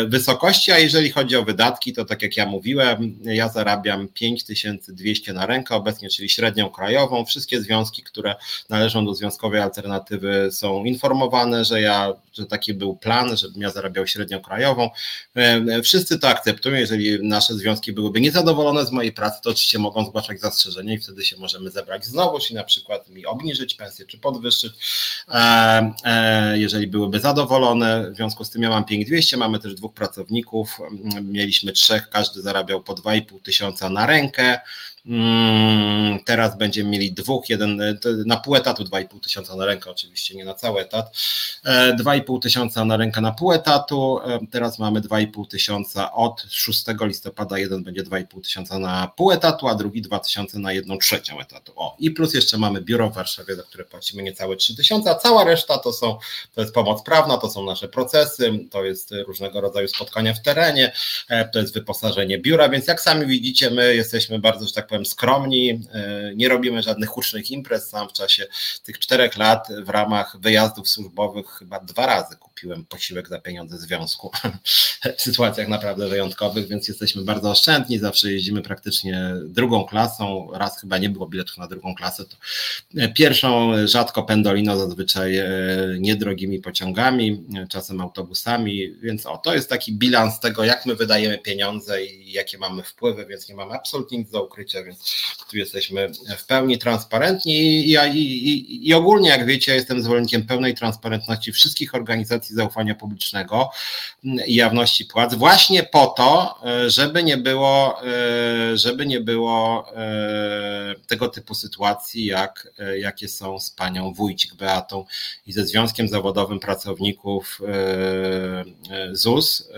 wysokości, a jeżeli chodzi o wydatki, to tak jak ja mówiłem, ja zarabiam 5200 na rękę obecnie, czyli średnią krajową. Wszystkie związki, które należą do związkowej alternatywy są informowane, że ja, że taki był plan, żebym ja zarabiał średnią krajową. Wszyscy to akceptują, jeżeli nasze związki byłyby niezadowolone z mojej pracy, to oczywiście mogą zgłaszać zastrzeżenia i wtedy się możemy zebrać znowu, i na przykład mi obniżyć pensję czy podwyższyć, e, e, jeżeli byłyby zadowolone. W związku z tym ja mam 5200, mamy też dwóch pracowników, mieliśmy trzech, każdy zarabiał po 2,5 tysiąca na rękę. Mm, teraz będziemy mieli dwóch, jeden na pół etatu 2,5 tysiąca na rękę, oczywiście nie na cały etat. 2,5 e, tysiąca na rękę na pół etatu. E, teraz mamy 2,5 tysiąca od 6 listopada. Jeden będzie 2,5 tysiąca na pół etatu, a drugi 2 tysiące na jedną trzecią etatu. O, i plus jeszcze mamy biuro w Warszawie, za które płacimy niecałe 3 tysiące, a cała reszta to są, to jest pomoc prawna, to są nasze procesy, to jest różnego rodzaju spotkania w terenie, e, to jest wyposażenie biura, więc jak sami widzicie, my jesteśmy bardzo, że tak powiem, powiem, skromni, e, nie robimy żadnych hucznych imprez. Sam w czasie tych czterech lat w ramach wyjazdów służbowych chyba dwa razy kupiłem posiłek za pieniądze związku. W sytuacjach naprawdę wyjątkowych, więc jesteśmy bardzo oszczędni, zawsze jeździmy praktycznie drugą klasą, raz chyba nie było biletów na drugą klasę, to pierwszą rzadko pendolino, zazwyczaj e, niedrogimi pociągami, czasem autobusami, więc o, to jest taki bilans tego, jak my wydajemy pieniądze i jakie mamy wpływy, więc nie mamy absolutnie nic do ukrycia, więc tu jesteśmy w pełni transparentni. I, i, i, i ogólnie, jak wiecie, jestem zwolennikiem pełnej transparentności wszystkich organizacji zaufania publicznego i jawności płac, właśnie po to, żeby nie było, żeby nie było e, tego typu sytuacji, jak, jakie są z panią Wójcik Beatą i ze Związkiem Zawodowym Pracowników e, e, ZUS.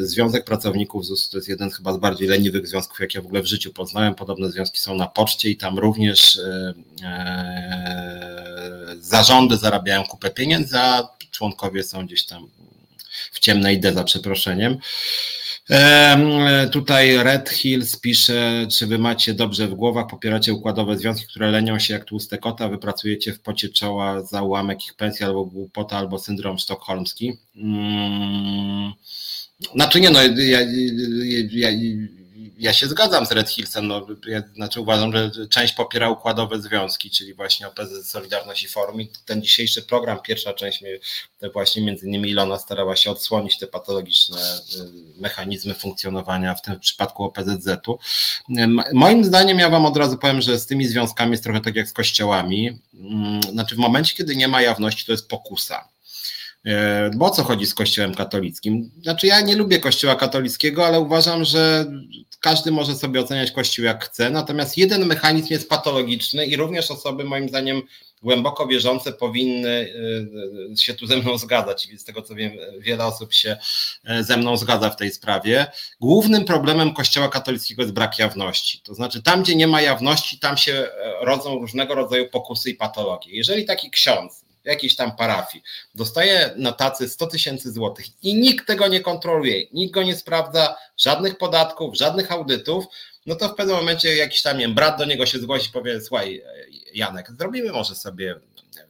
Związek Pracowników ZUS to jest jeden chyba z bardziej leniwych związków, jakie w ogóle w życiu poznałem. Podobne związki są na poczcie i tam również e, e, zarządy zarabiają kupę pieniędzy, a członkowie są gdzieś tam w ciemnej D za przeproszeniem. Tutaj Red Hills pisze, czy wy macie dobrze w głowach, popieracie układowe związki, które lenią się jak tłuste kota, wypracujecie w pocie czoła za ułamek ich pensji albo głupota, albo syndrom sztokholmski. Hmm. Znaczy nie no, ja, ja, ja ja się zgadzam z Red Hillsem, no, ja, znaczy uważam, że część popiera układowe związki, czyli właśnie OPZ Solidarność i Forum i ten dzisiejszy program, pierwsza część, właśnie między innymi Ilona starała się odsłonić te patologiczne y, mechanizmy funkcjonowania, w tym przypadku OPZZ-u. Moim zdaniem, ja wam od razu powiem, że z tymi związkami jest trochę tak jak z kościołami, mm, znaczy w momencie, kiedy nie ma jawności, to jest pokusa. E, bo o co chodzi z Kościołem katolickim? Znaczy, ja nie lubię Kościoła katolickiego, ale uważam, że każdy może sobie oceniać Kościół jak chce. Natomiast jeden mechanizm jest patologiczny i również osoby, moim zdaniem, głęboko wierzące powinny e, się tu ze mną zgadzać. Z tego co wiem, wiele osób się e, ze mną zgadza w tej sprawie. Głównym problemem Kościoła katolickiego jest brak jawności. To znaczy, tam, gdzie nie ma jawności, tam się rodzą różnego rodzaju pokusy i patologie. Jeżeli taki ksiądz jakiejś tam parafii, dostaje na tacy 100 tysięcy złotych i nikt tego nie kontroluje, nikt go nie sprawdza, żadnych podatków, żadnych audytów, no to w pewnym momencie jakiś tam, wiem, brat do niego się zgłosi powie, słuchaj Janek, zrobimy może sobie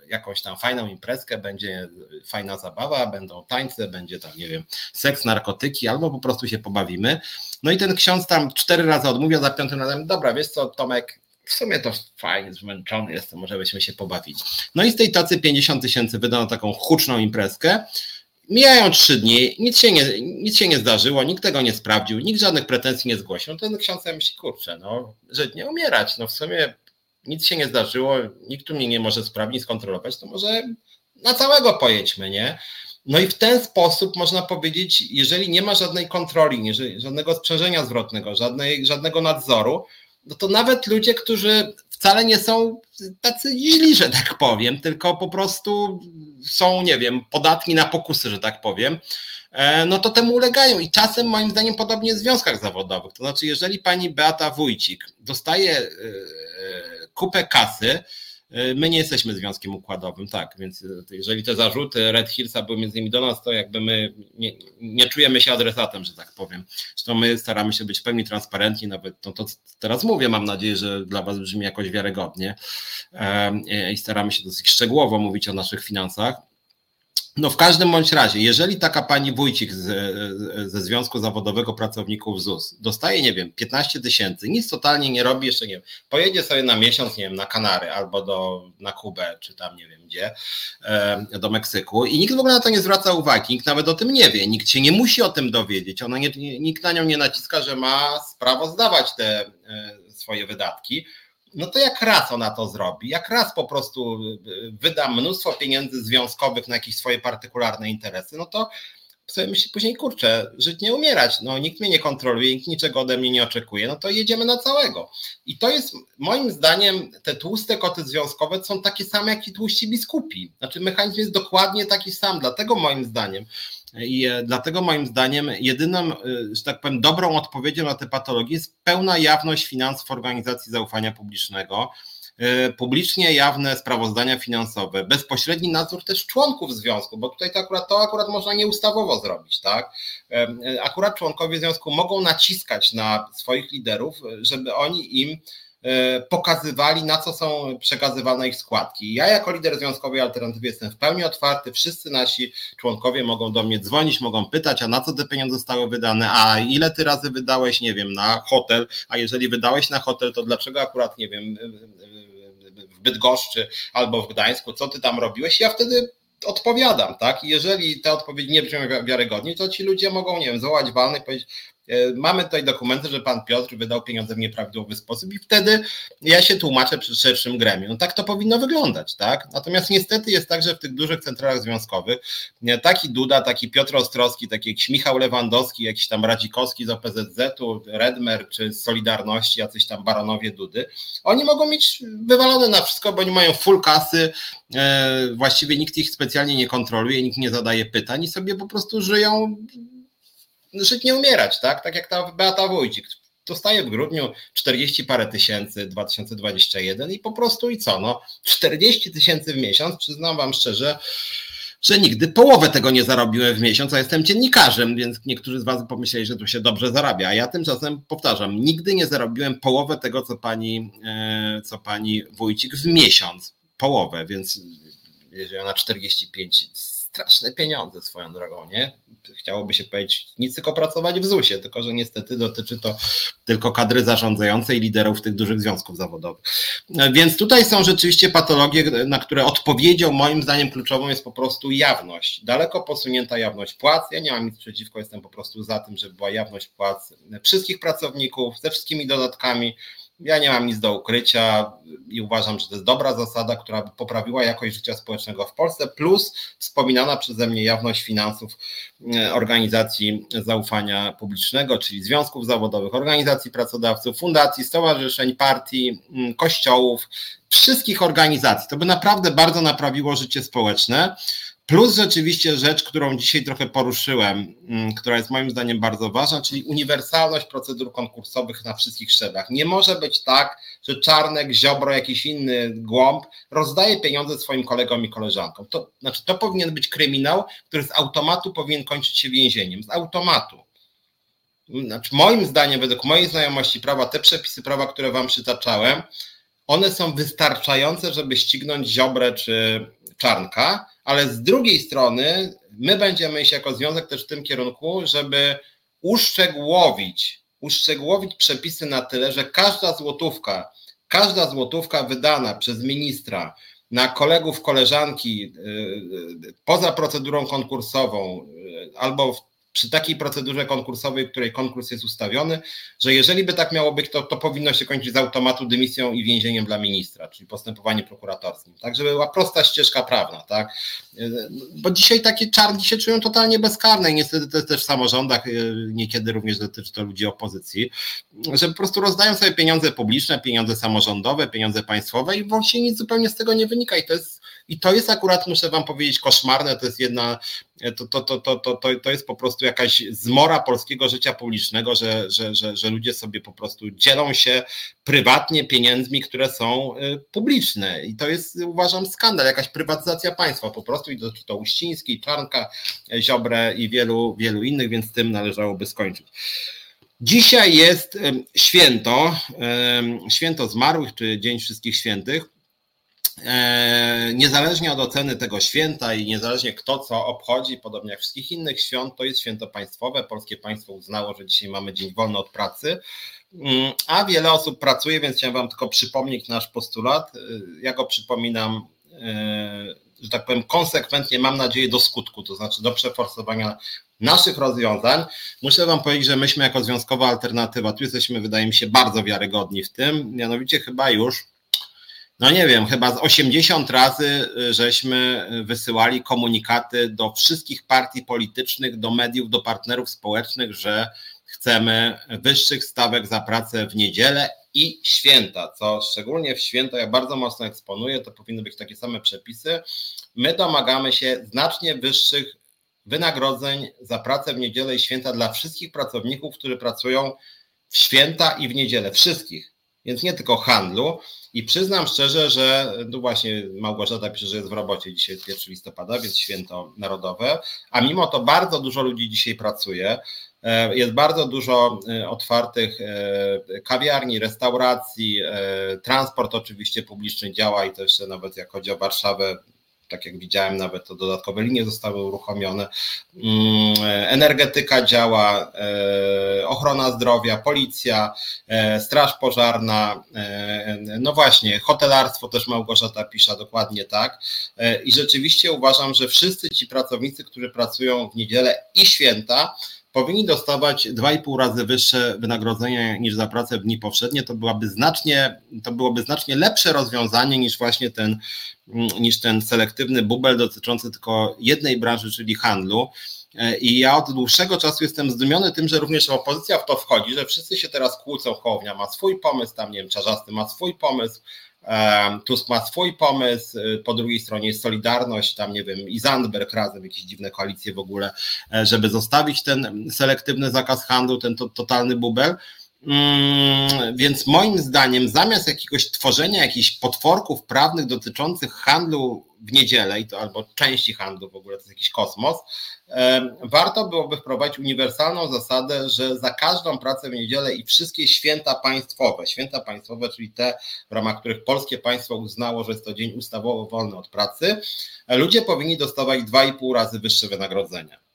jakąś tam fajną imprezkę, będzie fajna zabawa, będą tańce, będzie tam, nie wiem, seks, narkotyki, albo po prostu się pobawimy. No i ten ksiądz tam cztery razy odmówił, za piątym razem, dobra, wiesz co, Tomek, w sumie to fajnie, zmęczony jestem, może byśmy się pobawili. No i z tej tacy 50 tysięcy wydano taką huczną imprezkę. Mijają trzy dni, nic się, nie, nic się nie zdarzyło, nikt tego nie sprawdził, nikt żadnych pretensji nie zgłosił. No ten ksiądz myśli, kurczę, no, że nie umierać, no w sumie nic się nie zdarzyło, nikt tu mnie nie może sprawdzić, skontrolować, to może na całego pojedźmy, nie? No i w ten sposób można powiedzieć, jeżeli nie ma żadnej kontroli, żadnego sprzężenia zwrotnego, żadnej, żadnego nadzoru, no to nawet ludzie, którzy wcale nie są tacy źli, że tak powiem, tylko po prostu są, nie wiem, podatni na pokusy, że tak powiem, e, no to temu ulegają. I czasem, moim zdaniem, podobnie w związkach zawodowych. To znaczy, jeżeli pani Beata Wójcik dostaje e, e, kupę kasy, my nie jesteśmy związkiem układowym, tak, więc e, jeżeli te zarzuty Red Hillsa były między innymi do nas, to jakby my nie, nie czujemy się adresatem, że tak powiem. Zresztą my staramy się być w pełni transparentni, nawet to, to teraz mówię, mam nadzieję, że dla Was brzmi jakoś wiarygodnie e, i staramy się dosyć szczegółowo mówić o naszych finansach. No w każdym bądź razie, jeżeli taka pani Wójcik z, ze Związku Zawodowego Pracowników ZUS dostaje, nie wiem, 15 tysięcy, nic totalnie nie robi, jeszcze nie wiem, pojedzie sobie na miesiąc, nie wiem, na Kanary albo do, na Kubę, czy tam nie wiem gdzie, do Meksyku i nikt w ogóle na to nie zwraca uwagi, nikt nawet o tym nie wie, nikt się nie musi o tym dowiedzieć, ona nie, nikt na nią nie naciska, że ma prawo zdawać te e, swoje wydatki, no to jak raz ona to zrobi, jak raz po prostu y, wyda mnóstwo pieniędzy związkowych na jakieś swoje partykularne interesy, no to sobie myśli później, kurczę, żyć nie umierać, no nikt mnie nie kontroluje, nikt niczego ode mnie nie oczekuje, no to jedziemy na całego. I to jest moim zdaniem, te tłuste koty związkowe są takie same jak i tłuści biskupi. Znaczy mechanizm jest dokładnie taki sam, dlatego moim zdaniem i e, dlatego moim zdaniem jedyną, e, że tak powiem, dobrą odpowiedzią na tę patologię jest pełna jawność finansów organizacji zaufania publicznego, e, publicznie jawne sprawozdania finansowe, bezpośredni nadzór też członków związku, bo tutaj to akurat, to akurat można nieustawowo zrobić, tak? Akurat członkowie związku mogą naciskać na swoich liderów, żeby oni im pokazywali, na co są przekazywane ich składki. Ja jako lider Związkowej Alternatywy jestem w pełni otwarty, wszyscy nasi członkowie mogą do mnie dzwonić, mogą pytać, a na co te pieniądze zostały wydane, a ile ty razy wydałeś, nie wiem, na hotel, a jeżeli wydałeś na hotel, to dlaczego akurat, nie wiem, w Bydgoszczy albo w Gdańsku, co ty tam robiłeś? Ja wtedy odpowiadam, tak? I jeżeli te odpowiedzi nie brzmią wiarygodnie, to ci ludzie mogą, nie wiem, zwołać walny i powiedzieć, E, mamy tutaj dokumenty, że pan Piotr wydał pieniądze w nieprawidłowy sposób i wtedy ja się tłumaczę przy szerszym gremium. No tak to powinno wyglądać, tak? Natomiast niestety jest tak, że w tych dużych centralach związkowych taki Duda, taki Piotr Ostrowski, taki jakiś Michał Lewandowski, jakiś tam Radzikowski z OPZZ-u, Redmer czy Solidarności, jacyś tam baronowie Dudy, oni mogą mieć wywalone na wszystko, bo oni mają full kasy, e, właściwie nikt ich specjalnie nie kontroluje, nikt nie zadaje pytań i sobie po prostu żyją żyć nie umierać, tak? Tak jak ta Beata Wójcik. Dostaje w grudniu 40 parę tysięcy 2021 i po prostu i co? No 40 tysięcy w miesiąc, przyznam wam szczerze, że nigdy połowę tego nie zarobiłem w miesiąc, a jestem dziennikarzem, więc niektórzy z Was pomyśleli, że tu się dobrze zarabia. A ja tymczasem powtarzam, nigdy nie zarobiłem połowę tego, co pani, e, co pani Wójcik w miesiąc. Połowę, więc jeżeli ona 45 straszne pieniądze swoją drogą, nie? Chciałoby się powiedzieć, nic tylko pracować w ZUS-ie, tylko że niestety dotyczy to tylko kadry zarządzającej liderów tych dużych związków zawodowych. Więc tutaj są rzeczywiście patologie, na które odpowiedzią moim zdaniem kluczową jest po prostu jawność. Daleko posunięta jawność płac. Ja nie mam nic przeciwko, jestem po prostu za tym, żeby była jawność płac wszystkich pracowników ze wszystkimi dodatkami ja nie mam nic do ukrycia i uważam, że to jest dobra zasada, która by poprawiła jakość życia społecznego w Polsce, plus wspominana przeze mnie jawność finansów e, organizacji zaufania publicznego, czyli związków zawodowych, organizacji pracodawców, fundacji, stowarzyszeń, partii, kościołów, wszystkich organizacji. To by naprawdę bardzo naprawiło życie społeczne. Plus rzeczywiście rzecz, którą dzisiaj trochę poruszyłem, mm, która jest moim zdaniem bardzo ważna, czyli uniwersalność procedur konkursowych na wszystkich szczeblach. Nie może być tak, że Czarnek, Ziobro, jakiś inny głąb rozdaje pieniądze swoim kolegom i koleżankom. To znaczy, to powinien być kryminał, który z automatu powinien kończyć się więzieniem. Z automatu. Znaczy, moim zdaniem, według mojej znajomości prawa, te przepisy prawa, które wam przytaczałem, one są wystarczające, żeby ścignąć Ziobrę czy Czarnka, ale z drugiej strony my będziemy iść jako związek też w tym kierunku, żeby uszczegółowić, uszczegółowić przepisy na tyle, że każda złotówka, każda złotówka wydana przez ministra na kolegów, koleżanki y, y, poza procedurą konkursową y, albo w przy takiej procedurze konkursowej, w której konkurs jest ustawiony, że jeżeli by tak miało być, to, to powinno się kończyć z automatu dymisją i więzieniem dla ministra, czyli postępowanie prokuratorskim. Tak, żeby była prosta ścieżka prawna, tak? Bo dzisiaj takie czarni się czują totalnie bezkarne i niestety to jest też w samorządach, y, niekiedy również dotyczy to ludzi opozycji, że po prostu rozdają sobie pieniądze publiczne, pieniądze samorządowe, pieniądze państwowe i właśnie nic zupełnie z tego nie wynika i to jest i to jest akurat, muszę wam powiedzieć, koszmarne, to jest jedna, to, to, to, to, to, to jest po prostu jakaś zmora polskiego życia publicznego, że, że, że, że ludzie sobie po prostu dzielą się prywatnie pieniędzmi, które są y, publiczne. I to jest, uważam, skandal, jakaś prywatyzacja państwa po prostu i dotyczy to Uściński, Czarnka, Ziobrę i wielu, wielu innych, więc tym należałoby skończyć. Dzisiaj jest święto, święto zmarłych, czy Dzień Wszystkich Świętych. E, niezależnie od oceny tego święta i niezależnie kto co obchodzi, podobnie jak wszystkich innych świąt, to jest święto państwowe. Polskie państwo uznało, że dzisiaj mamy dzień wolny od pracy, mm, a wiele osób pracuje, więc chciałem Wam tylko przypomnieć nasz postulat. E, ja go przypominam, e, że tak powiem, konsekwentnie, mam nadzieję, do skutku, to znaczy do przeforsowania naszych rozwiązań. Muszę Wam powiedzieć, że myśmy jako związkowa alternatywa, tu jesteśmy, wydaje mi się, bardzo wiarygodni w tym, mianowicie chyba już no nie wiem, chyba z 80 razy y, żeśmy wysyłali komunikaty do wszystkich partii politycznych, do mediów, do partnerów społecznych, że chcemy wyższych stawek za pracę w niedzielę i święta, co szczególnie w święta ja bardzo mocno eksponuję, to powinny być takie same przepisy. My domagamy się znacznie wyższych wynagrodzeń za pracę w niedzielę i święta dla wszystkich pracowników, którzy pracują w święta i w niedzielę, wszystkich, więc nie tylko handlu. I przyznam szczerze, że no właśnie Małgorzata pisze, że jest w robocie dzisiaj 1 listopada, więc święto narodowe, a mimo to bardzo dużo ludzi dzisiaj pracuje. E, jest bardzo dużo e, otwartych e, kawiarni, restauracji, transport oczywiście publiczny działa i to jeszcze nawet jak chodzi o Warszawę, tak jak widziałem, nawet to dodatkowe linie zostały uruchomione. Mm, energetyka działa, e, ochrona zdrowia, policja, e, straż pożarna, e, no właśnie, hotelarstwo też Małgorzata pisze dokładnie tak. I rzeczywiście uważam, że wszyscy ci pracownicy, którzy pracują w niedzielę i święta, powinni dostawać 2,5 razy wyższe wynagrodzenie niż za pracę w dni powszednie, to byłaby znacznie, to byłoby znacznie lepsze rozwiązanie niż właśnie ten, niż ten selektywny bubel dotyczący tylko jednej branży, czyli handlu. I ja od dłuższego czasu jestem zdumiony tym, że również opozycja w to wchodzi, że wszyscy się teraz kłócą. Hołownia ma swój pomysł, tam nie wiem, Czarzasty ma swój pomysł, Tusk ma swój pomysł, y, po drugiej stronie jest Solidarność, tam nie wiem, i Zandberg razem, jakieś dziwne koalicje w ogóle, e, żeby zostawić ten selektywny zakaz handlu, ten to, totalny bubel. Mm, więc moim zdaniem, zamiast jakiegoś tworzenia jakichś potworków prawnych dotyczących handlu w niedzielę, i to albo części handlu w ogóle, to jest jakiś kosmos, warto byłoby wprowadzić uniwersalną zasadę, że za każdą pracę w niedzielę i wszystkie święta państwowe, święta państwowe, czyli te, w ramach których polskie państwo uznało, że jest to dzień ustawowo wolny od pracy, ludzie powinni dostawać 2,5 razy wyższe wynagrodzenia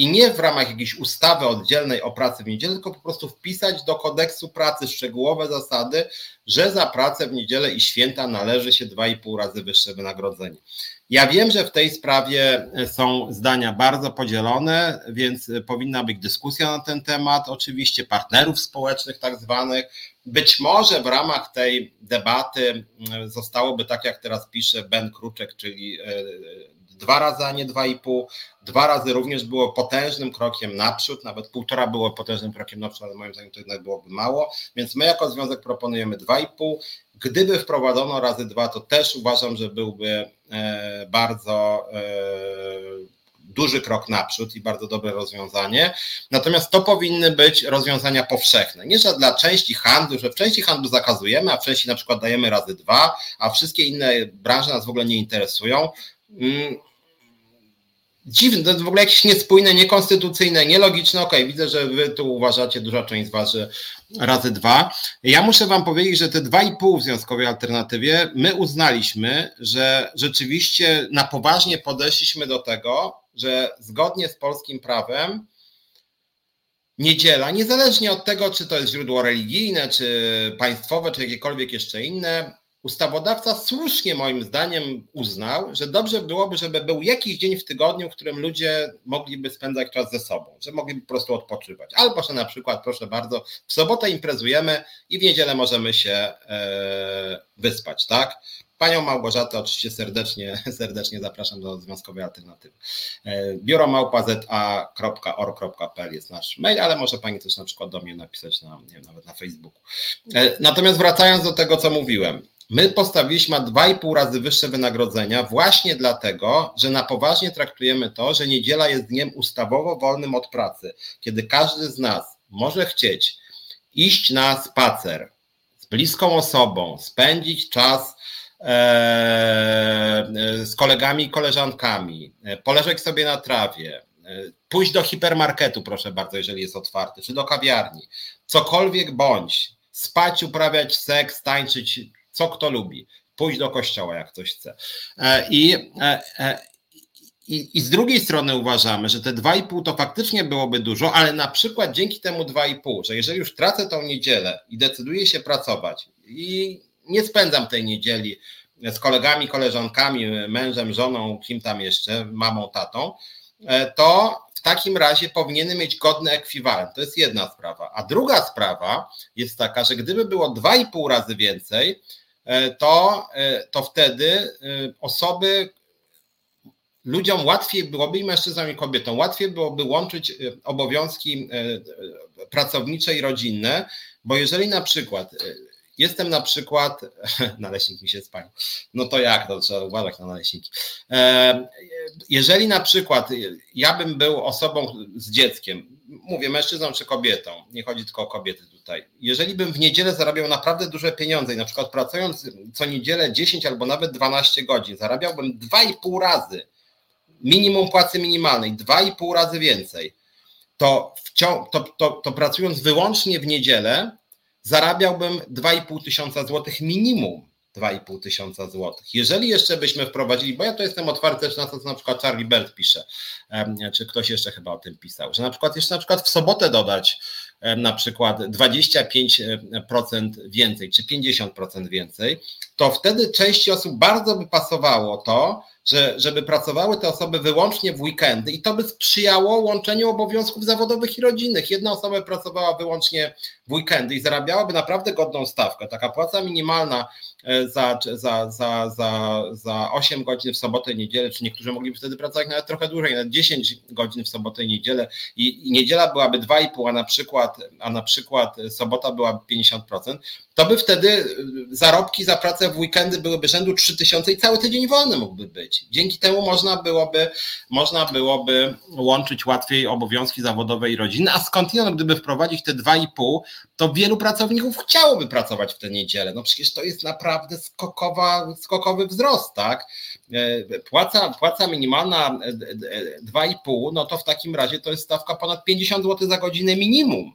i nie w ramach jakiejś ustawy oddzielnej o pracy w niedzielę, tylko po prostu wpisać do kodeksu pracy szczegółowe zasady, że za pracę w niedzielę i święta należy się 2,5 razy wyższe wynagrodzenie. Ja wiem, że w tej sprawie są zdania bardzo podzielone, więc powinna być dyskusja na ten temat, oczywiście partnerów społecznych, tak zwanych. Być może w ramach tej debaty zostałoby, tak jak teraz pisze Ben Kruczek, czyli e, dwa razy, a nie dwa i pół. Dwa razy również było potężnym krokiem naprzód, nawet półtora było potężnym krokiem naprzód, ale moim zdaniem to jednak byłoby mało, więc my jako związek proponujemy dwa i pół. Gdyby wprowadzono razy dwa, to też uważam, że byłby e, bardzo e, duży krok naprzód i bardzo dobre rozwiązanie. Natomiast to powinny być rozwiązania powszechne. Nie, że dla części handlu, że w części handlu zakazujemy, a w części na przykład dajemy razy dwa, a wszystkie inne branże nas w ogóle nie interesują. Dziwne, to jest w ogóle jakieś niespójne, niekonstytucyjne, nielogiczne. Okej, okay, widzę, że wy tu uważacie, duża część z was, że razy dwa. Ja muszę wam powiedzieć, że te dwa i pół w związkowej alternatywie my uznaliśmy, że rzeczywiście na poważnie podeszliśmy do tego, że zgodnie z polskim prawem niedziela, niezależnie od tego, czy to jest źródło religijne, czy państwowe, czy jakiekolwiek jeszcze inne, ustawodawca słusznie moim zdaniem uznał, że dobrze byłoby, żeby był jakiś dzień w tygodniu, w którym ludzie mogliby spędzać czas ze sobą, że mogliby po prostu odpoczywać. Albo, że na przykład, proszę bardzo, w sobotę imprezujemy i w niedzielę możemy się e, wyspać, tak? Panią Małgorzatę oczywiście serdecznie, serdecznie zapraszam do Związkowej Alternatywy. E, biuro małpa.za.org.pl jest nasz mail, ale może Pani też na przykład do mnie napisać na, nie wiem, nawet na Facebooku. E, natomiast wracając do tego, co mówiłem, My postawiliśmy 2,5 razy wyższe wynagrodzenia właśnie dlatego, że na poważnie traktujemy to, że niedziela jest dniem ustawowo wolnym od pracy, kiedy każdy z nas może chcieć iść na spacer z bliską osobą, spędzić czas e, e, z kolegami i koleżankami, e, poleżeć sobie na trawie, pójść do hipermarketu, proszę bardzo, jeżeli jest otwarty, czy do kawiarni, cokolwiek bądź, spać, uprawiać seks, tańczyć, co kto lubi. pójść do kościoła, jak ktoś chce. I, i, I z drugiej strony uważamy, że te 2,5 to faktycznie byłoby dużo, ale na przykład dzięki temu 2,5, że jeżeli już tracę tą niedzielę i decyduję się pracować i nie spędzam tej niedzieli z kolegami, koleżankami, mężem, żoną, kim tam jeszcze, mamą, tatą, e, to w takim razie powinienem mieć godny ekwiwalent. To jest jedna sprawa. A druga sprawa jest taka, że gdyby było 2,5 razy więcej, e, to, e, to wtedy osoby, ludziom łatwiej byłoby i mężczyznom i kobietom łatwiej byłoby łączyć obowiązki pracownicze i rodzinne, bo jeżeli na przykład Jestem na przykład, naleśnik mi się spalił, no to jak, to trzeba uważać na naleśniki. E, jeżeli na przykład ja bym był osobą z dzieckiem, mówię mężczyzną czy kobietą, nie chodzi tylko o kobiety tutaj, jeżeli bym w niedzielę zarabiał naprawdę duże pieniądze i na przykład pracując co niedzielę 10 albo nawet 12 godzin, zarabiałbym 2,5 razy minimum płacy minimalnej, 2,5 razy więcej, to, to, to, to pracując wyłącznie w niedzielę, zarabiałbym 2,5 tysiąca złotych minimum. 2,5 tysiąca złotych. Jeżeli jeszcze byśmy wprowadzili, bo ja to jestem otwarty też na to, co na przykład Charlie Bert pisze, czy ktoś jeszcze chyba o tym pisał, że na przykład jeszcze na przykład w sobotę dodać na przykład 25% więcej, czy 50% więcej, to wtedy części osób bardzo by pasowało to, że, żeby pracowały te osoby wyłącznie w weekendy i to by sprzyjało łączeniu obowiązków zawodowych i rodzinnych. Jedna osoba pracowała wyłącznie w weekendy i zarabiałaby naprawdę godną stawkę. Taka płaca minimalna za, za, za, za, za 8 godzin w sobotę i niedzielę, czy niektórzy mogliby wtedy pracować nawet trochę dłużej, nawet 10 godzin w sobotę i niedzielę i, i niedziela byłaby 2,5, a na przykład, a na przykład sobota byłaby 50%, to by wtedy y, zarobki za pracę w weekendy byłyby rzędu 3000 i cały tydzień wolny mógłby być. Dzięki temu można byłoby, można byłoby łączyć łatwiej obowiązki zawodowe i rodzinne, a skądinąd, gdyby wprowadzić te 2,5, to wielu pracowników chciałoby pracować w tę niedzielę. No przecież to jest naprawdę skokowa, skokowy wzrost, tak? E, płaca, płaca minimalna 2,5, e, no to w takim razie to jest stawka ponad 50 zł za godzinę minimum.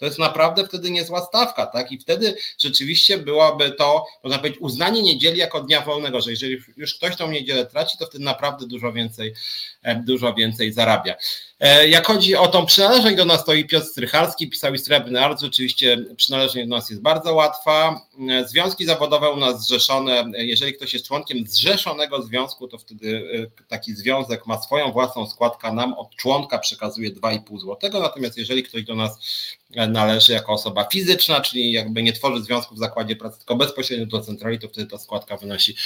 To jest naprawdę wtedy niezła stawka, tak? I wtedy rzeczywiście byłoby to, można powiedzieć, uznanie niedzieli jako dnia wolnego, że jeżeli już ktoś tą niedzielę traci, to wtedy naprawdę dużo więcej, e, dużo więcej zarabia. E, jak chodzi o tą przynależność do nas, to i Piotr Strychalski pisał i Srebrny Arc, oczywiście przynależność do nas jest bardzo łatwa. E, związki zawodowe u nas zrzeszone, jeżeli ktoś jest członkiem zrzeszonego związku, to wtedy taki związek ma swoją własną składkę, nam od członka przekazuje 2,5 zł, natomiast jeżeli ktoś do nas należy jako osoba fizyczna, czyli jakby nie tworzy związku w zakładzie pracy, tylko bezpośrednio do centrali, to wtedy ta składka wynosi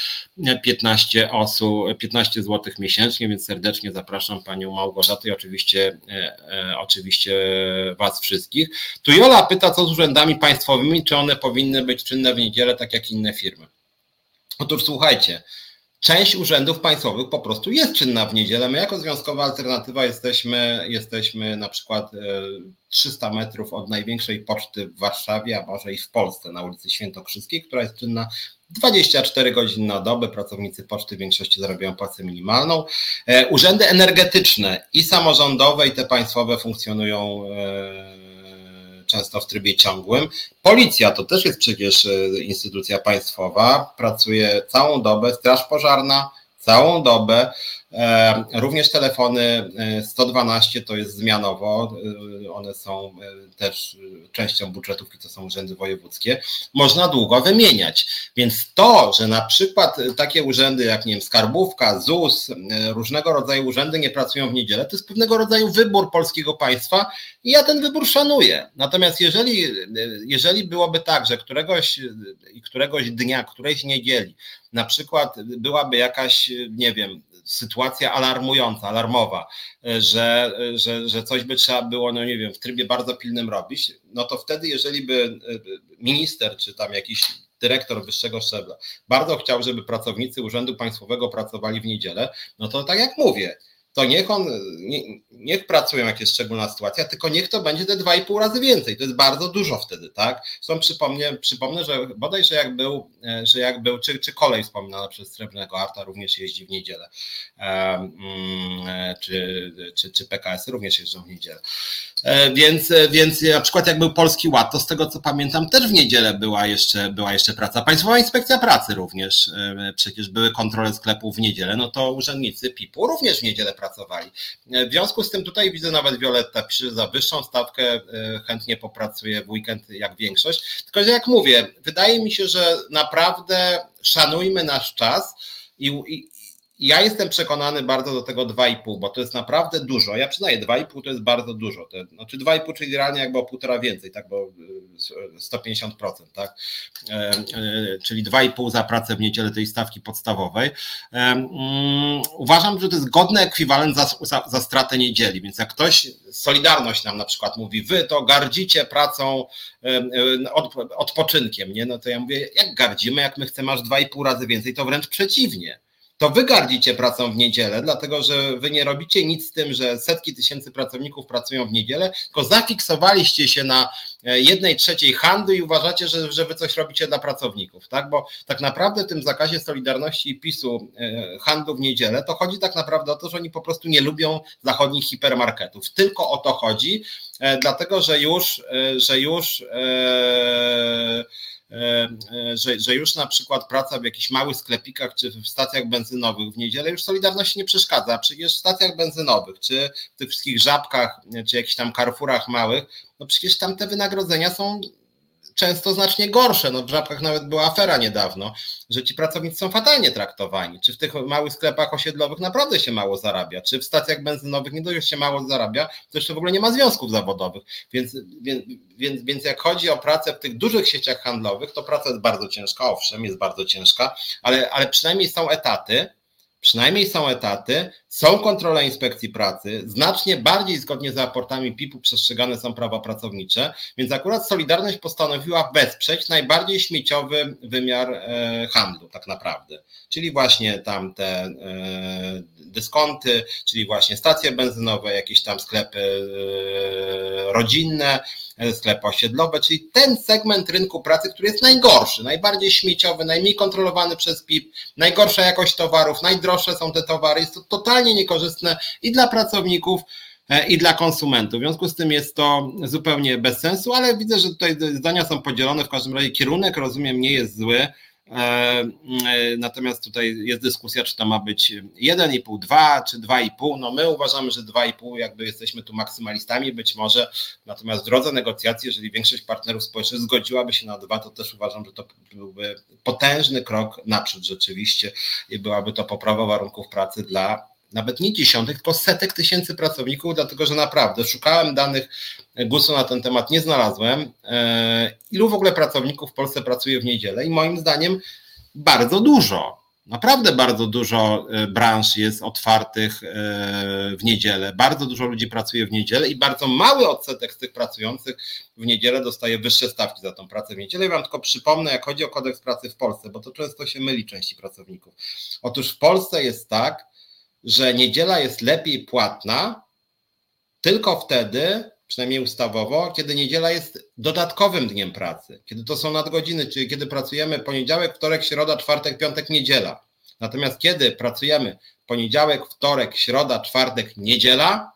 15 osób, 15 zł miesięcznie, więc serdecznie zapraszam panią Małgorzatę i oczywiście, e, e, oczywiście was wszystkich. Tu Jola pyta, co z urzędami państwowymi, czy one powinny być czynne w niedzielę, tak jak inne firmy. Otóż słuchajcie, część urzędów państwowych po prostu jest czynna w niedzielę. My jako Związkowa Alternatywa jesteśmy, jesteśmy na przykład 300 e, metrów od największej poczty w Warszawie, a może i w Polsce na ulicy Świętokrzyskiej, która jest czynna 24 godziny na dobę. Pracownicy poczty w większości zarabiają płacę minimalną. E, urzędy energetyczne i samorządowe i te państwowe funkcjonują e, często w trybie ciągłym. Policja to też jest przecież e, instytucja państwowa, pracuje całą dobę, Straż Pożarna całą dobę. E, również telefony 112 e, to jest zmianowo, one są też częścią budżetówki, to są urzędy wojewódzkie. Można długo wymieniać. Więc to, że na przykład takie urzędy jak nie wiem, Skarbówka, ZUS, różnego rodzaju urzędy nie pracują w niedzielę, to jest pewnego rodzaju wybór polskiego państwa i ja ten wybór szanuję. Natomiast jeżeli, jeżeli byłoby tak, że któregoś, któregoś dnia, którejś niedzieli, na przykład byłaby jakaś, nie wiem, sytuacja alarmująca, alarmowa, że, że, że coś by trzeba było, no nie wiem, w trybie bardzo pilnym robić, no to wtedy, jeżeli by minister czy tam jakiś dyrektor wyższego szczebla bardzo chciał, żeby pracownicy Urzędu Państwowego pracowali w niedzielę, no to tak jak mówię, to niech on, nie, niech pracują, jak jest szczególna sytuacja, tylko niech to będzie te dwa i pół razy więcej. To jest bardzo dużo wtedy, tak? Zresztą przypomnę, przypomnę że bodajże jak był, e, że jak był, czy, czy kolej wspominana przez Srebrnego Arta również jeździ w niedzielę, mm, e, czy, czy, czy PKS również jeżdżą w niedzielę. E, więc, więc na przykład jak był Polski Ład, to z tego co pamiętam też w niedzielę była jeszcze, była jeszcze praca. Państwowa Inspekcja Pracy również, przecież były kontrole sklepów w niedzielę, no to urzędnicy PIP-u również w niedzielę pracowali. W związku z tym tutaj widzę nawet Violetta pisze, za wyższą stawkę e, chętnie popracuje w weekend jak większość. Tylko że jak mówię, wydaje mi się, że naprawdę szanujmy nasz czas i, ja jestem przekonany bardzo do tego 2,5, bo to jest naprawdę dużo. Ja przyznaję, 2,5 to jest bardzo dużo. To, znaczy 2,5, czyli realnie jakby o półtora więcej, tak, bo 150%, tak? E, e, czyli 2,5 za pracę w niedzielę tej stawki podstawowej. E, mm, uważam, że to jest godny ekwiwalent za, za, za stratę niedzieli, więc jak ktoś, Solidarność nam na przykład mówi, wy to gardzicie pracą, od, odpoczynkiem, nie? No to ja mówię, jak gardzimy, jak my chcemy aż 2,5 razy więcej, to wręcz przeciwnie to wy gardzicie pracą w niedzielę, dlatego że wy nie robicie nic z tym, że setki tysięcy pracowników pracują w niedzielę, tylko zafiksowaliście się na e, jednej trzeciej handlu i uważacie, że, że wy coś robicie dla pracowników, tak? Bo tak naprawdę w tym zakazie Solidarności i PiSu e, handlu w niedzielę to chodzi tak naprawdę o to, że oni po prostu nie lubią zachodnich hipermarketów. Tylko o to chodzi, e, dlatego że już, że już e, że, że już na przykład praca w jakichś małych sklepikach czy w stacjach benzynowych w niedzielę już Solidarności nie przeszkadza. Przecież w stacjach benzynowych, czy w tych wszystkich żabkach, czy jakichś tam karfurach małych, no przecież tam te wynagrodzenia są często znacznie gorsze. No w Żabkach nawet była afera niedawno, że ci pracownicy są fatalnie traktowani. Czy w tych małych sklepach osiedlowych naprawdę się mało zarabia, czy w stacjach benzynowych nie dość się mało zarabia, to jeszcze w ogóle nie ma związków zawodowych. Więc, więc, więc, więc jak chodzi o pracę w tych dużych sieciach handlowych, to praca jest bardzo ciężka, owszem, jest bardzo ciężka, ale, ale przynajmniej są etaty, przynajmniej są etaty, są kontrole inspekcji pracy, znacznie bardziej zgodnie z raportami PIP-u przestrzegane są prawa pracownicze, więc akurat Solidarność postanowiła wesprzeć najbardziej śmieciowy wymiar e, handlu tak naprawdę, czyli właśnie tam te e, dyskonty, czyli właśnie stacje benzynowe, jakieś tam sklepy e, rodzinne, sklepy osiedlowe, czyli ten segment rynku pracy, który jest najgorszy, najbardziej śmieciowy, najmniej kontrolowany przez PIP, najgorsza jakość towarów, najdroższe są te towary, jest to totalnie niekorzystne i dla pracowników, e, i dla konsumentów. W związku z tym jest to zupełnie bez sensu, ale widzę, że tutaj zdania są podzielone. W każdym razie kierunek, rozumiem, nie jest zły. E, e, natomiast tutaj jest dyskusja, czy to ma być 1,5, 2 czy 2,5. No my uważamy, że 2,5 jakby jesteśmy tu maksymalistami być może. Natomiast w drodze negocjacji, jeżeli większość partnerów społecznych zgodziłaby się na 2, to też uważam, że to byłby potężny krok naprzód rzeczywiście i byłaby to poprawa warunków pracy dla nawet nie dziesiątek, tylko setek tysięcy pracowników, dlatego że naprawdę szukałem danych, głosu na ten temat nie znalazłem. E, ilu w ogóle pracowników w Polsce pracuje w niedzielę? I moim zdaniem bardzo dużo. Naprawdę bardzo dużo e, branż jest otwartych e, w niedzielę. Bardzo dużo ludzi pracuje w niedzielę i bardzo mały odsetek z tych pracujących w niedzielę dostaje wyższe stawki za tą pracę w niedzielę. I wam tylko przypomnę, jak chodzi o kodeks pracy w Polsce, bo to często się myli części pracowników. Otóż w Polsce jest tak, że niedziela jest lepiej płatna tylko wtedy, przynajmniej ustawowo, kiedy niedziela jest dodatkowym dniem pracy, kiedy to są nadgodziny, czyli kiedy pracujemy poniedziałek, wtorek, środa, czwartek, piątek, niedziela. Natomiast kiedy pracujemy poniedziałek, wtorek, środa, czwartek, niedziela,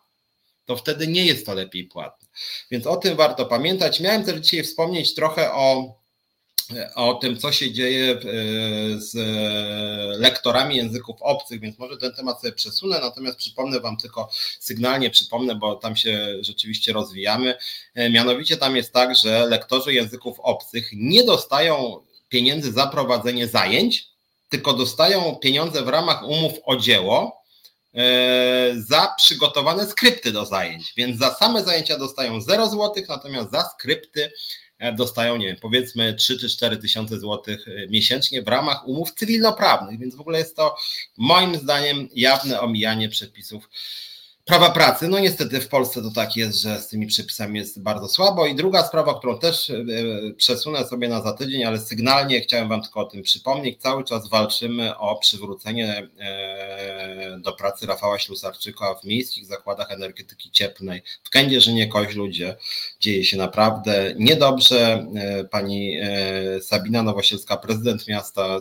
to wtedy nie jest to lepiej płatne. Więc o tym warto pamiętać. Miałem też dzisiaj wspomnieć trochę o o tym, co się dzieje e, z lektorami języków obcych, więc może ten temat sobie przesunę, natomiast przypomnę Wam tylko sygnalnie, przypomnę, bo tam się rzeczywiście rozwijamy. E, mianowicie tam jest tak, że lektorzy języków obcych nie dostają pieniędzy za prowadzenie zajęć, tylko dostają pieniądze w ramach umów o dzieło e, za przygotowane skrypty do zajęć. Więc za same zajęcia dostają 0 zł, natomiast za skrypty E, dostają, nie wiem, powiedzmy 3 czy 4 tysiące złotych e, miesięcznie w ramach umów cywilnoprawnych, więc w ogóle jest to moim zdaniem jawne omijanie przepisów prawa pracy. No niestety w Polsce to tak jest, że z tymi przepisami jest bardzo słabo. I druga sprawa, którą też e, przesunę sobie na za tydzień, ale sygnalnie chciałem Wam tylko o tym przypomnieć. Cały czas walczymy o przywrócenie e, do pracy Rafała Ślusarczyka w miejskich zakładach energetyki cieplnej w Kędzierzynie Koźlu, gdzie dzieje się naprawdę niedobrze. E, pani Sabina Nowosielska, prezydent miasta,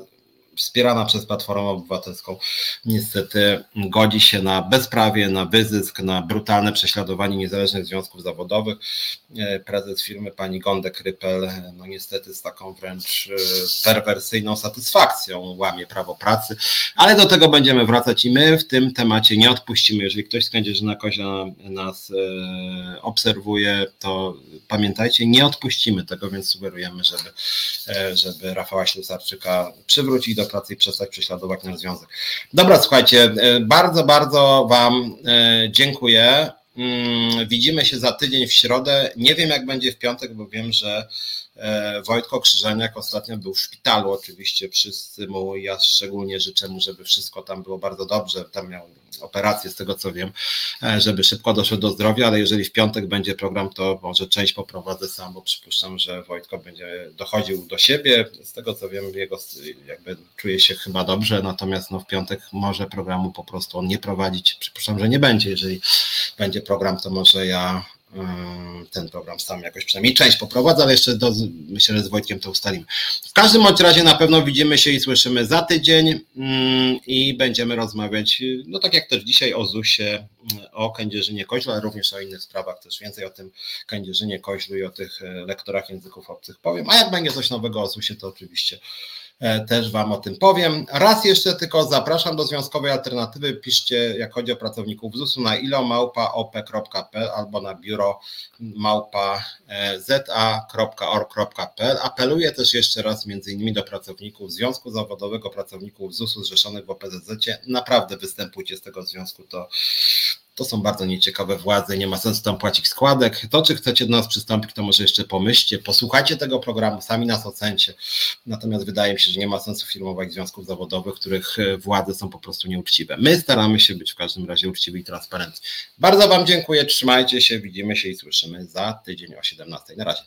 wspierana przez Platformę Obywatelską, niestety godzi się na bezprawie, na wyzysk, na brutalne prześladowanie niezależnych związków zawodowych. E, prezes firmy pani Gondek Rypel, no niestety z taką wręcz e, perwersyjną satysfakcją łamie prawo pracy, ale do tego będziemy wracać i my w tym temacie nie odpuścimy. Jeżeli ktoś z Kędzierzyna Kozia nas e, obserwuje, to pamiętajcie, nie odpuścimy tego, więc sugerujemy, żeby, żeby Rafała Ślusarczyka przywrócić do pracy i przestać prześladować nasz związek. Dobra, słuchajcie, e, bardzo, bardzo Wam e, dziękuję. Mm, widzimy się za tydzień w środę. Nie wiem, jak będzie w piątek, bo wiem, że Wojtko Krzyżaniak ostatnio był w szpitalu, oczywiście wszyscy mu, ja szczególnie życzę mu, żeby wszystko tam było bardzo dobrze, tam miał operację z tego co wiem, e, żeby szybko doszło do zdrowia, ale jeżeli w piątek będzie program, to może część poprowadzę sam, bo przypuszczam, że Wojtko będzie dochodził do siebie, z tego co wiem, jego jakby czuje się chyba dobrze, natomiast no w piątek może programu po prostu on nie prowadzić, przypuszczam, że nie będzie, jeżeli będzie program, to może ja ten program sam jakoś przynajmniej część poprowadzę, ale jeszcze do, myślę, że z Wojtkiem to ustalimy. W każdym bądź razie na pewno widzimy się i słyszymy za tydzień mm, i będziemy rozmawiać, no tak jak też dzisiaj o ZUS-ie, o Kędzierzynie Koźlu, ale również o innych sprawach, też więcej o tym Kędzierzynie Koźlu i o tych e, lektorach języków obcych powiem, a jak będzie coś nowego o ZUS-ie, to oczywiście też Wam o tym powiem. Raz jeszcze tylko zapraszam do Związkowej Alternatywy. Piszcie, jak chodzi o pracowników ZUS-u, na ilomałpa.op.pl albo na biuro małpa.za.org.pl. Apeluję też jeszcze raz między innymi do pracowników Związku Zawodowego Pracowników ZUS-u zrzeszonych w OPZZ. Naprawdę występujcie z tego związku, to to są bardzo nieciekawe władze, nie ma sensu tam płacić składek. To, czy chcecie do nas przystąpić, to może jeszcze pomyślcie, posłuchajcie tego programu, sami nas ocencie. Natomiast wydaje mi się, że nie ma sensu firmować związków zawodowych, których e, władze są po prostu nieuczciwe. My staramy się być w każdym razie uczciwi i transparentni. Bardzo Wam dziękuję, trzymajcie się, widzimy się i słyszymy za tydzień o 17. Na razie.